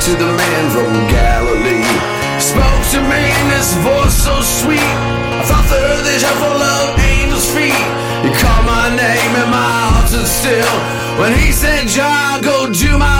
to the man from Galilee. Spoke to me in this voice so sweet. I thought the earth is full of angels' feet. He called my name and my heart stood still. When he said, John, go do my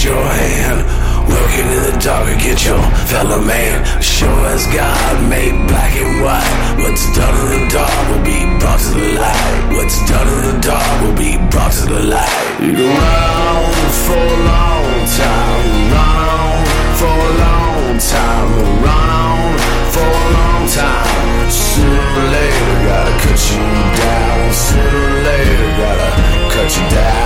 hide your hand. Working in the dark to get your fellow man. Sure as God made black and white. What's done in the dark will be brought to the light. What's done in the dark will be brought to the light. You run for a long time. Run for a long time. Run for a long time. Sooner or later, gotta cut you down. Sooner or later, gotta cut you down.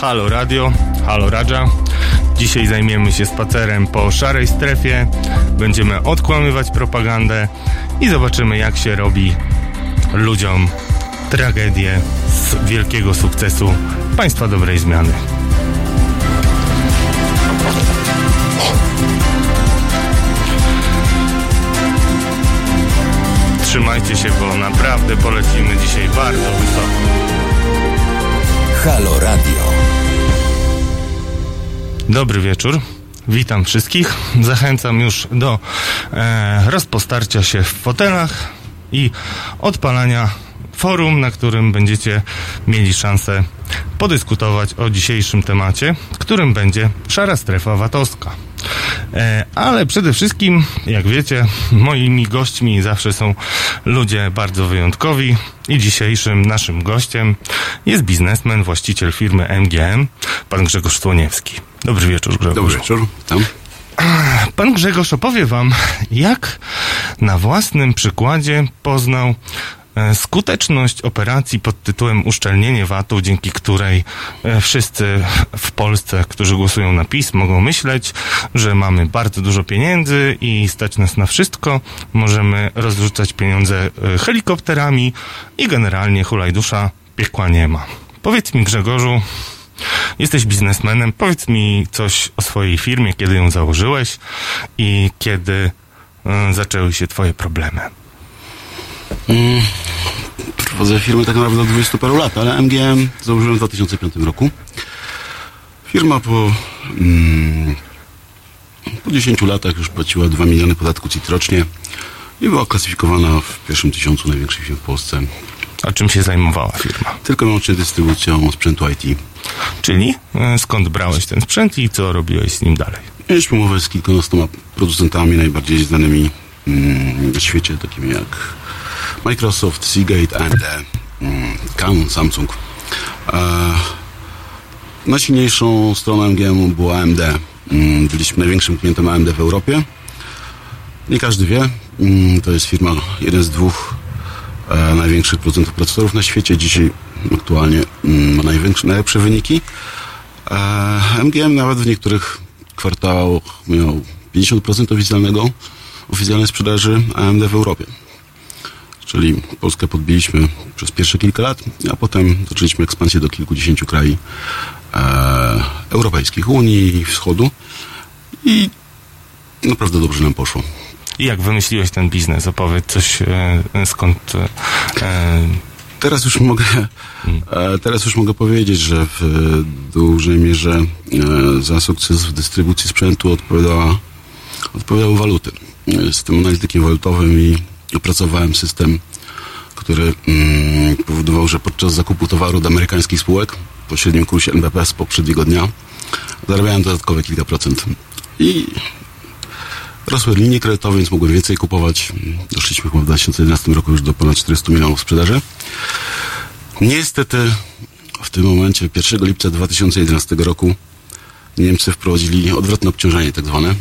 Halo Radio, halo Radża. Dzisiaj zajmiemy się spacerem po szarej strefie. Będziemy odkłamywać propagandę i zobaczymy, jak się robi ludziom tragedię z wielkiego sukcesu państwa dobrej zmiany. Trzymajcie się, bo naprawdę polecimy dzisiaj bardzo wysoko. Halo Radio. Dobry wieczór. Witam wszystkich. Zachęcam już do e, rozpostarcia się w fotelach i odpalania forum, na którym będziecie mieli szansę podyskutować o dzisiejszym temacie, którym będzie szara strefa VAT-owska. E, ale przede wszystkim, jak wiecie, moimi gośćmi zawsze są ludzie bardzo wyjątkowi i dzisiejszym naszym gościem jest biznesmen, właściciel firmy MGM, pan Grzegorz Słoniewski. Dobry wieczór, Grzegorz. Dobry wieczór, tam. Pan Grzegorz opowie wam, jak na własnym przykładzie poznał skuteczność operacji pod tytułem uszczelnienie VAT-u, dzięki której e, wszyscy w Polsce, którzy głosują na PiS, mogą myśleć, że mamy bardzo dużo pieniędzy i stać nas na wszystko. Możemy rozrzucać pieniądze e, helikopterami i generalnie hulaj dusza, piekła nie ma. Powiedz mi Grzegorzu, Jesteś biznesmenem. Powiedz mi coś o swojej firmie, kiedy ją założyłeś i kiedy zaczęły się Twoje problemy. Mm, prowadzę firmę tak naprawdę od 20 paru lat, ale MGM założyłem w 2005 roku. Firma po, mm, po 10 latach już płaciła 2 miliony podatku CIT rocznie i była klasyfikowana w pierwszym tysiącu największych firm w Polsce. A czym się zajmowała firma? Tylko wyłącznie dystrybucją sprzętu IT. Czyli y, skąd brałeś ten sprzęt i co robiłeś z nim dalej? Mieliśmy umowę z kilkunastoma producentami najbardziej znanymi mm, na świecie, takimi jak Microsoft, Seagate, AMD, mm, Canon, Samsung. E, najsilniejszą stroną MGM była AMD. Mm, byliśmy największym klientem AMD w Europie. Nie każdy wie, mm, to jest firma, jeden z dwóch e, największych producentów procesorów na świecie. Dzisiaj aktualnie ma największe, najlepsze wyniki. E, MGM nawet w niektórych kwartałach miał 50% oficjalnego, oficjalnej sprzedaży AMD w Europie. Czyli Polskę podbiliśmy przez pierwsze kilka lat, a potem zaczęliśmy ekspansję do kilkudziesięciu krajów e, europejskich, Unii i Wschodu i naprawdę dobrze nam poszło. I jak wymyśliłeś ten biznes? Opowiedz coś e, skąd... E, Teraz już mogę, e, teraz już mogę powiedzieć, że w dużej mierze e, za sukces w dystrybucji sprzętu odpowiadała, odpowiadały waluty. Jestem analitykiem walutowym i opracowałem system, który mm, powodował, że podczas zakupu towaru od amerykańskich spółek po średnim kursie NBP z poprzedniego dnia zarabiałem dodatkowe kilka procent. I rosły linie kredytowe, więc mogłem więcej kupować. Doszliśmy chyba w 2011 roku już do ponad 400 milionów sprzedaży. Niestety w tym momencie 1 lipca 2011 roku Niemcy wprowadzili odwrotne obciążenie tak zwane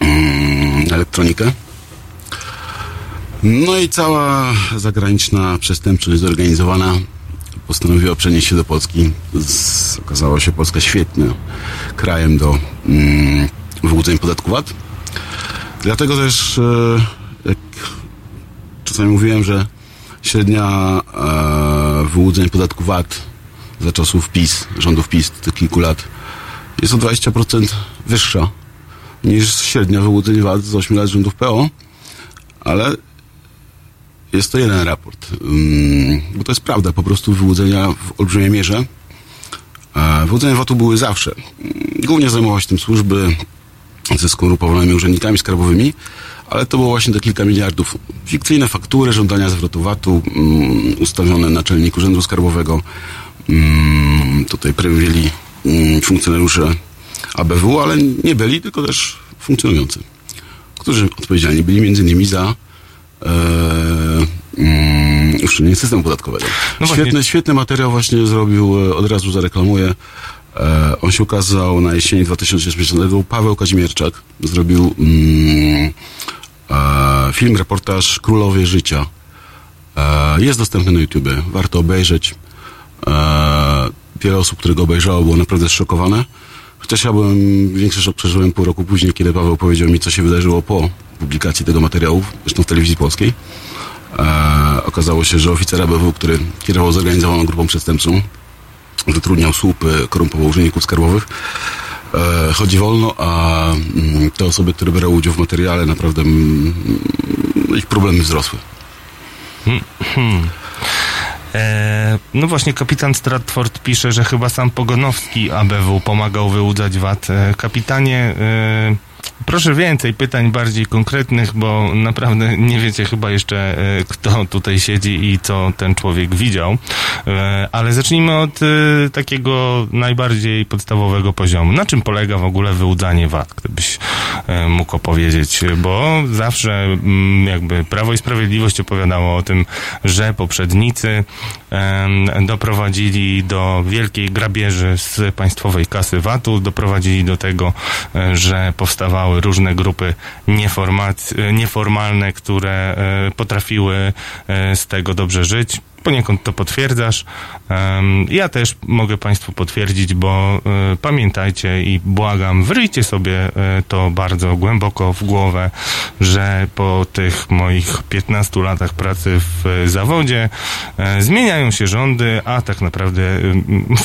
mm, elektronikę. No i cała zagraniczna przestępczość zorganizowana postanowiła przenieść się do Polski. Z, okazało się Polska świetnym krajem do mm, wyłudzeń podatku VAT. Dlatego też, e, jak czasami mówiłem, że średnia e, wyłudzeń podatku VAT za czasów PiS, rządów PiS, tych kilku lat, jest o 20% wyższa niż średnia wyłudzeń VAT z 8 lat rządów PO, ale jest to jeden raport. Bo to jest prawda, po prostu wyłudzenia w olbrzymiej mierze. E, wyłudzenia VAT-u były zawsze. Głównie zajmowały się tym służby ze skorupowanymi urzędnikami skarbowymi, ale to było właśnie te kilka miliardów. Fikcyjne faktury, żądania zwrotu VAT-u, ustawione naczelnik Urzędu Skarbowego, tutaj prewili funkcjonariusze ABW, ale nie byli, tylko też funkcjonujący, którzy odpowiedzialni byli między innymi za uszczelnienie systemu podatkowego. No świetny, właśnie. świetny materiał właśnie zrobił, e, od razu zareklamuję. E, on się ukazał na jesieni 2010 Paweł Kazimierczak zrobił mm, e, film, reportaż Królowie Życia. E, jest dostępny na YouTube, warto obejrzeć. Wiele osób, które go obejrzało, było naprawdę zszokowane. Chociaż ja byłem, większy szok przeżyłem pół roku później, kiedy Paweł powiedział mi, co się wydarzyło po publikacji tego materiału, zresztą w telewizji polskiej. E, okazało się, że oficer ABW, który kierował zorganizowaną grupą przestępczą, zatrudniał słupy, korumpował urzędników skarbowych, e, chodzi wolno, a mm, te osoby, które biorą udział w materiale, naprawdę mm, ich problemy wzrosły. E, no właśnie, kapitan Stratford pisze, że chyba sam Pogonowski ABW pomagał wyłudzać VAT. E, kapitanie, e, proszę więcej pytań bardziej konkretnych, bo naprawdę nie wiecie chyba jeszcze, e, kto tutaj siedzi i co ten człowiek widział. E, ale zacznijmy od e, takiego najbardziej podstawowego poziomu. Na czym polega w ogóle wyłudzanie VAT, gdybyś mógł opowiedzieć? Bo zawsze mm, jakby Prawo i Sprawiedliwość opowiadało o tym, że poprzednicy doprowadzili do wielkiej grabieży z państwowej kasy VAT-u, doprowadzili do tego, że powstawały różne grupy nieformalne, które e, potrafiły e, z tego dobrze żyć. Poniekąd to potwierdzasz. Ja też mogę Państwu potwierdzić, bo e, pamiętajcie i błagam, wryjcie sobie e, to bardzo głęboko w głowę, że po tych moich 15 latach pracy w e, zawodzie zmieniają się rządy, a tak naprawdę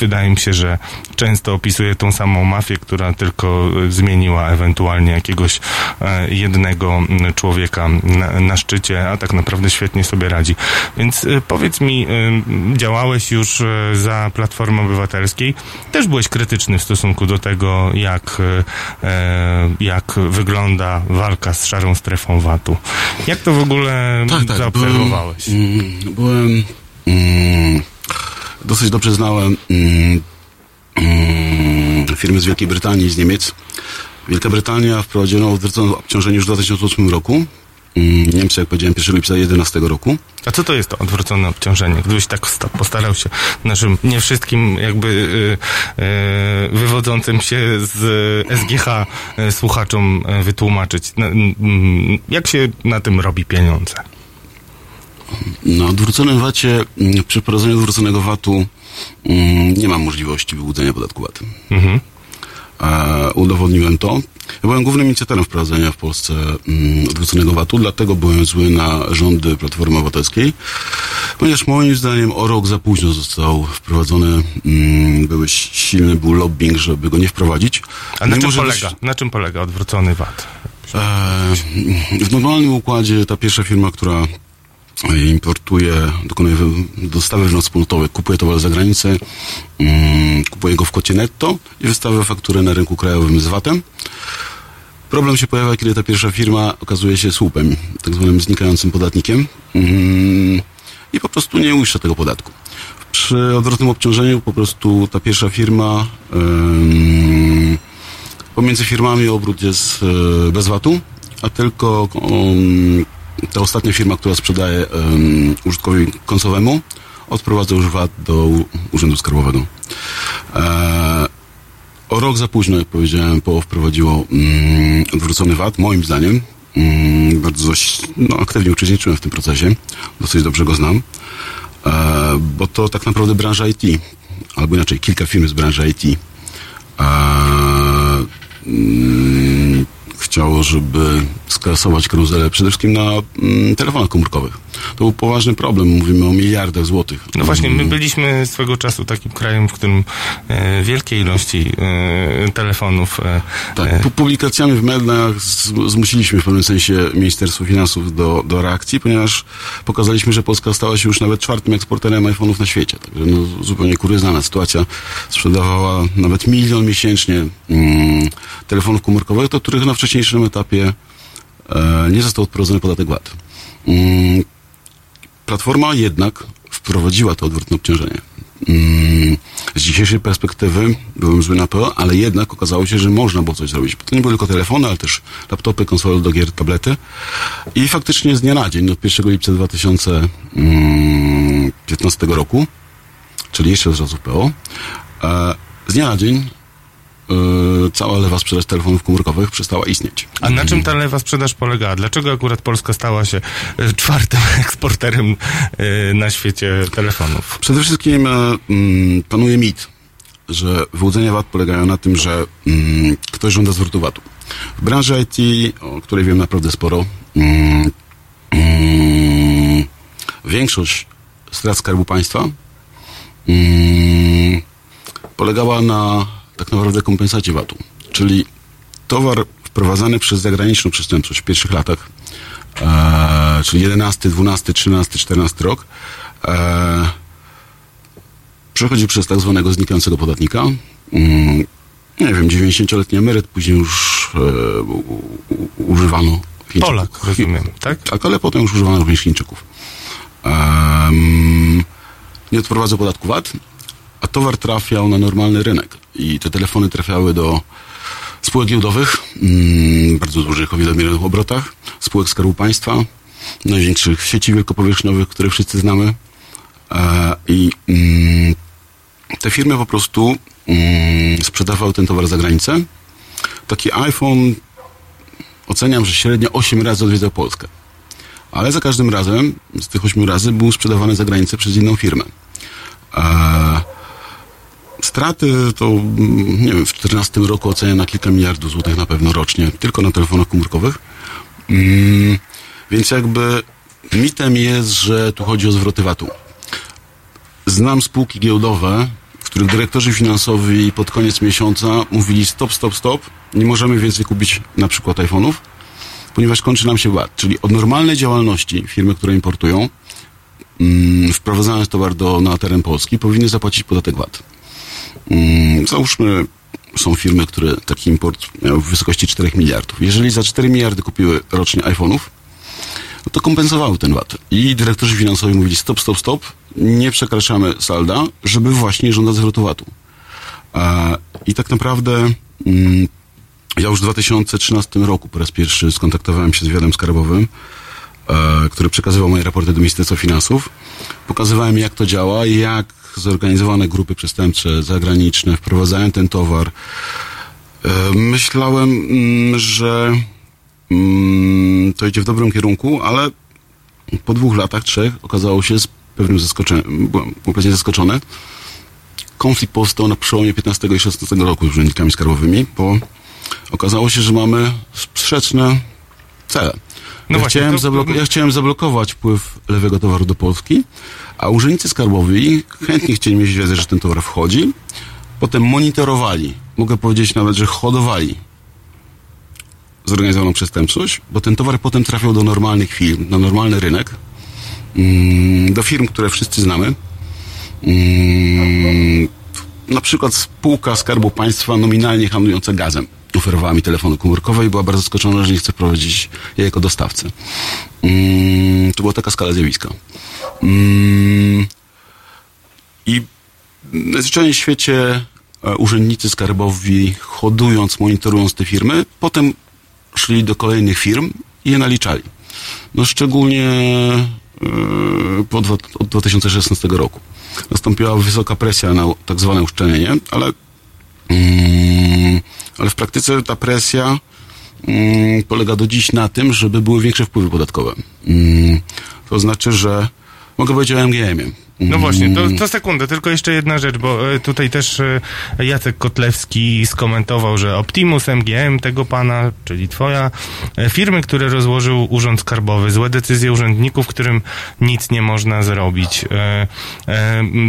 wydaje mi się, że często opisuję tą samą mafię, która tylko zmieniła ewentualnie jakiegoś jednego człowieka na, na szczycie, a tak naprawdę świetnie sobie radzi. Więc powiedz mi, działałeś już e, za Platformy Obywatelskiej, też byłeś krytyczny w stosunku do tego, jak, e, e, jak wygląda walka z szarą strefą VAT-u. Jak to w ogóle zaobserwowałeś? Byłem, mm, byłem mm, dosyć dobrze znałem mm, mm, firmy z Wielkiej Brytanii i z Niemiec. Wielka Brytania wprowadziła odwrócone obciążenie już w 2008 roku. Niemcy, jak powiedziałem, 1 lipca 2011 roku. A co to jest to odwrócone obciążenie? Gdybyś tak sta- postarał się naszym nie wszystkim jakby y, y, wywodzącym się z SGH y, słuchaczom y, wytłumaczyć, jak się na tym robi pieniądze? Na odwróconym VAT-ie, mm, przy wprowadzeniu odwróconego VAT-u mm, nie ma możliwości wyłudzenia podatku VAT. Mhm. E, udowodniłem to. Ja byłem głównym inicjatorem wprowadzenia w Polsce mm, odwróconego VAT-u, dlatego byłem zły na rządy Platformy Obywatelskiej, ponieważ moim zdaniem o rok za późno został wprowadzony, mm, były silny był lobbying, żeby go nie wprowadzić. A na czym polega? dość- Na czym polega odwrócony VAT? E, w normalnym układzie ta pierwsza firma, która importuje, dokonuje wy- dostawy wewnątrzwspólnotowych, kupuje towar za granicę, mm, kupuje go w kocie netto i wystawia fakturę na rynku krajowym z VAT-em. Problem się pojawia, kiedy ta pierwsza firma okazuje się słupem, tak zwanym znikającym podatnikiem mm, i po prostu nie uiszcza tego podatku. Przy odwrotnym obciążeniu po prostu ta pierwsza firma, pomiędzy firmami obrót jest e, bez VAT-u, a tylko ta ostatnia firma, która sprzedaje em, użytkowi końcowemu, odprowadza już VAT do Urzędu Skarbowego. E, o rok za późno, jak powiedziałem, PO wprowadziło mm, odwrócony VAT, moim zdaniem. Mm, bardzo no, aktywnie uczestniczyłem w tym procesie, dosyć dobrze go znam, e, bo to tak naprawdę branża IT, albo inaczej kilka firm z branży IT e, mm, chciało, żeby skasować karuzelę przede wszystkim na mm, telefonach komórkowych. To był poważny problem, mówimy o miliardach złotych. No właśnie, my byliśmy swego czasu takim krajem, w którym e, wielkie ilości e, telefonów. E, Tak, pu- publikacjami w mediach z- zmusiliśmy w pewnym sensie Ministerstwo Finansów do, do reakcji, ponieważ pokazaliśmy, że Polska stała się już nawet czwartym eksporterem iPhone'ów na świecie. Także no, zupełnie kuriozalna sytuacja. Sprzedawała nawet milion miesięcznie mm, telefonów komórkowych, do których na wcześniejszym etapie e, nie został odprowadzony podatek VAT. Mm, Platforma jednak wprowadziła to odwrotne obciążenie. Mm, Z dzisiejszej perspektywy byłem zły na to, ale jednak okazało się, że można było coś zrobić. To nie były tylko telefony, ale też laptopy, konsole do gier, tablety. I faktycznie z dnia na dzień, od 1 lipca 2015 roku, czyli jeszcze z czasów PO, e, z dnia na dzień e, cała lewa sprzedaż telefonów komórkowych przestała istnieć. a na czym ta lewa sprzedaż polegała? Dlaczego akurat Polska stała się e, czwartym eksporterem e, na świecie telefonów? Przede wszystkim mm, panuje mit, że wyłudzenia VAT polegają na tym, że mm, ktoś żąda zwrotu VAT-u. W branży IT, o której wiem naprawdę sporo, mm, większość strat Skarbu Państwa polegała na tak naprawdę kompensacie VAT-u. Czyli towar wprowadzany przez zagraniczną przestępczość w pierwszych latach, e, czyli 11, 12, 13, 14 rok, e, przechodzi przez tak zwanego znikającego podatnika. Mm, nie wiem, 90-letni emeryt, później już e, u, u, używano Chińczyków. Polak, rozumiem, tak? Tak, ale potem już używano również Chińczyków. Em, nie odprowadza podatku VAT, a towar trafiał na normalny rynek. I te telefony trafiały do spółek giełdowych, mm, bardzo dużych, o wielomilionowych obrotach, spółek Skarbu Państwa, największych sieci wielkopowierzchniowych, które wszyscy znamy. E, I mm, te firmy po prostu mm, sprzedawały ten towar za granicę. Taki iPhone oceniam, że średnio 8 razy odwiedzał Polskę. Ale za każdym razem, z tych 8 razy, był sprzedawany za granicę przez inną firmę. E, straty to, mm, nie wiem, w 2014 roku oceniam na kilka miliardów złotych na pewno rocznie, tylko na telefonach komórkowych. Mm, więc jakby mitem jest, że tu chodzi o zwroty VAT-u. Znam spółki giełdowe, w których dyrektorzy finansowi pod koniec miesiąca mówili stop, stop, stop, nie możemy więcej kupić na przykład iPhone'ów, ponieważ kończy nam się VAT. Czyli od normalnej działalności firmy, które importują, mm, wprowadzając towar do, na teren Polski, powinny zapłacić podatek VAT. Mm, załóżmy, są firmy, które taki import w wysokości 4 miliardów. Jeżeli za 4 miliardy kupiły rocznie iPhone'ów, no to kompensowały ten VAT. I dyrektorzy finansowi mówili stop, stop, stop, nie przekraczamy salda, żeby właśnie żądać zwrotu VAT-u. I tak naprawdę mm, ja już w 2013 roku po raz pierwszy skontaktowałem się z wywiadem skarbowym, który przekazywał moje raporty do Ministerstwa Finansów. Pokazywałem, jak to działa, jak zorganizowane grupy przestępcze zagraniczne wprowadzają ten towar. E, myślałem, mm, że mm, to idzie w dobrym kierunku, ale po dwóch latach, trzech, okazało się z pewnym zaskoczeniem, byłem kompletnie zaskoczony. Konflikt powstał na przełomie 15 i 16 roku z urzędnikami skarbowymi, bo okazało się, że mamy sprzeczne cele. No ja, właśnie, chciałem to- ja chciałem zablokować wpływ lewego towaru do Polski, a urzędnicy skarbowi chętnie chcieli mieć wiedzę, że ten towar wchodzi, potem monitorowali, mogę powiedzieć nawet, że hodowali zorganizowaną przestępczość, bo ten towar potem trafiał do normalnych firm, na normalny rynek, mm, do firm, które wszyscy znamy. Mm, Na przykład spółka Skarbu Państwa nominalnie handlująca gazem oferowała mi telefony komórkowe i była bardzo zaskoczona, że nie chce prowadzić jej jako dostawcy. Mm, To była taka skala zjawiska. Mm, I na zwyczajnym świecie e, urzędnicy skarbowi, hodując, monitorując te firmy, potem szli do kolejnych firm i je naliczali. No szczególnie e, po od 2016 roku. Nastąpiła wysoka presja na tak zwane uszczelnienie, ale, ale w praktyce ta presja mm, polega do dziś na tym, żeby były większe wpływy podatkowe. Mm, to znaczy, że mogę powiedzieć o MGM-ie. No właśnie, to, to sekundę, tylko jeszcze jedna rzecz, bo e, tutaj też e, Jacek Kotlewski skomentował, że Optimus MGM tego pana, czyli twoja, e, firmy, które rozłożył Urząd Skarbowy, złe decyzje urzędników, którym nic nie można zrobić.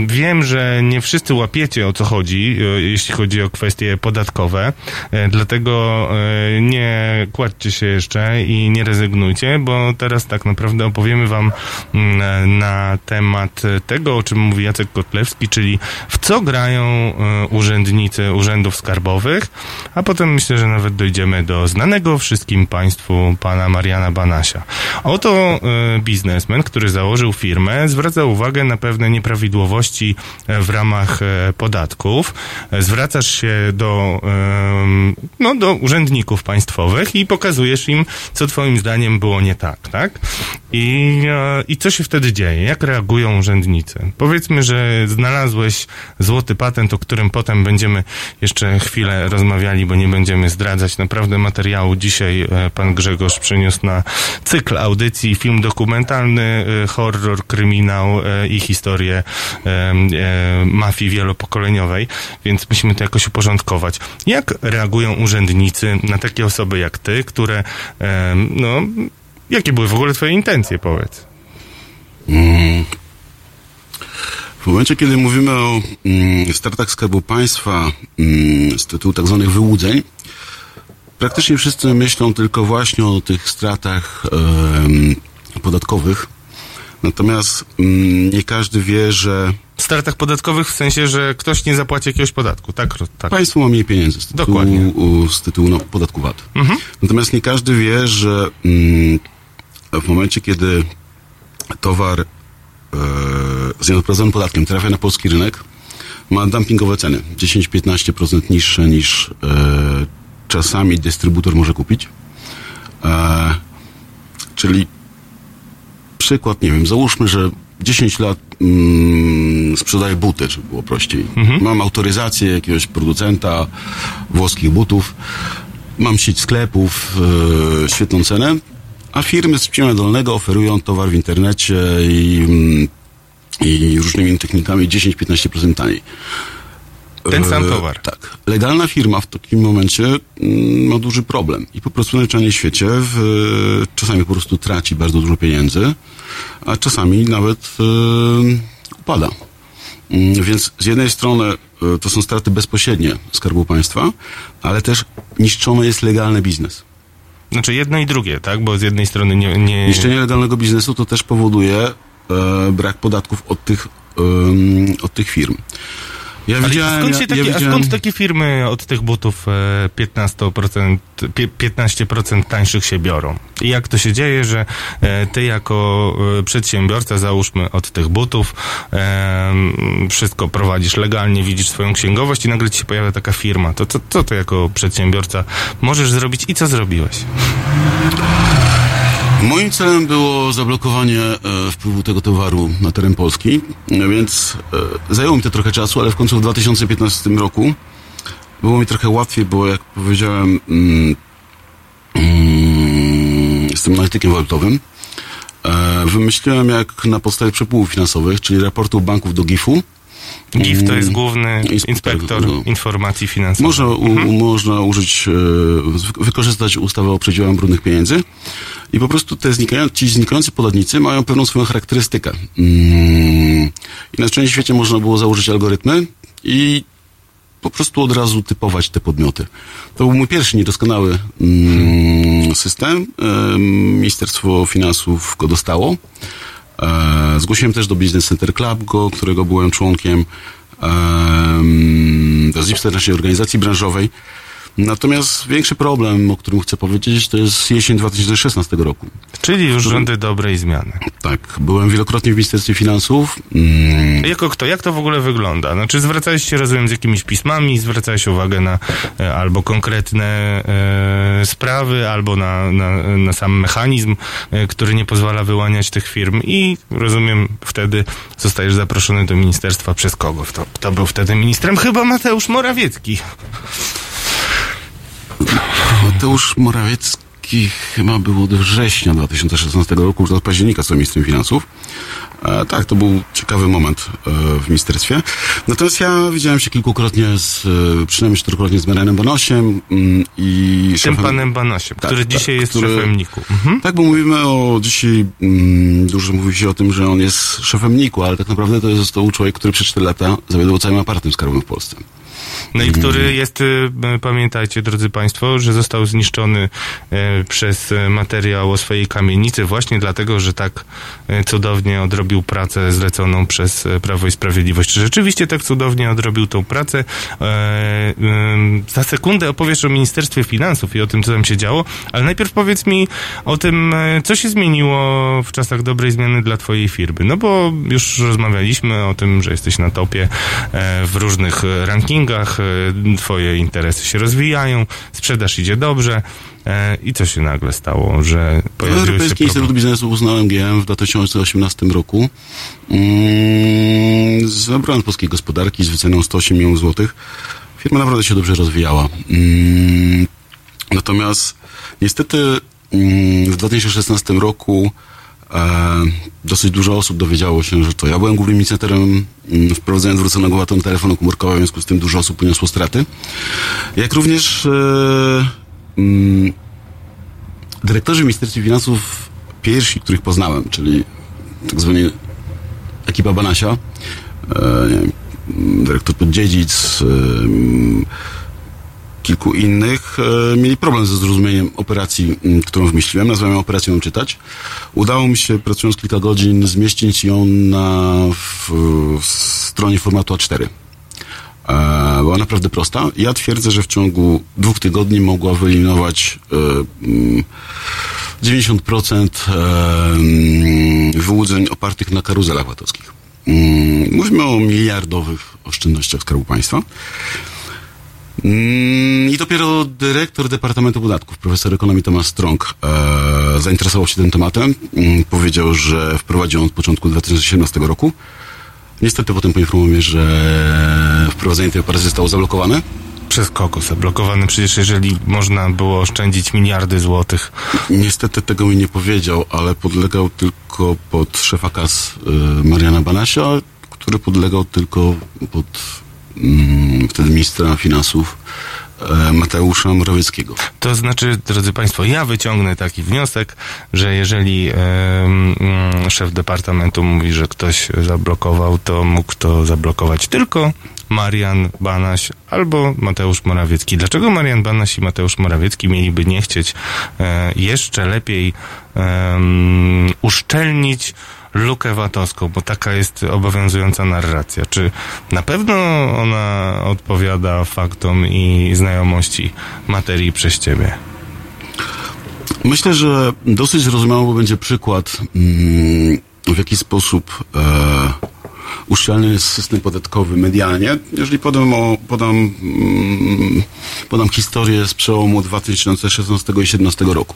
Wiem, że nie wszyscy łapiecie o co chodzi, jeśli chodzi o kwestie podatkowe, dlatego nie kładźcie się jeszcze i nie rezygnujcie, bo teraz tak naprawdę opowiemy wam mm, na temat tego, tego, o czym mówi Jacek Kotlewski, czyli w co grają e, urzędnicy urzędów skarbowych, a potem myślę, że nawet dojdziemy do znanego wszystkim Państwu pana Mariana Banasia. Oto e, biznesmen, który założył firmę, zwraca uwagę na pewne nieprawidłowości e, w ramach podatków. Zwracasz się do, no, do urzędników państwowych i pokazujesz im, co twoim zdaniem było nie tak, tak? I, i co się wtedy dzieje? Jak reagują urzędnicy? Powiedzmy, że znalazłeś złoty patent, o którym potem będziemy jeszcze chwilę rozmawiali, bo nie będziemy zdradzać naprawdę materiału. Dzisiaj e, pan Grzegorz przyniósł na cykl audycji film dokumentalny, e, horror, kryminał e, i historię mafii wielopokoleniowej, więc musimy to jakoś uporządkować. Jak reagują urzędnicy na takie osoby jak ty, które, no, jakie były w ogóle twoje intencje, powiedz? Mm, w momencie, kiedy mówimy o mm, stratach Skarbu Państwa mm, z tytułu tak zwanych wyłudzeń, praktycznie wszyscy myślą tylko właśnie o tych stratach e, podatkowych. Natomiast mm, nie każdy wie, że. W stratach podatkowych w sensie, że ktoś nie zapłaci jakiegoś podatku, tak? tak. Państwo ma mniej pieniędzy z tytułu, Dokładnie. Z tytułu no, podatku VAT. Mhm. Natomiast nie każdy wie, że mm, w momencie, kiedy towar z nieodprowadzonym podatkiem trafia na polski rynek, ma dumpingowe ceny. 10-15% niższe niż e, czasami dystrybutor może kupić. E, czyli przykład, nie wiem, załóżmy, że 10 lat mm, sprzedaję buty, żeby było prościej. Mhm. Mam autoryzację jakiegoś producenta włoskich butów, mam sieć sklepów, e, świetną cenę, a firmy z Pcima Dolnego oferują towar w internecie i, mm, i różnymi technikami 10-15% taniej. Ten sam e, towar. E, tak. Legalna firma w takim momencie mm, ma duży problem i po prostu na czarnej świecie w, czasami po prostu traci bardzo dużo pieniędzy, a czasami nawet e, upada. Mm, więc z jednej strony e, to są straty bezpośrednie Skarbu Państwa, ale też niszczony jest legalny biznes. Znaczy jedno i drugie, tak? Bo z jednej strony nie... nie... Niszczenie legalnego biznesu to też powoduje e, brak podatków od tych, e, od tych firm. Ja Ale widziałem, skąd, się takie, ja widziałem... a skąd takie firmy od tych butów 15%, e, 15% tańszych się biorą? I jak to się dzieje, że e, ty jako e, przedsiębiorca, załóżmy od tych butów, wszystko prowadzisz legalnie, widzisz swoją księgowość i nagle ci się pojawia taka firma. To co, co ty jako przedsiębiorca możesz zrobić i co zrobiłeś? Moim celem było zablokowanie e, wpływu tego towaru na teren Polski, więc e, zajęło mi to trochę czasu, ale w końcu w 2015 roku było mi trochę łatwiej, bo jak powiedziałem, mm, mm, jestem analitykiem walutowym. E, wymyśliłem, jak na podstawie przepływów finansowych, czyli raportów banków do GIF-u, GIF to jest mm, główny inspektor no. informacji finansowych. Można, u, mhm. można użyć, e, wykorzystać ustawę o przedziałach brudnych pieniędzy i po prostu te znikające, ci znikający podatnicy mają pewną swoją charakterystykę. Mm, I na szczęście świecie można było założyć algorytmy i po prostu od razu typować te podmioty. To był mój pierwszy niedoskonały mm, system. Ministerstwo Finansów go dostało. E, zgłosiłem też do Business Center Club, go, którego byłem członkiem, do ZIPSTER, naszej organizacji branżowej. Natomiast większy problem, o którym chcę powiedzieć, to jest jesień 2016 roku. Czyli już rządy dobrej zmiany. Tak, byłem wielokrotnie w Ministerstwie Finansów. Mm, Jako kto? Jak to w ogóle wygląda? Znaczy zwracałeś się, rozumiem, z jakimiś pismami, zwracałeś uwagę na e, albo konkretne e, sprawy, albo na, na, na sam mechanizm, e, który nie pozwala wyłaniać tych firm i rozumiem, wtedy zostajesz zaproszony do ministerstwa przez kogo? Kto, kto był wtedy ministrem? Chyba Mateusz Morawiecki. Mateusz Morawiecki chyba był od września 2016 roku, już od października są ministrem finansów. E, tak, to był ciekawy moment e, w ministerstwie. Natomiast ja widziałem się kilkukrotnie z, e, przynajmniej czterokrotnie z Marianem Bonosiem mm, i Tym szefem... panem Banosiem, Tak, który tak, dzisiaj jest który- szefem NIK-u. Mhm. Tak, bo mówimy o dzisiaj, mm, dużo mówi się o tym, że on jest szefem NIK-u, ale tak naprawdę to jest to człowiek, który przez 4 lata zawiadował całym aparatem skarbowym w Polsce. No i który jest, y, pamiętajcie drodzy Państwo, że został zniszczony y, przez y, materiał o swojej kamienicy właśnie dlatego, że tak y, cudownie odrobił pracę zleconą przez Prawo i Sprawiedliwość. Czy rzeczywiście tak cudownie odrobił tą pracę? E, Za sekundę opowiesz o Ministerstwie Finansów i o tym, co tam się działo, ale najpierw powiedz mi o tym, e, co się zmieniło w czasach dobrej zmiany dla Twojej firmy. No bo już rozmawialiśmy o tym, że jesteś na topie e, w różnych e, rankingach, e, Twoje interesy się rozwijają, sprzedaż idzie dobrze. E, I co się nagle stało, że pojawiły się Europejski Instytut? Biznesu uznał MGM w 2018 roku mm, za brand polskiej gospodarki z wyceną 108 milionów złotych. Firma naprawdę się dobrze rozwijała. Mm, natomiast niestety mm, w 2016 roku dosyć dużo osób dowiedziało się, że to ja byłem głównym inicjatorem mm, wprowadzenia zwróconego na telefonu komórkowe, w związku z tym dużo osób poniosło straty. Jak również e, mm, dyrektorzy w Ministerstwie Finansów pierwsi, których poznałem, czyli tak zwani ekipa Banasia, e, dyrektor Poddziedzic, e, m, kilku innych, e, mieli problem ze zrozumieniem operacji, którą wymyśliłem. Nazwałem ją operacją czytać. Udało mi się, pracując kilka godzin, zmieścić ją na w, w stronie formatu A4. E, była naprawdę prosta. Ja twierdzę, że w ciągu dwóch tygodni mogła wyeliminować e, mm, 90% e, wyłudzeń opartych na karuzelach VAT-owskich. Mm, Mówimy o miliardowych oszczędnościach Skarbu Państwa. Mm, I dopiero dyrektor Departamentu Podatków, profesor ekonomii Tomasz Strong, e, zainteresował się tym tematem. Mm, powiedział, że wprowadził on od początku 2017 roku. Niestety potem poinformował mnie, że wprowadzenie tej operacji zostało zablokowane. Przez kogo zablokowany? Przecież jeżeli można było oszczędzić miliardy złotych, Niestety tego mi nie powiedział, ale podlegał tylko pod szefa kas y, Mariana Banasia, który podlegał tylko pod wtedy ministra finansów e, Mateusza Morawieckiego. To znaczy, drodzy Państwo, ja wyciągnę taki wniosek, że jeżeli mm, szef departamentu mówi, że ktoś zablokował, to mógł to zablokować tylko Marian Banaś albo Mateusz Morawiecki. Dlaczego Marian Banaś i Mateusz Morawiecki mieliby nie chcieć e, jeszcze lepiej uszczelnić lukę VAT-owską, bo taka jest obowiązująca narracja. Czy na pewno ona odpowiada faktom i znajomości materii przez ciebie? Myślę, że dosyć zrozumiało będzie przykład, mm, w jaki sposób e, uszczelny jest system podatkowy medialnie. Jeżeli podam, o, podam, mm, podam historię z przełomu 2016 i 2017 roku.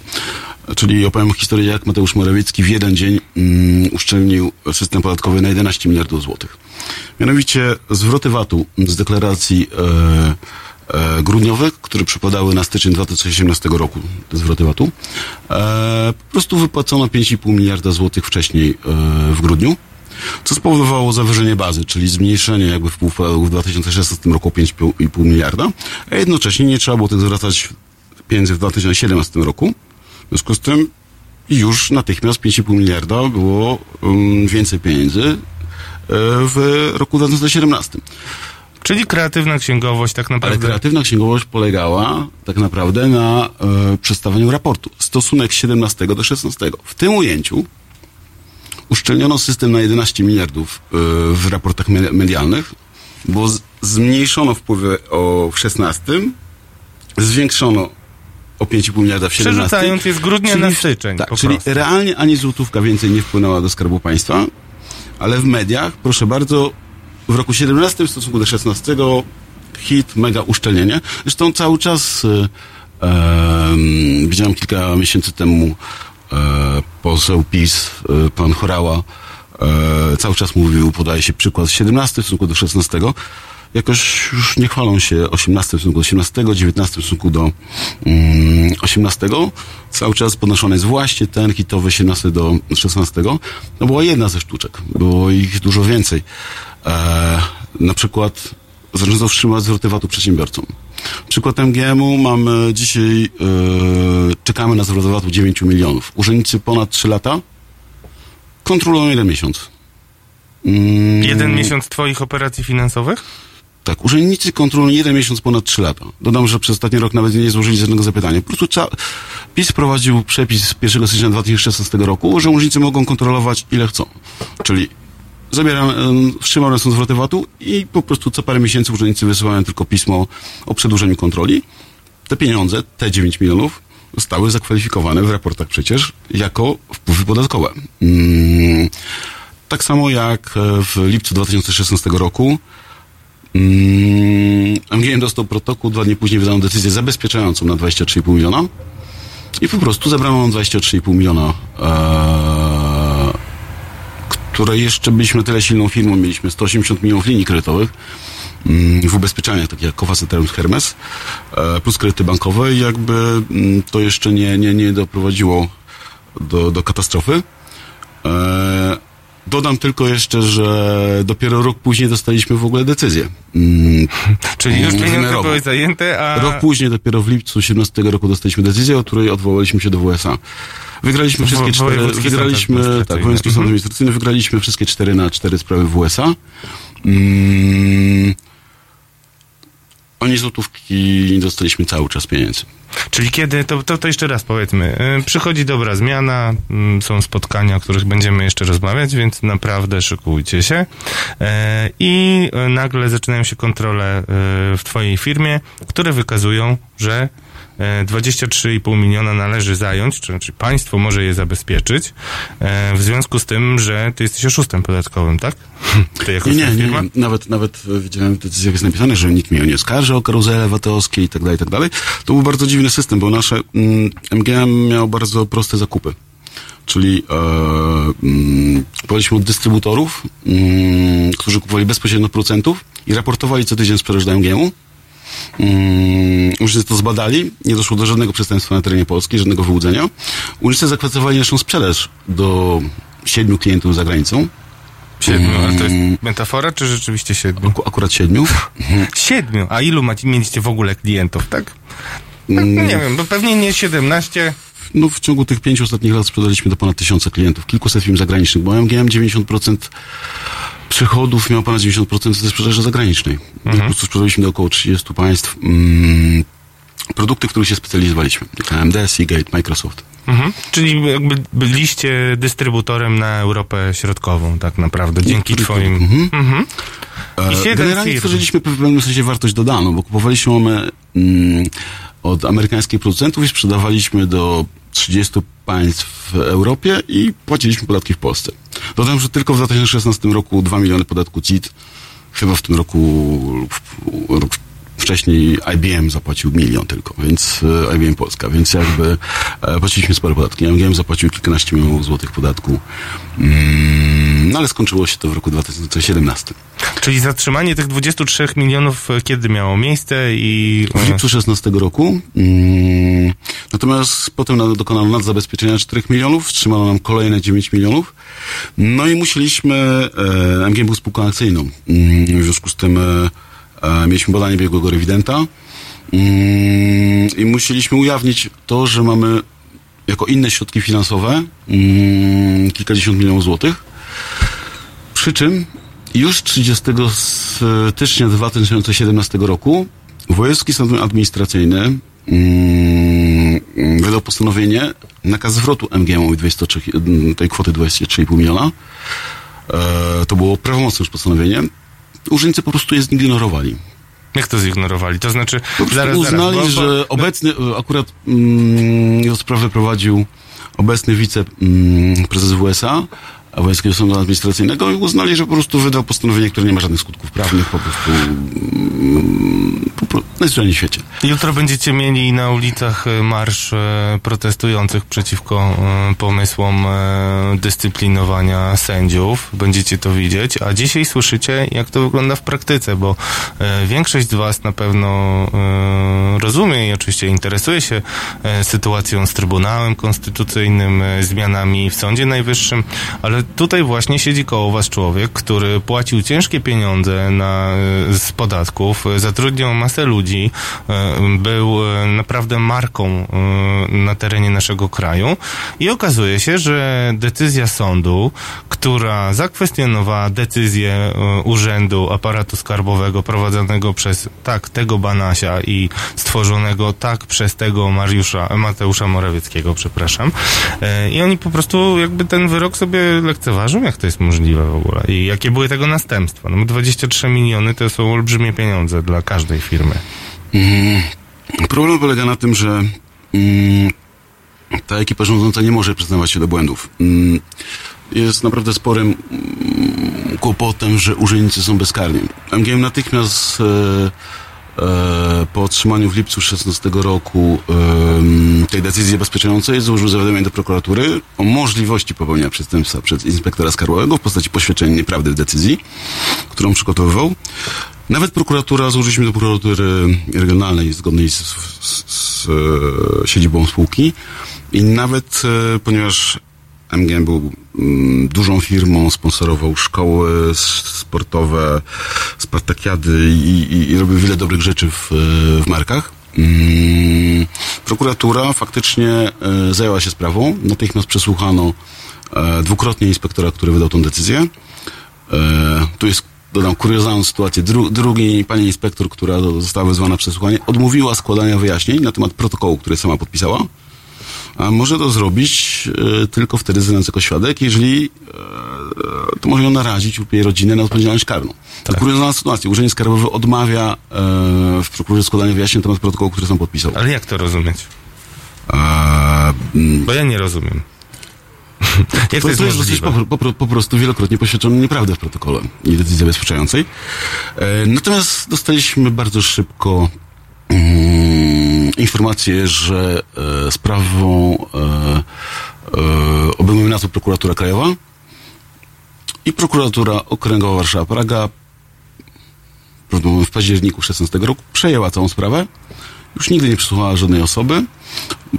Czyli opowiem historię, jak Mateusz Morawiecki w jeden dzień mm, uszczelnił system podatkowy na 11 miliardów złotych. Mianowicie zwroty VAT-u z deklaracji e, e, grudniowych, które przypadały na styczeń 2018 roku, te zwroty VAT-u, e, po prostu wypłacono 5,5 miliarda złotych wcześniej e, w grudniu, co spowodowało zawyżenie bazy, czyli zmniejszenie jakby wpływów w 2016 roku o 5,5 miliarda, a jednocześnie nie trzeba było tych zwracać pieniędzy w 2017 roku. W związku z tym już natychmiast 5,5 miliarda było um, więcej pieniędzy e, w roku 2017. Czyli kreatywna księgowość tak Ale naprawdę. kreatywna księgowość polegała tak naprawdę na e, przedstawieniu raportu. Stosunek 17 do 16. W tym ujęciu uszczelniono system na 11 miliardów e, w raportach me- medialnych, bo zmniejszono wpływy o, w 16, zwiększono o 5,5 miliarda w 17. Przerzucając je z grudnia na styczeń. Tak, czyli prostu. realnie ani złotówka więcej nie wpłynęła do Skarbu Państwa, ale w mediach, proszę bardzo, w roku 17 w stosunku do 16 hit, mega uszczelnienie. Zresztą cały czas e, em, widziałem kilka miesięcy temu poseł PiS, e, pan Chorała, e, cały czas mówił, podaje się przykład z 17 w stosunku do 16. Jakoś już nie chwalą się 18 w stosunku do 18, 19 w stosunku do mm, 18. Cały czas podnoszony jest właśnie ten hitowy 17 do 16. To była jedna ze sztuczek. Było ich dużo więcej. E, na przykład zarządzał wstrzymać zwroty VAT-u przedsiębiorcom. Przykład MGM-u mamy dzisiaj, e, czekamy na zwrot VAT-u 9 milionów. Urzędnicy ponad 3 lata kontrolują jeden miesiąc. Mm, Jeden miesiąc twoich operacji finansowych? tak, urzędnicy kontrolują jeden miesiąc ponad trzy lata. Dodam, że przez ostatni rok nawet nie złożyli żadnego zapytania. Po prostu. PiS wprowadził przepis z 1 stycznia 2016 roku, że urzędnicy mogą kontrolować ile chcą. Czyli zabieram, em, wstrzymane są zwroty VAT-u i po prostu co parę miesięcy urzędnicy wysyłają tylko pismo o przedłużeniu kontroli. Te pieniądze, te 9 milionów, zostały zakwalifikowane w raportach przecież jako wpływy podatkowe. Mm, tak samo jak e, w lipcu 2016 roku Mm, MGM dostał protokół, dwa dni później wydano decyzję zabezpieczającą na 23,5 miliona i po prostu zabrano nam 23,5 miliona, e, które jeszcze byliśmy tyle silną firmą, mieliśmy 180 milionów linii kredytowych mm, w ubezpieczeniach, takie jak Kofa Ceterum Hermes, e, plus kredyty bankowe i jakby mm, to jeszcze nie, nie, nie doprowadziło do, do katastrofy. E, Dodam tylko jeszcze, że dopiero rok później dostaliśmy w ogóle decyzję. Mm, Czyli już pieniądze były zajęte, a... Rok później, dopiero w lipcu 17 roku dostaliśmy decyzję, o której odwołaliśmy się do WSA. Wygraliśmy wszystkie cztery, Sąd wygraliśmy, tak, Wojewódzki Sąd Mhm. Administracyjny, wygraliśmy wszystkie cztery na cztery sprawy w USA. Mm, ani złotówki nie dostaliśmy cały czas pieniędzy. Czyli kiedy, to, to, to jeszcze raz powiedzmy, y, przychodzi dobra zmiana, mm, są spotkania, o których będziemy jeszcze rozmawiać, więc naprawdę szykujcie się. E, I nagle zaczynają się kontrole e, w twojej firmie, które wykazują, że 23,5 miliona należy zająć, czy znaczy państwo może je zabezpieczyć, e, w związku z tym, że ty jesteś oszustem podatkowym, tak? Ty jako Nie, nie, firma? nie. Nawet, nawet e, widziałem w decyzjach jest napisane, że nikt mnie nie oskarży o karuzele VAT-owskie i tak dalej, i tak dalej. To był bardzo dziwny system, bo nasze mm, MGM miało bardzo proste zakupy. Czyli e, mm, od dystrybutorów, mm, którzy kupowali bezpośrednio od producentów i raportowali co tydzień sprzedaż do Mm, urzędnicy to zbadali, nie doszło do żadnego przestępstwa na terenie Polski, żadnego wyłudzenia. Urzędnicy zakwestionowali naszą sprzedaż do siedmiu klientów za granicą, Siedmiu, ale to Mm. jest metafora, czy rzeczywiście siedmiu? Aku- akurat siedmiu. Siedmiu. A ilu macie, mieliście w ogóle klientów, tak? No, Mm. nie wiem, bo pewnie nie 17. No, w ciągu tych pięciu ostatnich lat sprzedaliśmy do ponad tysiąca klientów, kilkuset firm zagranicznych, bo MGM 90% przychodów miał ponad 90% ze sprzedaży zagranicznej. Po prostu sprzedaliśmy do około 30 państw mm, produkty, w których się specjalizowaliśmy. AMD, Seagate, Microsoft. Mhm. Czyli jakby byliście dystrybutorem na Europę Środkową, tak naprawdę, dzięki twoim... Mhm. I E, siedem Generalnie firm. stworzyliśmy w pewnym sensie wartość dodaną, bo kupowaliśmy one mm, od amerykańskich producentów i sprzedawaliśmy do 30 państw w Europie i płaciliśmy podatki w Polsce. Dodam, że tylko w 2016 roku 2 miliony podatku CIT, chyba w tym roku rok wcześniej IBM zapłacił milion tylko, więc e, IBM Polska, więc jakby e, płaciliśmy spore podatki. IBM zapłacił kilkanaście milionów złotych podatku, mm, no ale skończyło się to w roku 2017. Czyli zatrzymanie tych 23 milionów e, kiedy miało miejsce i... W lipcu 16 roku. Mm, natomiast potem na- dokonano nadzabezpieczenia 4 milionów, wstrzymano nam kolejne 9 milionów. No i musieliśmy, MGM był spółką akcyjną. Mm, w związku z tym mieliśmy badanie biegłego rewidenta mm, i musieliśmy ujawnić to, że mamy jako inne środki finansowe mm, kilkadziesiąt milionów złotych. Przy czym już 30 stycznia 2017 roku Wojewódzki Sąd Administracyjny mm, wydał postanowienie, nakaz zwrotu 23, tej kwoty 23,5 miliona. E, to było prawomocne już postanowienie. Urzędnicy po prostu je zignorowali. Jak to zignorowali? To znaczy, zaraz, uznali, zaraz, bo, bo, że obecny, akurat mm, sprawę prowadził obecny wiceprezes mm, WSA, Wojewódzkiego Sądu Administracyjnego i uznali, że po prostu wydał postanowienie, które nie ma żadnych skutków prawnych, po prostu mm, po, najzwyczajniej w świecie. Jutro będziecie mieli na ulicach e, marsz e, protestujących przeciwko e, pomysłom dyscyplinowania sędziów. Będziecie to widzieć, a dzisiaj słyszycie, jak to wygląda w praktyce, bo większość z Was na pewno rozumie i oczywiście interesuje się sytuacją z Trybunałem Konstytucyjnym, zmianami w Sądzie Najwyższym, ale tutaj właśnie siedzi koło was człowiek, który płacił ciężkie pieniądze na, z podatków, zatrudniał masę ludzi, e, był e, naprawdę marką e, na terenie naszego kraju i okazuje się, że decyzja sądu, która zakwestionowała decyzję urzędu aparatu skarbowego prowadzonego przez tak tego Banasia i stworzonego tak przez tego Mariusza, Mateusza Morawieckiego, przepraszam. I oni po prostu jakby ten wyrok sobie lekceważą, jak to jest możliwe w ogóle i jakie były tego następstwa. No 23 miliony to są olbrzymie pieniądze dla każdej firmy. Mm, problem polega na tym, że mm, ta ekipa rządząca nie może przyznawać się do błędów. Mm, jest naprawdę sporym mm, kłopotem, że urzędnicy są bezkarni. MGM natychmiast e, po otrzymaniu w lipcu 16 roku tej decyzji zabezpieczającej złożył zawiadomienie do prokuratury o możliwości popełnienia przestępstwa przez inspektora skarbowego w postaci poświadczenia nieprawdy w decyzji, którą przygotowywał. Nawet prokuratura, złożyliśmy do prokuratury regionalnej zgodnej z, z, z, z siedzibą spółki i nawet, e, ponieważ MGM był mm, dużą firmą, sponsorował szkoły sportowe, spartakiady i, i, i robił wiele dobrych rzeczy w, w markach. Mm, prokuratura faktycznie e, zajęła się sprawą. Natychmiast przesłuchano e, dwukrotnie inspektora, który wydał tą decyzję. E, tu jest, dodam, kuriozalną sytuację. Dru, drugi pani inspektor, która została wezwana na przesłuchanie, odmówiła składania wyjaśnień na temat protokołu, który sama podpisała może to zrobić e, tylko wtedy znając jako świadek, jeżeli e, to może ją narazić lub jej rodzinę na odpowiedzialność karną. Tak. To kuriozalna sytuacja. Urzędnik Skarbowy odmawia e, w prokurorze składania wyjaśnień na temat protokołu, który sam podpisał. Ale jak to rozumieć? Bo ja nie rozumiem. Jak to, to jest, jest dosyć po, po, po, prostu wielokrotnie poświadczono nieprawdę w protokole i decyzji zabezpieczającej. E, natomiast dostaliśmy bardzo szybko mm, informację, że e, sprawą e, e, obejmuje nadzór prokuratura krajowa i prokuratura okręgowa Warszawa-Praga w październiku 16 roku przejęła całą sprawę. Już nigdy nie przesłuchała żadnej osoby.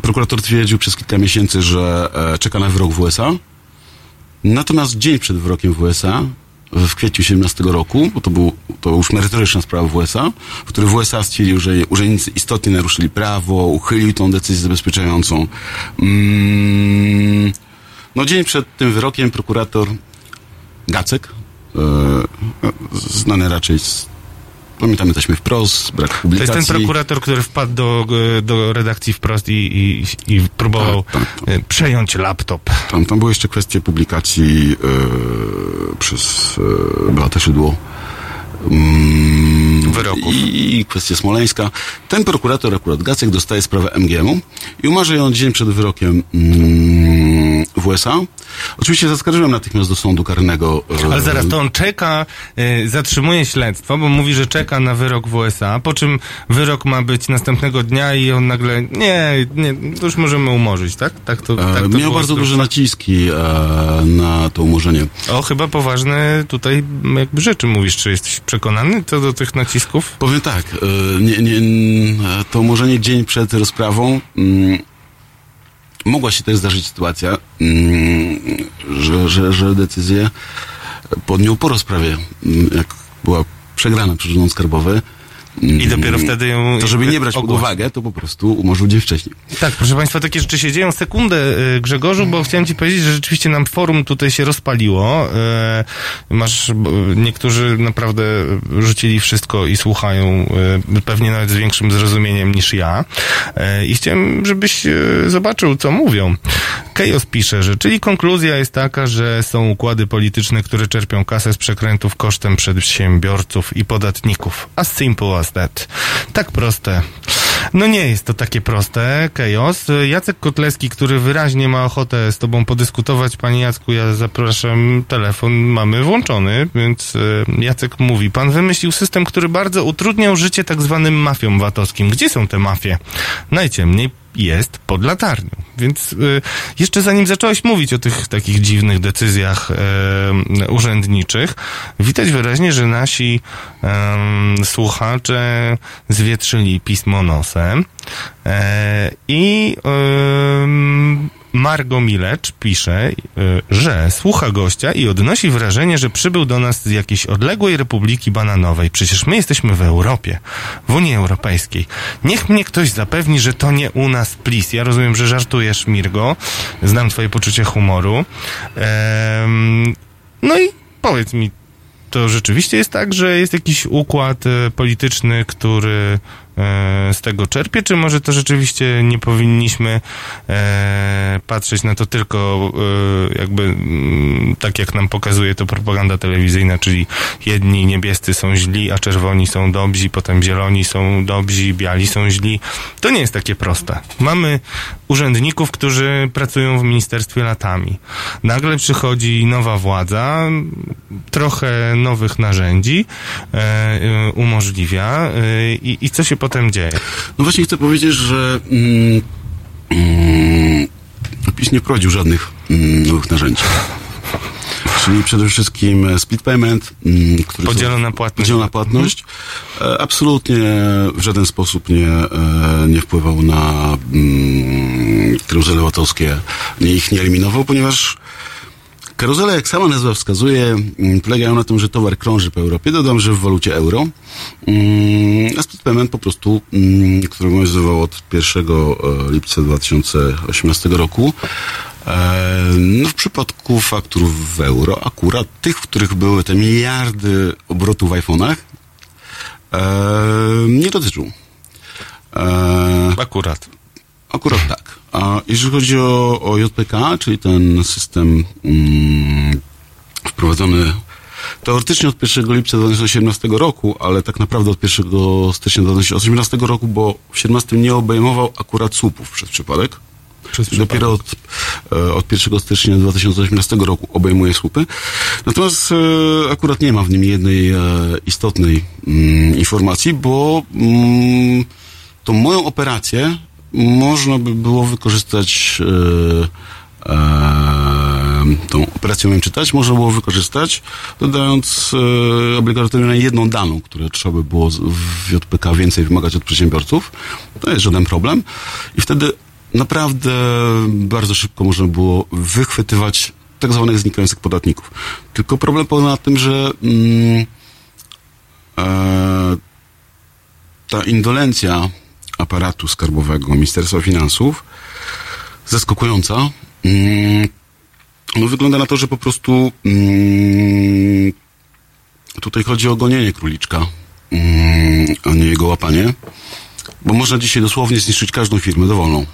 Prokurator twierdził przez kilka miesięcy, że e, czeka na wyrok w USA. Natomiast dzień przed wyrokiem w USA w kwietniu 17 roku, bo to, był, to już merytoryczna sprawa w USA, w której w USA stwierdził, że urzędnicy istotnie naruszyli prawo, uchylił tą decyzję zabezpieczającą. Mm, no dzień przed tym wyrokiem prokurator Gacek, e, znany raczej z Pamiętamy taśmy wprost, brak publikacji. To jest ten prokurator, który wpadł do, do redakcji wprost i, i, i próbował tak, tak, tak. przejąć laptop. Tam, tam były jeszcze kwestie publikacji yy, przez yy, Beatę Szydło. Mm, Wyroków. I, I kwestia Smoleńska. Ten prokurator, akurat Gacek, dostaje sprawę MGM-u i umarza ją dzień przed wyrokiem mm, w USA. Oczywiście zaskarżyłem natychmiast do sądu karnego. E, Ale zaraz, to on czeka, y, zatrzymuje śledztwo, bo mówi, że czeka na wyrok w USA, po czym wyrok ma być następnego dnia i on nagle, nie, nie to już możemy umorzyć, tak? tak to, tak to Miał bardzo duże naciski e, na to umorzenie. O, chyba poważne tutaj jakby rzeczy mówisz, czy jesteś przekonany co do tych nacisków? Powiem tak, e, nie, nie, to umorzenie dzień przed rozprawą mm, mogła się też zdarzyć sytuacja, mm, że, że, że decyzję podjął po rozprawie, mm, jak była przegrana przez Urząd Skarbowy, i dopiero wtedy ją... To żeby nie brać pod uwagę, to po prostu umorzył dzień wcześniej. Tak, proszę Państwa, takie rzeczy się dzieją. Sekundę, y, Grzegorzu, bo chciałem Ci powiedzieć, że rzeczywiście nam forum tutaj się rozpaliło. Y, masz, niektórzy naprawdę rzucili wszystko i słuchają, y, pewnie nawet z większym zrozumieniem niż ja. I chciałem, żebyś zobaczył, co mówią. Kejos pisze, że czyli konkluzja jest taka, że są układy polityczne, które czerpią kasę z przekrętów kosztem przedsiębiorców i podatników. As simple as that. Tak proste. No nie jest to takie proste, Kejos. Jacek Kotleski, który wyraźnie ma ochotę z tobą podyskutować, panie Jacku, ja zapraszam, telefon mamy włączony, więc e, Jacek mówi, pan wymyślił system, który bardzo utrudniał życie tak zwanym mafiom VAT-owskim. Gdzie są te mafie? Najciemniej jest pod latarnią. Więc y, jeszcze zanim zacząłeś mówić o tych takich dziwnych decyzjach y, urzędniczych, widać wyraźnie, że nasi y, słuchacze zwietrzyli pismo nosem e, i Margo Milecz pisze, że słucha gościa i odnosi wrażenie, że przybył do nas z jakiejś odległej Republiki Bananowej. Przecież my jesteśmy w Europie, w Unii Europejskiej. Niech mnie ktoś zapewni, że to nie u nas, please. Ja rozumiem, że żartujesz, Mirgo. Znam twoje poczucie humoru. Ehm, no i powiedz mi, to rzeczywiście jest tak, że jest jakiś układ e, polityczny, który z tego czerpie, czy może to rzeczywiście nie powinniśmy e, patrzeć na to tylko e, jakby mm, tak jak nam pokazuje to propaganda telewizyjna, czyli jedni niebiescy są źli, a czerwoni są dobrzy, potem zieloni są dobrzy, biali są źli. To nie jest takie proste. Mamy urzędników, którzy pracują w ministerstwie latami. Nagle przychodzi nowa władza, trochę nowych narzędzi umożliwia i, i co się potem dzieje? No właśnie chcę powiedzieć, że mm, mm, PiS nie wprowadził żadnych mm, nowych narzędzi. Czyli przede wszystkim split payment, mm, który podzielona płatność. Podzielona płatność mhm. absolutnie w żaden sposób nie, e, nie wpływał na mm, łatowskie, nie ich nie eliminował, ponieważ Karuzele, jak sama nazwa wskazuje, mm, polegają na tym, że towar krąży po Europie. Dodam, że w walucie euro. Mm, a split payment po prostu, mm, który obowiązywał od 1 e, lipca 2018 roku, e, no w przypadku faktur w euro, akurat tych, w których były te miliardy obrotów w iPhone'ach, e, nie dotyczył. Akurat. Akurat tak. A jeżeli chodzi o, o JPK, czyli ten system mm, wprowadzony teoretycznie od 1 lipca 2017 roku, ale tak naprawdę od 1 stycznia 2018 roku, bo w 2017 nie obejmował akurat słupów przez przypadek. Przez Dopiero od, e, od 1 stycznia 2018 roku obejmuje słupy. Natomiast e, akurat nie ma w nim jednej e, istotnej mm, informacji, bo mm, tą moją operację można by było wykorzystać e, e, tą operację umiem czytać, można było wykorzystać, dodając e, obligatoryjnie jedną daną, które trzeba by było w JPK więcej wymagać od przedsiębiorców. To jest żaden problem. I wtedy naprawdę bardzo szybko można było wychwytywać tak zwanych znikających podatników. Tylko problem polega na tym, że mm, e, ta indolencja aparatu skarbowego Ministerstwa Finansów zaskakująca. Mm, no wygląda na to, że po prostu mm, tutaj chodzi o gonienie króliczka, mm, a nie jego łapanie, bo można dzisiaj dosłownie zniszczyć każdą firmę dowolną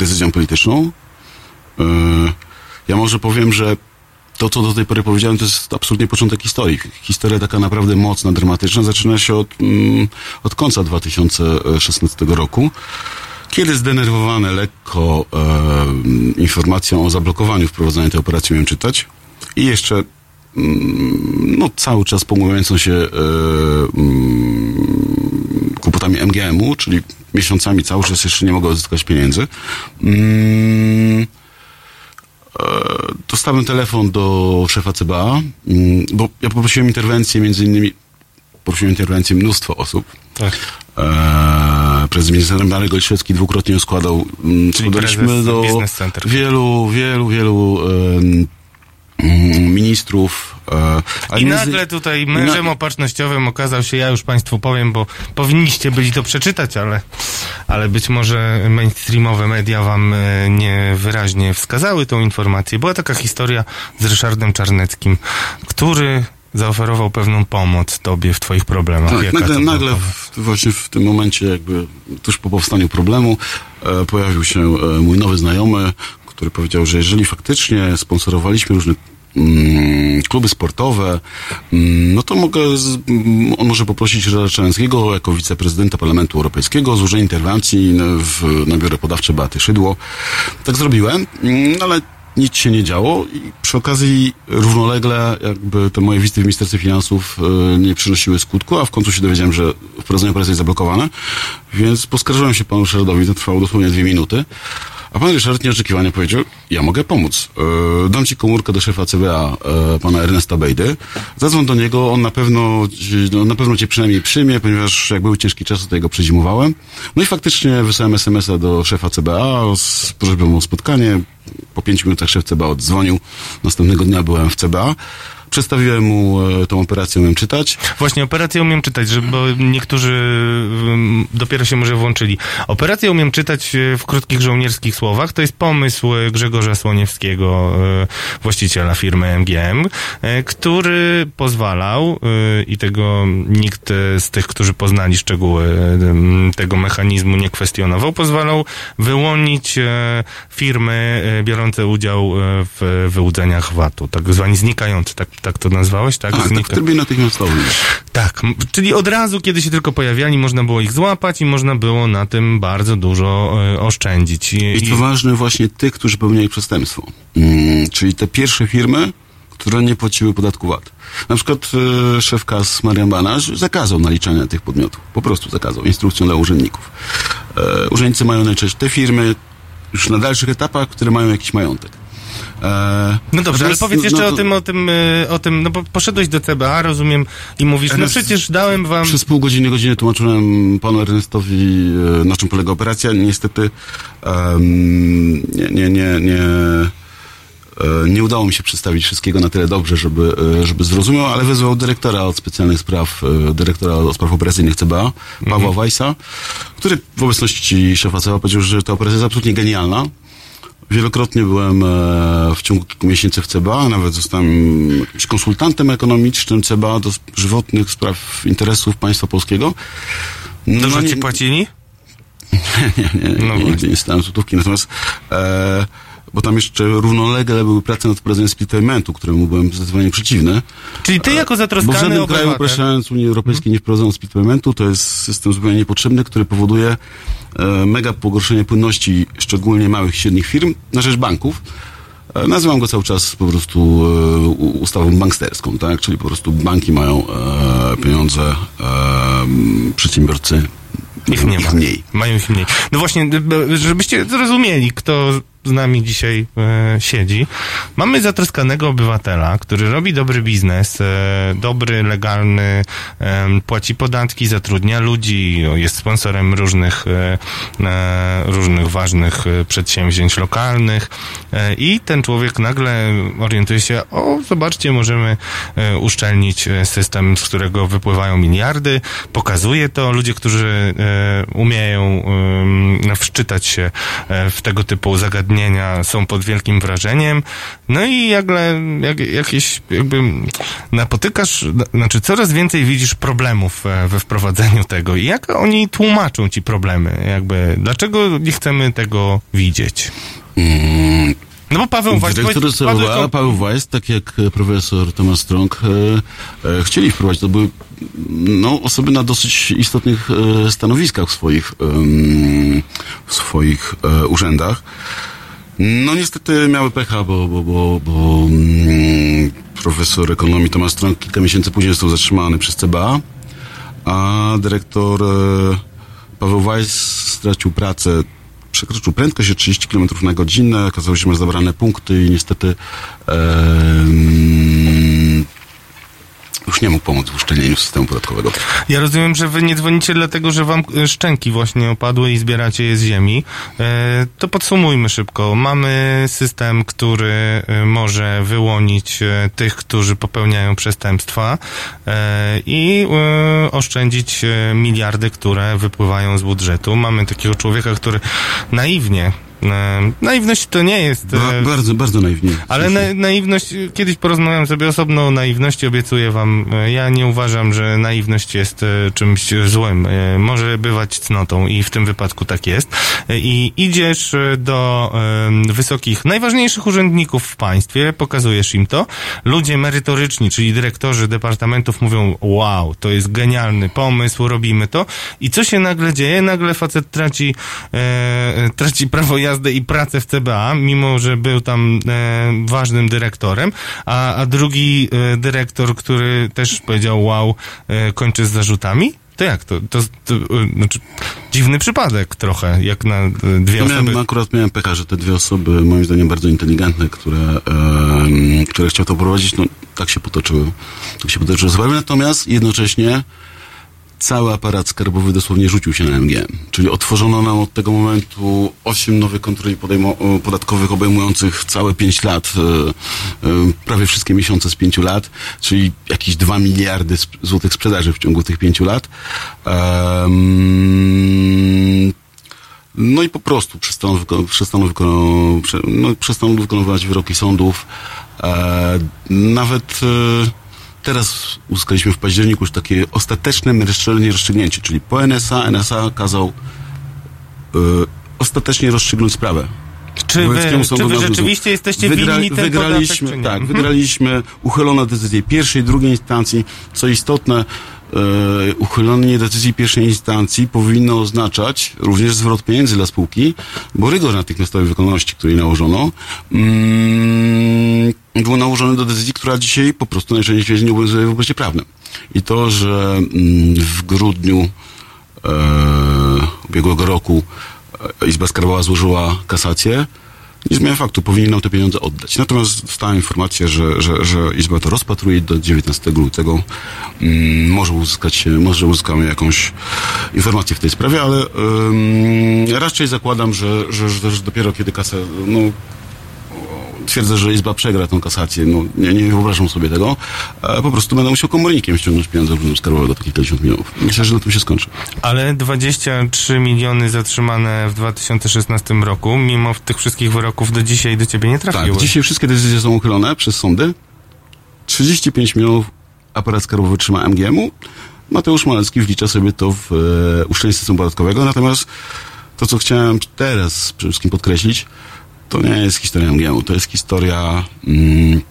decyzją polityczną. E, ja może powiem, że to, co do tej pory powiedziałem, to jest absolutnie początek historii. Historia taka naprawdę mocna, dramatyczna, zaczyna się od, mm, od końca 2016 roku, kiedy zdenerwowane lekko e, informacją o zablokowaniu wprowadzania tej operacji miałem czytać i jeszcze mm, no, cały czas pogłębiającą się e, mm, kłopotami MGM-u, czyli miesiącami cały czas jeszcze nie mogę odzyskać pieniędzy. Mm, dostałem telefon do szefa CBA, mm, bo ja poprosiłem interwencję, między innymi poprosiłem interwencję mnóstwo osób. Tak. E, prezes minister Marek Golszewski dwukrotnie składał, mm, składaliśmy do wielu, wielu, wielu ministrów. E, I nagle tutaj mężem na... opatrznościowym okazał się, ja już Państwu powiem, bo powinniście byli to przeczytać, ale, ale być może mainstreamowe media Wam e, nie wyraźnie wskazały tą informację. Była taka historia z Ryszardem Czarneckim, który zaoferował pewną pomoc tobie w twoich problemach. Tak, nagle, nagle w, właśnie w tym momencie, jakby tuż po powstaniu problemu, e, pojawił się e, mój nowy znajomy, który powiedział, że jeżeli faktycznie sponsorowaliśmy różne mm, kluby sportowe, mm, no to mogę, z, mm, on może poprosić Ryszarda Czarneckiego jako wiceprezydenta Parlamentu Europejskiego o złożenie interwencji w, na biurę podawcze Beaty Szydło. Tak zrobiłem, ale nic się nie działo i przy okazji równolegle jakby te moje wizyty w Ministerstwie Finansów e, nie przynosiły skutku, a w końcu się dowiedziałem, że wprowadzenie operacji jest zablokowane, więc poskarżyłem się panu Ryszardowi, to trwało dosłownie dwie minuty. A pan Ryszard nieoczekiwanie powiedział, ja mogę pomóc. E, dam ci komórkę do szefa CBA, e, pana Ernesta Bejdy. Zadzwoń do niego, on na pewno, no, na pewno cię przynajmniej przyjmie, ponieważ jak był ciężki czas, to jego przezimowałem. No i faktycznie wysłałem SMS-a do szefa CBA z prośbą o spotkanie. Po pięciu minutach szef CBA oddzwonił. Następnego dnia byłem w CBA. Przedstawiłem mu e, tą operację, umiem czytać. Właśnie, operację umiem czytać, bo niektórzy dopiero się może włączyli. Operację umiem czytać e, w krótkich żołnierskich słowach. To jest pomysł e, Grzegorza Słoniewskiego, właściciela firmy MGM, który pozwalał, i tego nikt z tych, którzy poznali szczegóły tego mechanizmu nie kwestionował, pozwalał wyłonić firmy biorące udział w wyłudzeniach VAT-u, tak zwani znikający, tak, tak to nazwałeś, tak? A, tak w trybie natychmiastowym. tak, czyli od razu, kiedy się tylko pojawiali, można było ich złapać i można było na tym bardzo dużo e, oszczędzić. I, I to ważne właśnie tych, którzy popełniali przestępstwo. Mm, czyli te pierwsze firmy, które nie płaciły podatku VAT. Na przykład e, szef KAS Marian Banasz zakazał naliczania tych podmiotów. Po prostu zakazał. Instrukcją dla urzędników. E, urzędnicy mają najczęściej te firmy już na dalszych etapach, które mają jakiś majątek. E, no dobrze, ale natomiast, powiedz no, jeszcze no o to tym, o tym, e, o tym, no bo poszedłeś do CBA, rozumiem, i mówisz, no przecież dałem wam... Przez pół godziny, godzinę tłumaczyłem panu Ernestowi, e, na czym polega operacja. Niestety em, nie, nie, nie, nie, nie udało mi się przedstawić wszystkiego na tyle dobrze, żeby, żeby zrozumiał, ale wezwał dyrektora od specjalnych spraw, dyrektora od spraw operacyjnych CBA, Pawła Weissa, który w obecności szefa CBA powiedział, że ta operacja jest absolutnie genialna. Wielokrotnie byłem e, w ciągu kilku miesięcy w CBA, nawet zostałem jakimś konsultantem ekonomicznym CBA do żywotnych spraw interesów państwa polskiego. No, Dużo nie- ci płacili? nie, nie, No nie, właśnie. nigdy nie stałem złotówki, natomiast e, bo tam jeszcze równolegle były prace nad wprowadzeniem split paymentu, któremu byłem zdecydowanie przeciwny. Czyli ty jako Bo w zatroskany żadnym kraju, obywatel... upraszczając Unii Europejskiej, nie wprowadzono split paymentu. To jest system zupełnie niepotrzebny, który powoduje e, mega pogorszenie płynności szczególnie małych i średnich firm na rzecz banków. E, nazywam go cały czas po prostu e, ustawą banksterską, tak? Czyli po prostu banki mają e, pieniądze, e, przedsiębiorcy Ich nie ma. mniej. Mają ich mniej. No właśnie, żebyście zrozumieli, kto z nami dzisiaj e, siedzi. Mamy zatroskanego obywatela, który robi dobry biznes, e, dobry, legalny, e, płaci podatki, zatrudnia ludzi, jest sponsorem różnych, e, e, różnych ważnych e, przedsięwzięć lokalnych i ten człowiek nagle orientuje się, o zobaczcie, możemy uszczelnić system, z którego wypływają miliardy, pokazuje to, ludzie, którzy umieją em, wszczytać się w tego typu zagadnienia są pod wielkim wrażeniem, no i nagle jak, jakieś jakby napotykasz, znaczy coraz więcej widzisz problemów e, we wprowadzeniu tego i jak oni tłumaczą ci problemy, jakby dlaczego nie chcemy tego widzieć? Mm, No bo Paweł Wojt... Dyrektor Paweł- CBA, Paweł Weiss, tak jak e, profesor Thomas Strong, e, e, chcieli wprowadzić. To były no, osoby na dosyć istotnych e, stanowiskach w swoich, w swoich e, urzędach. No niestety miały pecha, bo, bo, bo, bo mm, profesor ekonomii Thomas Strong kilka miesięcy później został zatrzymany przez CBA, a dyrektor e, Paweł Weiss stracił pracę przekroczył prędkość o 30 km na godzinę, okazało się, że ma zabrane punkty i niestety em, już nie mógł pomóc w uszczelnieniu systemu podatkowego. Ja rozumiem, że wy nie dzwonicie dlatego, że wam e, szczęki właśnie opadły i zbieracie je z ziemi. E, To podsumujmy szybko. Mamy system, który e, może wyłonić tych, którzy popełniają przestępstwa i oszczędzić miliardy, które wypływają z budżetu. Mamy takiego człowieka, który naiwnie naiwność to nie jest... Ba, e, bardzo, bardzo naiwnie. ale na, naiwność, kiedyś porozmawiam sobie osobno o naiwności, obiecuję wam, e, ja nie uważam, że naiwność jest e, czymś złym. E, Może bywać cnotą i w tym wypadku tak jest. E, I idziesz e, do e, wysokich, najważniejszych urzędników w państwie, pokazujesz im to. Ludzie merytoryczni, czyli dyrektorzy departamentów mówią, wow, to jest genialny pomysł, robimy to. I co się nagle dzieje? Nagle facet traci, e, traci prawo jazdy i pracę w CBA, mimo że był tam e, ważnym dyrektorem, a, a drugi e, dyrektor, który też powiedział wow, e, kończy z zarzutami? To jak to? To, to e, znaczy, dziwny przypadek trochę, jak na e, dwie Ja osoby. miałem, akurat miałem pecha, że te dwie osoby, moim zdaniem bardzo inteligentne, które, em, które chciał to prowadzić, no tak się potoczyły. Tak się potoczyły sprawy, natomiast jednocześnie cały aparat skarbowy dosłownie rzucił się na MGM. Czyli otworzono nam od tego momentu osiem nowych kontroli o, podatkowych obejmujących całe pięć lat, e, e, prawie wszystkie miesiące z pięciu lat, czyli jakieś dwa miliardy sp- złotych sprzedaży w ciągu tych pięciu lat. Em, no i po prostu przestaną, wyko- przestaną, wyko- no, przestaną wykonywać wyroki sądów. E, nawet e, teraz uzyskaliśmy w październiku już takie ostateczne rozstrzygnięcie, czyli po NSA, NSA kazał e, ostatecznie rozstrzygnąć sprawę. Czy wy, czy wy rzeczywiście jesteście Wygra- winni ten wygraliśmy, podatek? Tak, Mhm. wygraliśmy, uchylono decyzję pierwszej, drugiej instancji. Co istotne, e, uchylenie decyzji pierwszej instancji powinno oznaczać również zwrot pieniędzy dla spółki, bo rygor natychmiastowej wykonalności, który jej nałożono, mm, był nałożony do decyzji, która dzisiaj po prostu najczęściej świecie nie obowiązuje w obrocie prawnym. I to, że mm, w grudniu e, ubiegłego roku e, Izba Skarbowa złożyła kasację, nie zmienia faktu, powinien nam te pieniądze oddać. Natomiast dostałem informację, że, że, że Izba to rozpatruje do 19 lutego mm, może uzyskać, może uzyskamy jakąś informację w tej sprawie, ale raczej zakładam, że, że, że, dopiero kiedy kasę, no, twierdzę, że Izba przegra tą kasację, no nie, nie wyobrażam sobie tego, e, po prostu będę musiał komornikiem ściągnąć pieniądze z skarbowego do kilkadziesiąt milionów. Myślę, że na tym się skończy. Ale 23 miliony zatrzymane w 2016 roku, mimo tych wszystkich wyroków do dzisiaj do ciebie nie trafiły. Tak, dzisiaj wszystkie decyzje są uchylone przez sądy. 35 milionów aparat skarbowy trzyma MGM-u. Mateusz Malecki wlicza sobie to w e, uszczelnienie systemu podatkowego. Natomiast to, co chciałem teraz przede wszystkim podkreślić, to nie jest historia MGM-u. To jest historia mm,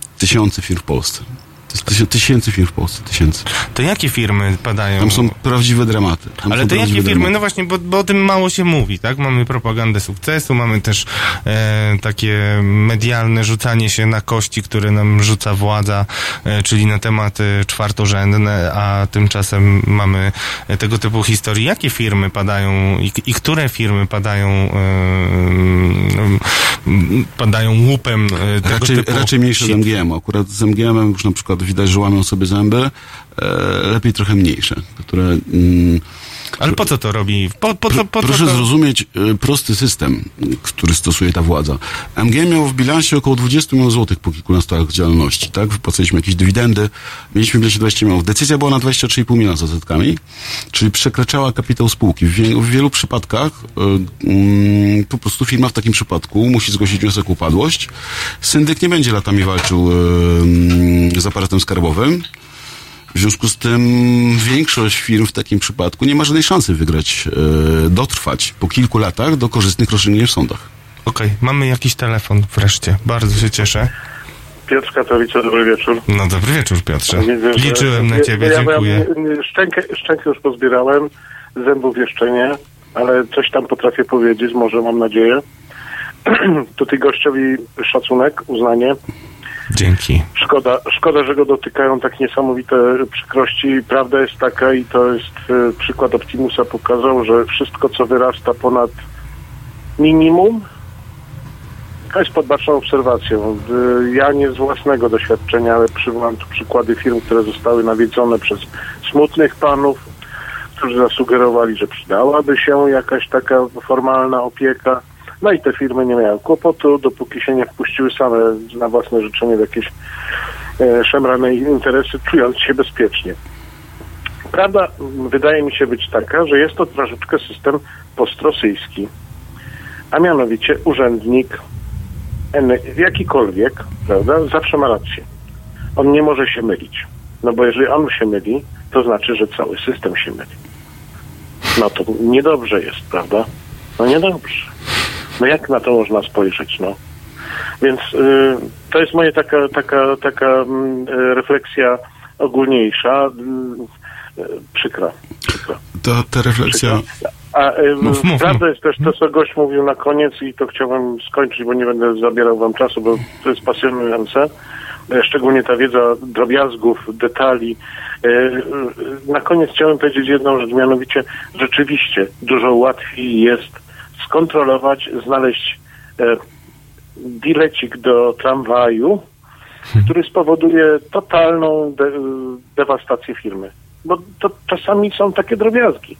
firm w Polsce. To jest tysię, tysięcy firm w Polsce. Tysięcy. To jakie firmy padają? Tam są prawdziwe dramaty. Tam Ale to jakie firmy? dramaty. No właśnie, bo, bo o tym mało się mówi, tak? Mamy propagandę sukcesu, mamy też e, takie medialne rzucanie się na kości, które nam rzuca władza, e, czyli na tematy czwartorzędne, a tymczasem mamy e, tego typu historii. Jakie firmy padają i, i które firmy padają e, m, m, padają łupem e, tego Raczej, typu raczej mniejsze sit? MGM. Akurat z MGM już na przykład widać, że łamią sobie zęby. E, lepiej trochę mniejsze, które... Ale po co to robi? Po, po, po co Proszę to... zrozumieć e, prosty system, który stosuje ta władza. MGM miał w bilansie około 20 milionów złotych po kilkunastu latach działalności, tak? Wypłacaliśmy jakieś dywidendy, mieliśmy w bilansie 20 milionów. Decyzja była na 23,5 miliona z odsetkami, czyli przekraczała kapitał spółki. W, wie, w wielu przypadkach mm, po prostu firma w takim przypadku musi zgłosić wniosek o upadłość. Syndyk nie będzie latami walczył mm, z aparatem skarbowym. W związku z tym większość firm w takim przypadku nie ma żadnej szansy wygrać, e, dotrwać po kilku latach do korzystnych rozstrzygnięć w sądach. Okej, mamy jakiś telefon wreszcie. Bardzo się cieszę. Piotr Katowice, dobry wieczór. No dobry wieczór, Piotrze. Widzę, że- Liczyłem na ciebie, ja, dziękuję. Ja, szczękę, szczękę już pozbierałem, zębów jeszcze nie, ale coś tam potrafię powiedzieć, może mam nadzieję. Tutaj gościowi szacunek, uznanie. Dzięki. Szkoda, szkoda, że go dotykają tak niesamowite przykrości. Prawda jest taka i to jest e, przykład Optimusa pokazał, że wszystko, co wyrasta ponad minimum, to jest pod baczną obserwacją. E, Ja nie z własnego doświadczenia, ale przywołam tu przykłady firm, które zostały nawiedzone przez smutnych panów, którzy zasugerowali, że przydałaby się jakaś taka formalna opieka. No i te firmy nie miały kłopotu, dopóki się nie wpuściły same na własne życzenie w jakieś e, szemrane interesy, czując się bezpiecznie. Prawda wydaje mi się być taka, że jest to troszeczkę system postrosyjski. A mianowicie urzędnik, jakikolwiek, prawda, zawsze ma rację. On nie może się mylić. No bo jeżeli on się myli, to znaczy, że cały system się myli. No to niedobrze jest, prawda? No niedobrze. No jak na to można spojrzeć, no? Więc y, to jest moja taka, taka, taka mm, y, refleksja ogólniejsza, y, y, przykra, przykra. Ta, ta refleksja... A y, Mów, mów, prawda mów. jest też to, co gość mówił na koniec i to chciałbym skończyć, bo nie będę zabierał wam czasu, bo to jest pasjonujące. Szczególnie ta wiedza drobiazgów, detali. Y, Na koniec chciałem powiedzieć jedną rzecz, mianowicie rzeczywiście dużo łatwiej jest skontrolować, znaleźć e, bilecik do tramwaju, który spowoduje totalną de- dewastację firmy. Bo to czasami są takie drobiazgi.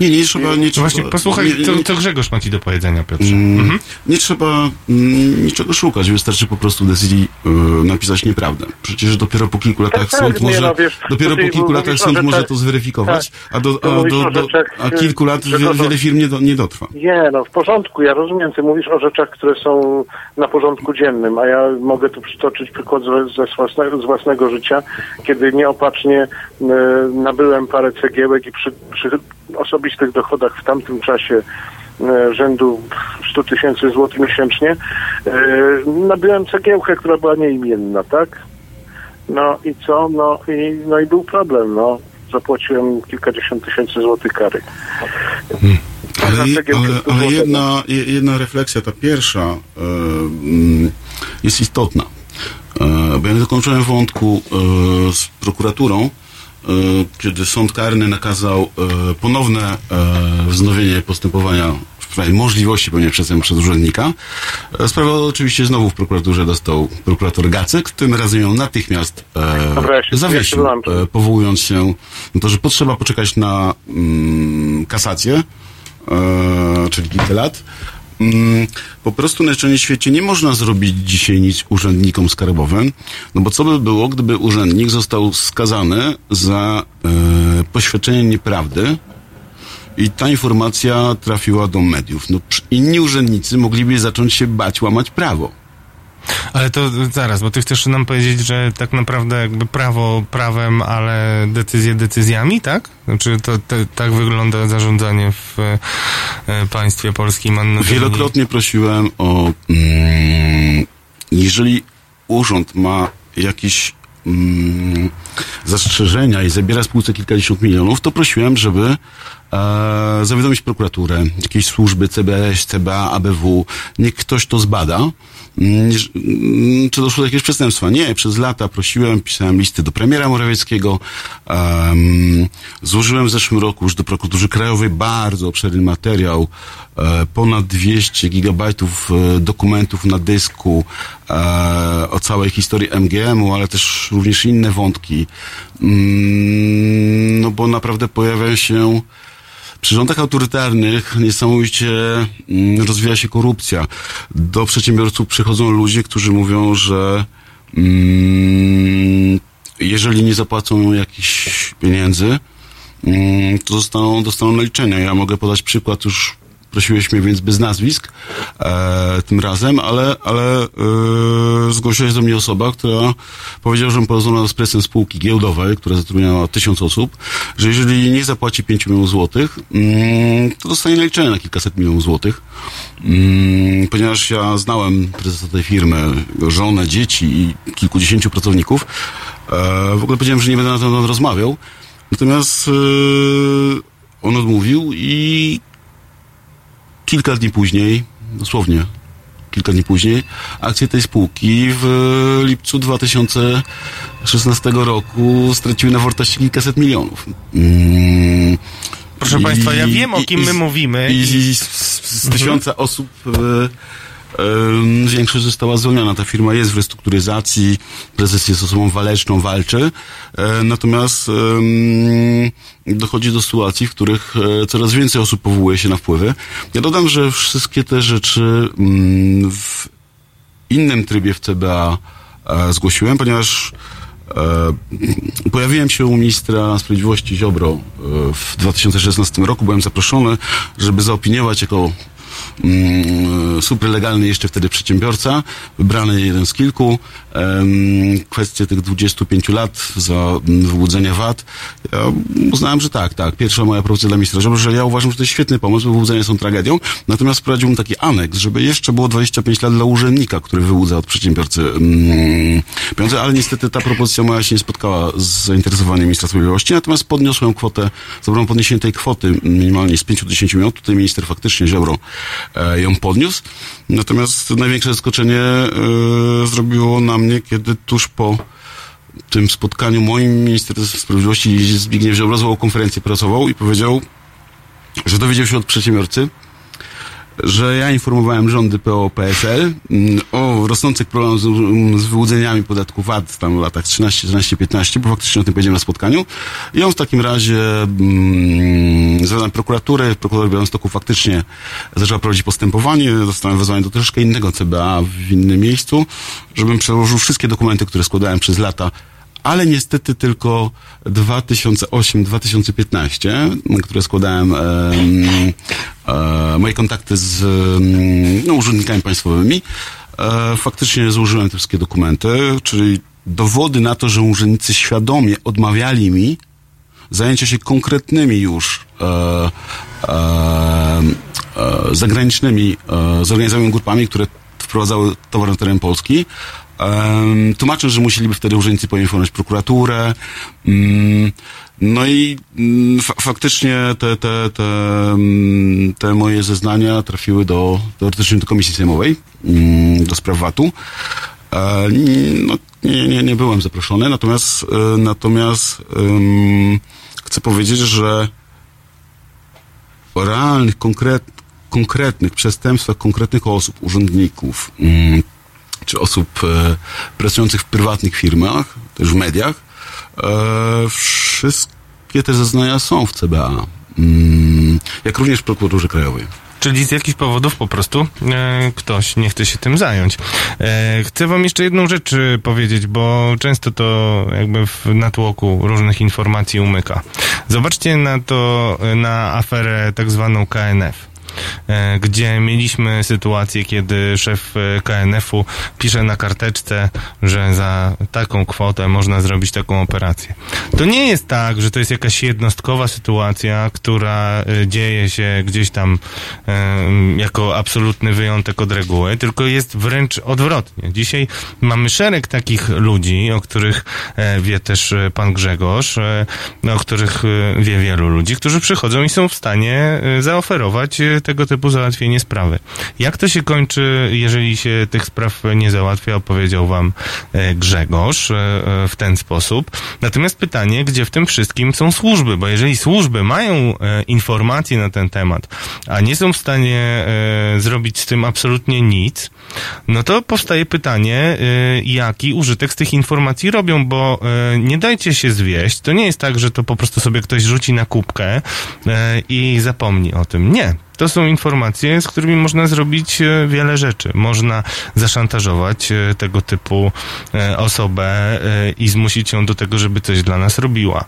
Nie, nie trzeba... Nie No trzeba właśnie, posłuchaj, nie, nie, co Grzegorz ma ci do powiedzenia, Piotrze. Mm, Mhm. Nie trzeba mm, niczego szukać, wystarczy po prostu decyzji y, napisać nieprawdę. Przecież dopiero po kilku latach tak, sąd nie, może, no wiesz, dopiero po kilku latach o sąd może to zweryfikować, a, do, a, do, o do, a kilku lat wiele firm nie, do, nie dotrwa. Nie, no w porządku, ja rozumiem, ty mówisz o rzeczach, które są na porządku dziennym, a ja mogę tu przytoczyć przykład ze, ze własnego, z własnego życia, kiedy nieopatrznie e, nabyłem parę cegiełek i przy, przy osobistych dochodach w tamtym czasie e, rzędu 100 tysięcy złotych miesięcznie, e, nabyłem cegiełkę, która była nieimienna, tak? No i co? No i, no i był problem, no. Zapłaciłem kilkadziesiąt tysięcy złotych kary. Ale, cegiełkę ale, ale złotych. jedna, je- jedna refleksja, ta pierwsza, e, mm, jest istotna. Bo ja nie dokończyłem wątku z prokuraturą, kiedy sąd karny nakazał e, ponowne e, wznowienie postępowania w sprawie możliwości pełnienia przestępstwa przez urzędnika. E, Sprawę oczywiście znowu w prokuraturze dostał prokurator Gacek, tym razem ją natychmiast e, Dobra, ja się- ja się zawiesił, e, powołując się na to, że potrzeba poczekać na mm, kasację, e, czyli kilka lat. Mm, po prostu na szczęście świecie nie można zrobić dzisiaj nic urzędnikom skarbowym, no bo co by było, gdyby urzędnik został skazany za e, poświadczenie nieprawdy i ta informacja trafiła do mediów. No, inni urzędnicy mogliby zacząć się bać łamać prawo. Ale to zaraz, bo ty chcesz nam powiedzieć, że tak naprawdę jakby prawo prawem, ale decyzje decyzjami, tak? Znaczy to, to tak wygląda zarządzanie w e, państwie polskim. Mam Wielokrotnie prosiłem o. Mm, jeżeli urząd ma jakieś mm, zastrzeżenia i zabiera spółce kilkadziesiąt milionów, to prosiłem, żeby e, zawiadomić prokuraturę, jakieś służby CBS, CBA, ABW, niech ktoś to zbada. Mm, Czy doszło do jakiegoś przestępstwa? Nie, przez lata prosiłem, pisałem listy do premiera Morawieckiego, em, złożyłem w zeszłym roku już do prokuratury krajowej bardzo obszerny materiał, e, ponad 200 gigabajtów e, dokumentów na dysku e, o całej historii MGM-u, ale też również inne wątki. Mm, No bo naprawdę pojawia się przy rządach autorytarnych niesamowicie mm, rozwija się korupcja. Do przedsiębiorców przychodzą ludzie, którzy mówią, że mm, jeżeli nie zapłacą jakichś pieniędzy, mm, to zostaną, dostaną naliczenia. Ja mogę podać przykład już prosiłeś mnie więc bez nazwisk e, tym razem, ale, ale e, zgłosiła się do mnie osoba, która powiedziała, że porozmawiała z prezesem spółki giełdowej, która zatrudniała tysiąc osób, że jeżeli nie zapłaci 5 milionów złotych, mm, to dostanie naliczenie na kilkaset milionów złotych. Mm, ponieważ ja znałem prezesa tej firmy, żonę, dzieci i kilkudziesięciu pracowników, e, w ogóle powiedziałem, że nie będę na ten temat rozmawiał. Natomiast e, on odmówił i kilka dni później, dosłownie kilka dni później, akcje tej spółki w lipcu 2016 roku straciły na wartości kilkaset milionów. Mm, Proszę i- Państwa, ja wiem, o kim i my mówimy. I, z, z, z tysiąca osób e, e, większość została zwolniona. Ta firma jest w restrukturyzacji, prezes jest osobą waleczną, walczy, e, natomiast dochodzi do sytuacji, w których e, coraz więcej osób powołuje się na wpływy. Ja dodam, że wszystkie te rzeczy mm, w innym trybie w CBA e, zgłosiłem, ponieważ pojawiłem się u ministra sprawiedliwości Ziobro w 2016 roku. Byłem zaproszony, żeby zaopiniować jako mm, super legalny jeszcze wtedy przedsiębiorca, wybrany jeden z kilku. Kwestię tych 25 lat za wyłudzenie VAT. Ja uznałem, że tak, tak. Pierwsza moja propozycja dla ministra że ja uważam, że to jest świetny pomysł, bo wyłudzenia są tragedią. Natomiast wprowadziłbym taki aneks, żeby jeszcze było 25 lat dla urzędnika, który wyłudza od przedsiębiorcy pieniądze, ale niestety ta propozycja moja się nie spotkała z zainteresowaniem ministra sprawiedliwości. Natomiast podniosłem kwotę, zabrałem podniesienie tej kwoty minimalnie z 5 do 10 minut. Tutaj minister faktycznie Ziobro e, ją podniósł. Natomiast największe zaskoczenie e, zrobiło na mnie, kiedy tuż po tym spotkaniu moim minister sprawiedliwości Zbigniew Ziobro zwołał konferencję prasową i powiedział, że dowiedział się od przedsiębiorcy, że ja informowałem rządy PO-PSL mm, o rosnących problemach z, z wyłudzeniami podatku VAT tam w latach 13, 14, 15, bo faktycznie o tym powiedziałem na spotkaniu. I on w takim razie mm, zadałem prokuratury, prokurator Białymstoku faktycznie zaczęła prowadzić postępowanie, zostałem wezwany do troszkę innego CBA w innym miejscu, żebym przełożył wszystkie dokumenty, które składałem przez lata ale niestety tylko 2008-2015, które składałem e, e, moje kontakty z no, urzędnikami państwowymi. E, faktycznie złożyłem te wszystkie dokumenty, czyli dowody na to, że urzędnicy świadomie odmawiali mi zajęcia się konkretnymi już e, e, e, zagranicznymi e, zorganizowanymi grupami, które wprowadzały towar na teren Polski, Um, tłumacząc, że musieliby wtedy urzędnicy poinformować prokuraturę. Um, no i um, fa faktycznie te, te, te, te moje zeznania trafiły do, teoretycznie do Komisji Sejmowej, do spraw VAT-u. No, nie, nie, nie byłem zaproszony, natomiast, e, natomiast chcę powiedzieć, że o realnych, konkret, konkretnych przestępstwach konkretnych osób, urzędników, czy osób e, pracujących w prywatnych firmach, też w mediach, e, wszystkie te zeznania są w CBA, mm, jak również w prokuraturze krajowej. Czyli z jakichś powodów po prostu e, ktoś nie chce się tym zająć. E, chcę wam jeszcze jedną rzecz e, powiedzieć, bo często to jakby w natłoku różnych informacji umyka. Zobaczcie na to, na aferę tak zwaną KNF. E, gdzie mieliśmy sytuację, kiedy szef e, KNF-u pisze na karteczce, że za taką kwotę można zrobić taką operację. To nie jest tak, że to jest jakaś jednostkowa sytuacja, która e, dzieje się gdzieś tam jako absolutny wyjątek od reguły, tylko jest wręcz odwrotnie. Dzisiaj mamy szereg takich ludzi, o których wie też pan Grzegorz, o których wie wielu ludzi, którzy przychodzą i są w stanie zaoferować tego typu załatwienie sprawy. Jak to się kończy, jeżeli się tych spraw nie załatwia, opowiedział wam e, Grzegorz e, e, w ten sposób. Natomiast pytanie, gdzie w tym wszystkim są służby, bo jeżeli służby mają informacje na ten temat, a nie są w stanie zrobić z tym absolutnie nic, no to powstaje pytanie, jaki użytek z tych informacji robią, bo nie dajcie się zwieść. To nie jest tak, że to po prostu sobie ktoś rzuci na kubkę i zapomni o tym. Nie. To są informacje, z którymi można zrobić e, wiele rzeczy. Można zaszantażować e, tego typu e, osobę i zmusić ją do tego, żeby coś dla nas robiła.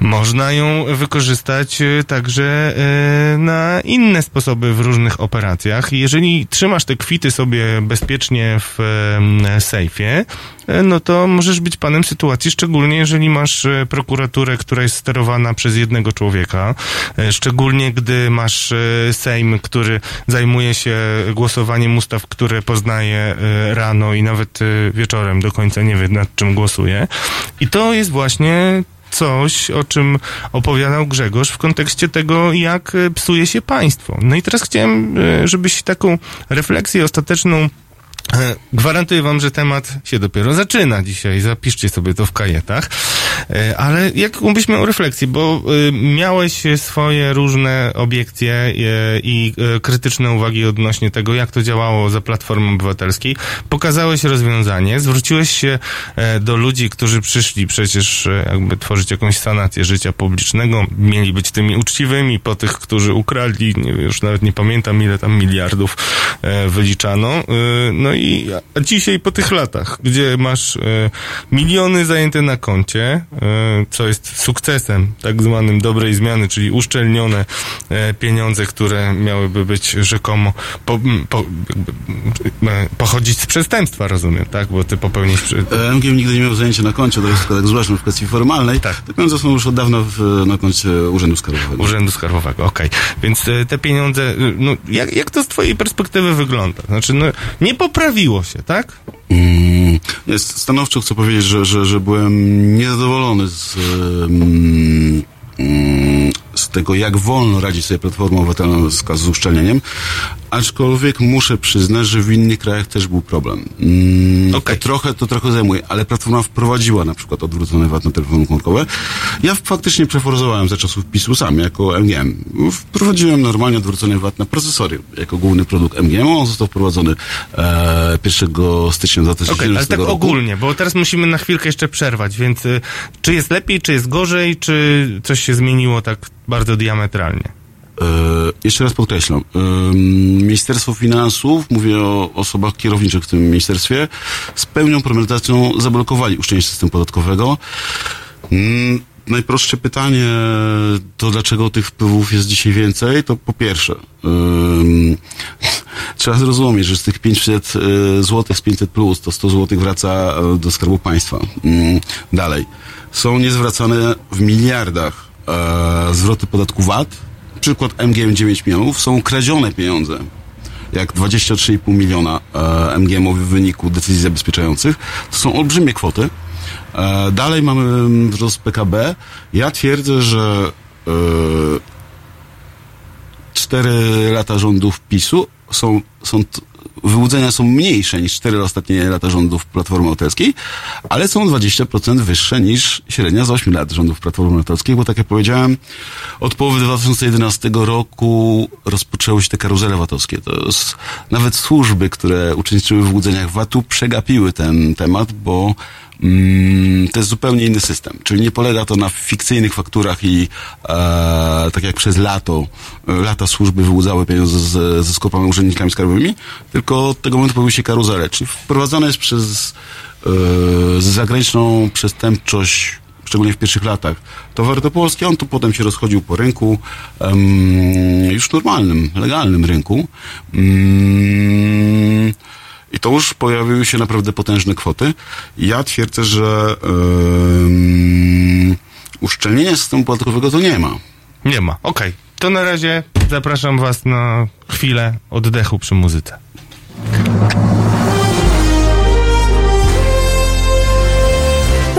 Można ją wykorzystać także na inne sposoby w różnych operacjach. Jeżeli trzymasz te kwity sobie bezpiecznie w sejfie, no to możesz być panem sytuacji, szczególnie jeżeli masz prokuraturę, która jest sterowana przez jednego człowieka, szczególnie gdy masz Sejm, który zajmuje się głosowaniem ustaw, które poznaje e, rano i nawet e, wieczorem do końca nie wie nad czym głosuje. I to jest właśnie coś, o czym opowiadał Grzegorz w kontekście tego, jak e, psuje się państwo. No i teraz chciałem, żebyś taką refleksję ostateczną E, gwarantuję wam, że temat się dopiero zaczyna dzisiaj. Zapiszcie sobie to w kajetach. E, ale jak mówiliśmy o refleksji, bo e, miałeś swoje różne obiekcje i krytyczne uwagi odnośnie tego, jak to działało za Platformą Obywatelskiej. Pokazałeś rozwiązanie, zwróciłeś się do ludzi, którzy przyszli przecież jakby tworzyć jakąś sanację życia publicznego. Mieli być tymi uczciwymi po tych, którzy ukradli, już nawet nie pamiętam ile tam miliardów wyliczano. No i dzisiaj po tych latach, gdzie masz e, miliony zajęte na koncie, e, co jest sukcesem tak zwanym dobrej zmiany, czyli uszczelnione e, pieniądze, które miałyby być rzekomo po, po, jakby, e, pochodzić z przestępstwa, rozumiem, tak? Bo ty popełnisz... Przy... MGM nigdy nie miał zajęcia na koncie, to jest tylko tak złożone w kwestii formalnej. Tak. Te pieniądze są już od dawna w, na koncie Urzędu Skarbowego. Urzędu Skarbowego, okej. Więc e, te pieniądze, no jak, jak to z twojej perspektywy wygląda? Znaczy, no nie poprawiło się, tak? Mm, Jest stanowczo chcę powiedzieć, że, że, że byłem niezadowolony z, mm, z tego, jak wolno radzi sobie Platforma Obywatelska z uszczelnieniem, aczkolwiek muszę przyznać, że w innych krajach też był problem. Mm, Okej. to, trochę, to trochę zajmuje, ale Platforma wprowadziła na przykład odwrócony VAT na telefony komórkowe. Ja faktycznie przeforzowałem za czasów PiSu sam, jako MGM. Wprowadziłem normalnie odwrócony VAT na procesory, jako główny produkt MGM. On został wprowadzony e, 1 stycznia 2017 Okej, ale tak roku. ogólnie, bo teraz musimy na chwilkę jeszcze przerwać, więc y, czy jest lepiej, czy jest gorzej, czy coś się zmieniło tak bardzo diametralnie? E, jeszcze raz podkreślam. E, Ministerstwo Finansów, mówię o osobach kierowniczych w tym ministerstwie, z pełną premedytacją zablokowali uszczelnienie systemu podatkowego. Mm, Najprostsze pytanie, to dlaczego tych wpływów jest dzisiaj więcej, to po pierwsze, trzeba zrozumieć, że z tych 500 zł z 500 plus, to 100 zł wraca e, do Skarbu Państwa. Ym, Dalej, są niezwracane w miliardach e, zwroty podatku VAT, przykład MGM 9 milionów, są kradzione pieniądze jak 23,5 miliona e, MGM-owych w wyniku decyzji zabezpieczających. To są olbrzymie kwoty. E, dalej mamy mm, wzrost PKB. Ja twierdzę, że e, 4 lata rządów PiSu są, są wyłudzenia są mniejsze niż 4 ostatnie lata rządów Platformy Obywatelskiej, ale są 20% wyższe niż średnia z 8 lat rządów Platformy Obywatelskiej, bo tak jak powiedziałem, od połowy 2011 roku rozpoczęły się te karuzele VAT-owskie. To jest, nawet służby, które uczestniczyły w wyłudzeniach VAT-u, przegapiły ten temat, bo to jest zupełnie inny system. Czyli nie polega to na fikcyjnych fakturach i e, tak jak przez lato, lata służby wyłudzały pieniądze z, ze skopami urzędnikami skarbowymi, tylko od tego momentu pojawiły się karuzele. Czyli wprowadzone jest przez e, zagraniczną przestępczość szczególnie w pierwszych latach, towar do Polski, on tu potem się rozchodził po rynku, już normalnym, legalnym rynku. Mm, I to już pojawiły się naprawdę potężne kwoty. Ja twierdzę, że um, uszczelnienia systemu podatkowego to nie ma. Nie ma. Okej. To na razie zapraszam was na chwilę oddechu przy muzyce.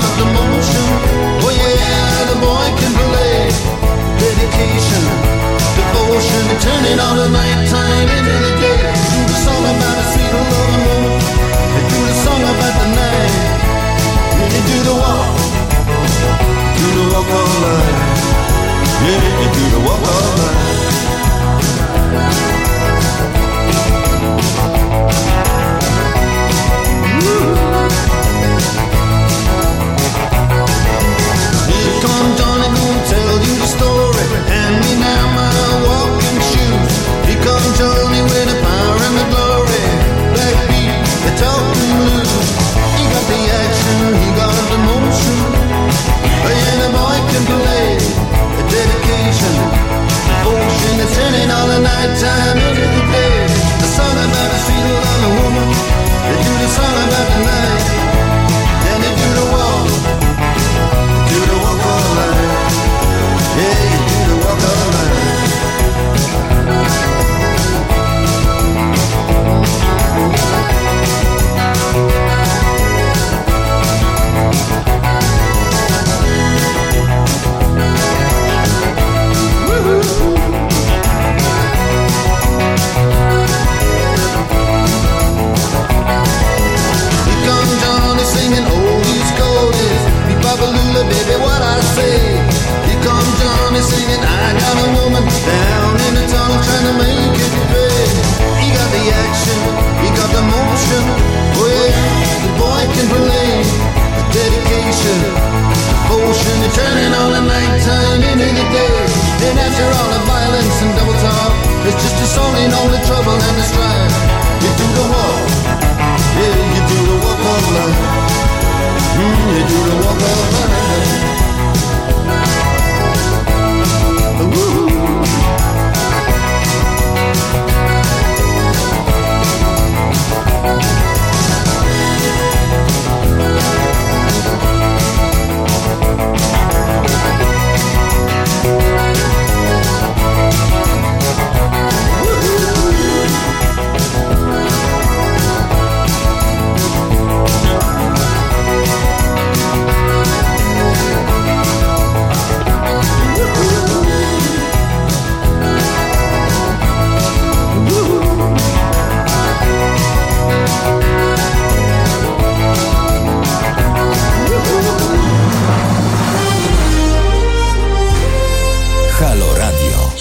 the motion. Oh yeah, the boy can play. Dedication, devotion, turning all the nighttime into the day. Do the song about sweet love moon. Do the song about the night. Then you do the walk, do the walk. Yeah, you do the walk time of life. baby, what I say. Here comes Johnny singing, I got a woman down in the tunnel trying to make it pay. He got the action, he got the motion. Boy, the boy can play. The dedication, devotion, the turning all the nighttime into the day. And after all the violence and double talk, it's just a song in all the trouble and the strife. You do the walk, yeah, you do the walk of life. You do the walk of a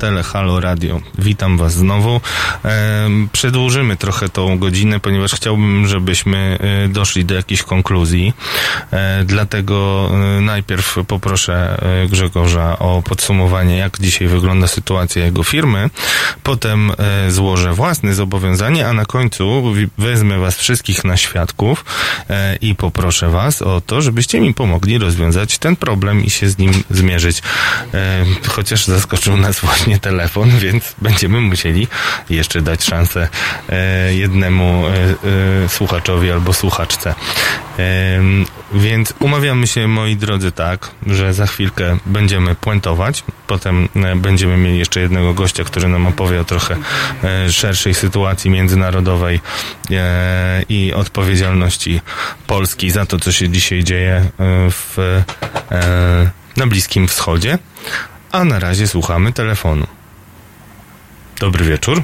Obywatele, Halo Radio. Witam Was znowu. E, przedłużymy trochę tą godzinę, ponieważ chciałbym, żebyśmy e, doszli do jakiejś konkluzji. E, dlatego najpierw poproszę Grzegorza o podsumowanie, jak dzisiaj wygląda sytuacja jego firmy, potem e, złożę własne zobowiązanie, a na końcu wezmę was wszystkich na świadków e, i poproszę was o to, żebyście mi pomogli rozwiązać ten problem i się z nim zmierzyć. E, chociaż zaskoczył nas właśnie telefon, więc będziemy musieli jeszcze dać szansę jednemu słuchaczowi albo słuchaczce. Więc umawiamy się, moi drodzy, tak, że za chwilkę będziemy puentować, potem będziemy mieli jeszcze jednego gościa, który nam opowie o trochę e, szerszej sytuacji międzynarodowej e, i odpowiedzialności Polski za to, co się dzisiaj dzieje e, w, na Bliskim Wschodzie. A na razie słuchamy telefonu. Dobry wieczór.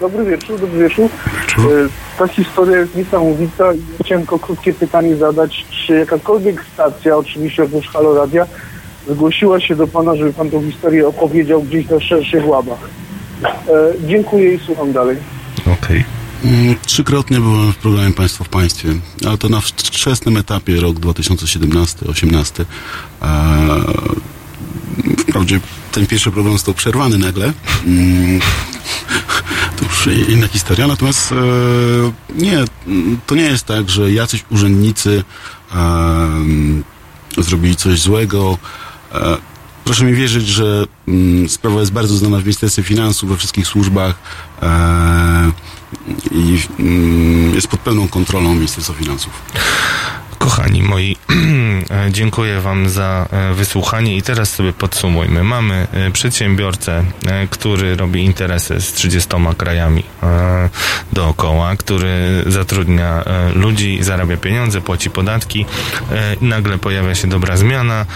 Dobry wieczór, dobry wieczór. E, Ta historia jest niesamowita i chciałem tylko krótkie pytanie zadać. Czy jakakolwiek stacja, oczywiście oprócz Halo Radia, zgłosiła się do Pana, żeby Pan tą historię opowiedział gdzieś na szerszych łamach? E, dziękuję i słucham dalej. Okej. Mm, Trzykrotnie byłem w programie Państwo w Państwie, ale to na wczesnym etapie, rok 2017-18. Wprawdzie ten pierwszy program został przerwany nagle. Mm, To już inna historia. Natomiast e, nie, to nie jest tak, że jacyś urzędnicy zrobili coś złego. E, Proszę mi wierzyć, że mm, sprawa jest bardzo znana w Ministerstwie Finansów, we wszystkich służbach e, i mm, jest pod pełną kontrolą Ministerstwa Finansów. Kochani moi, e, dziękuję Wam za e, wysłuchanie i teraz sobie podsumujmy. Mamy e, przedsiębiorcę, który robi interesy z 30 krajami dookoła, który zatrudnia ludzi, zarabia pieniądze, płaci podatki. Nagle pojawia się dobra zmiana.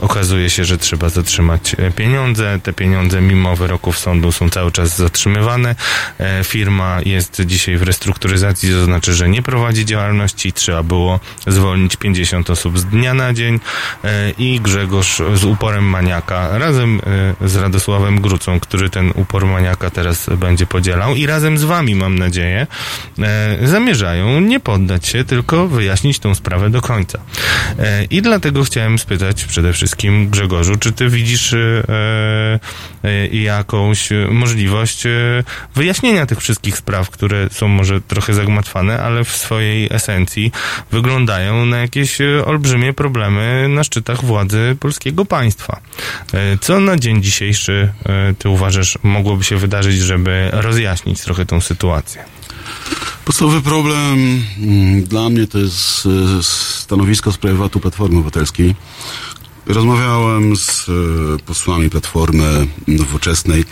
Okazuje się, że trzeba zatrzymać pieniądze. Te pieniądze mimo wyroków sądu są cały czas zatrzymywane. Firma jest dzisiaj w restrukturyzacji, to znaczy, że nie prowadzi działalności. Trzeba było zwolnić 50 osób z dnia na dzień e, i Grzegorz z uporem maniaka razem e, z Radosławem Grucą, który ten upor maniaka teraz będzie podzielał i razem z wami, mam nadzieję, e, zamierzają nie poddać się, tylko wyjaśnić tą sprawę do końca. I dlatego chciałem spytać przede wszystkim Grzegorzu, czy ty widzisz jakąś możliwość wyjaśnienia tych wszystkich spraw, które są może trochę zagmatwane, ale w swojej esencji wyglądają na jakieś e, olbrzymie problemy na szczytach władzy polskiego państwa. E, Co na dzień dzisiejszy e, ty uważasz mogłoby się wydarzyć, żeby rozjaśnić trochę tą sytuację? Podstawowy problem mm, dla mnie to jest stanowisko w sprawie VAT-u Platformy Obywatelskiej. Rozmawiałem z e, posłami Platformy Nowoczesnej.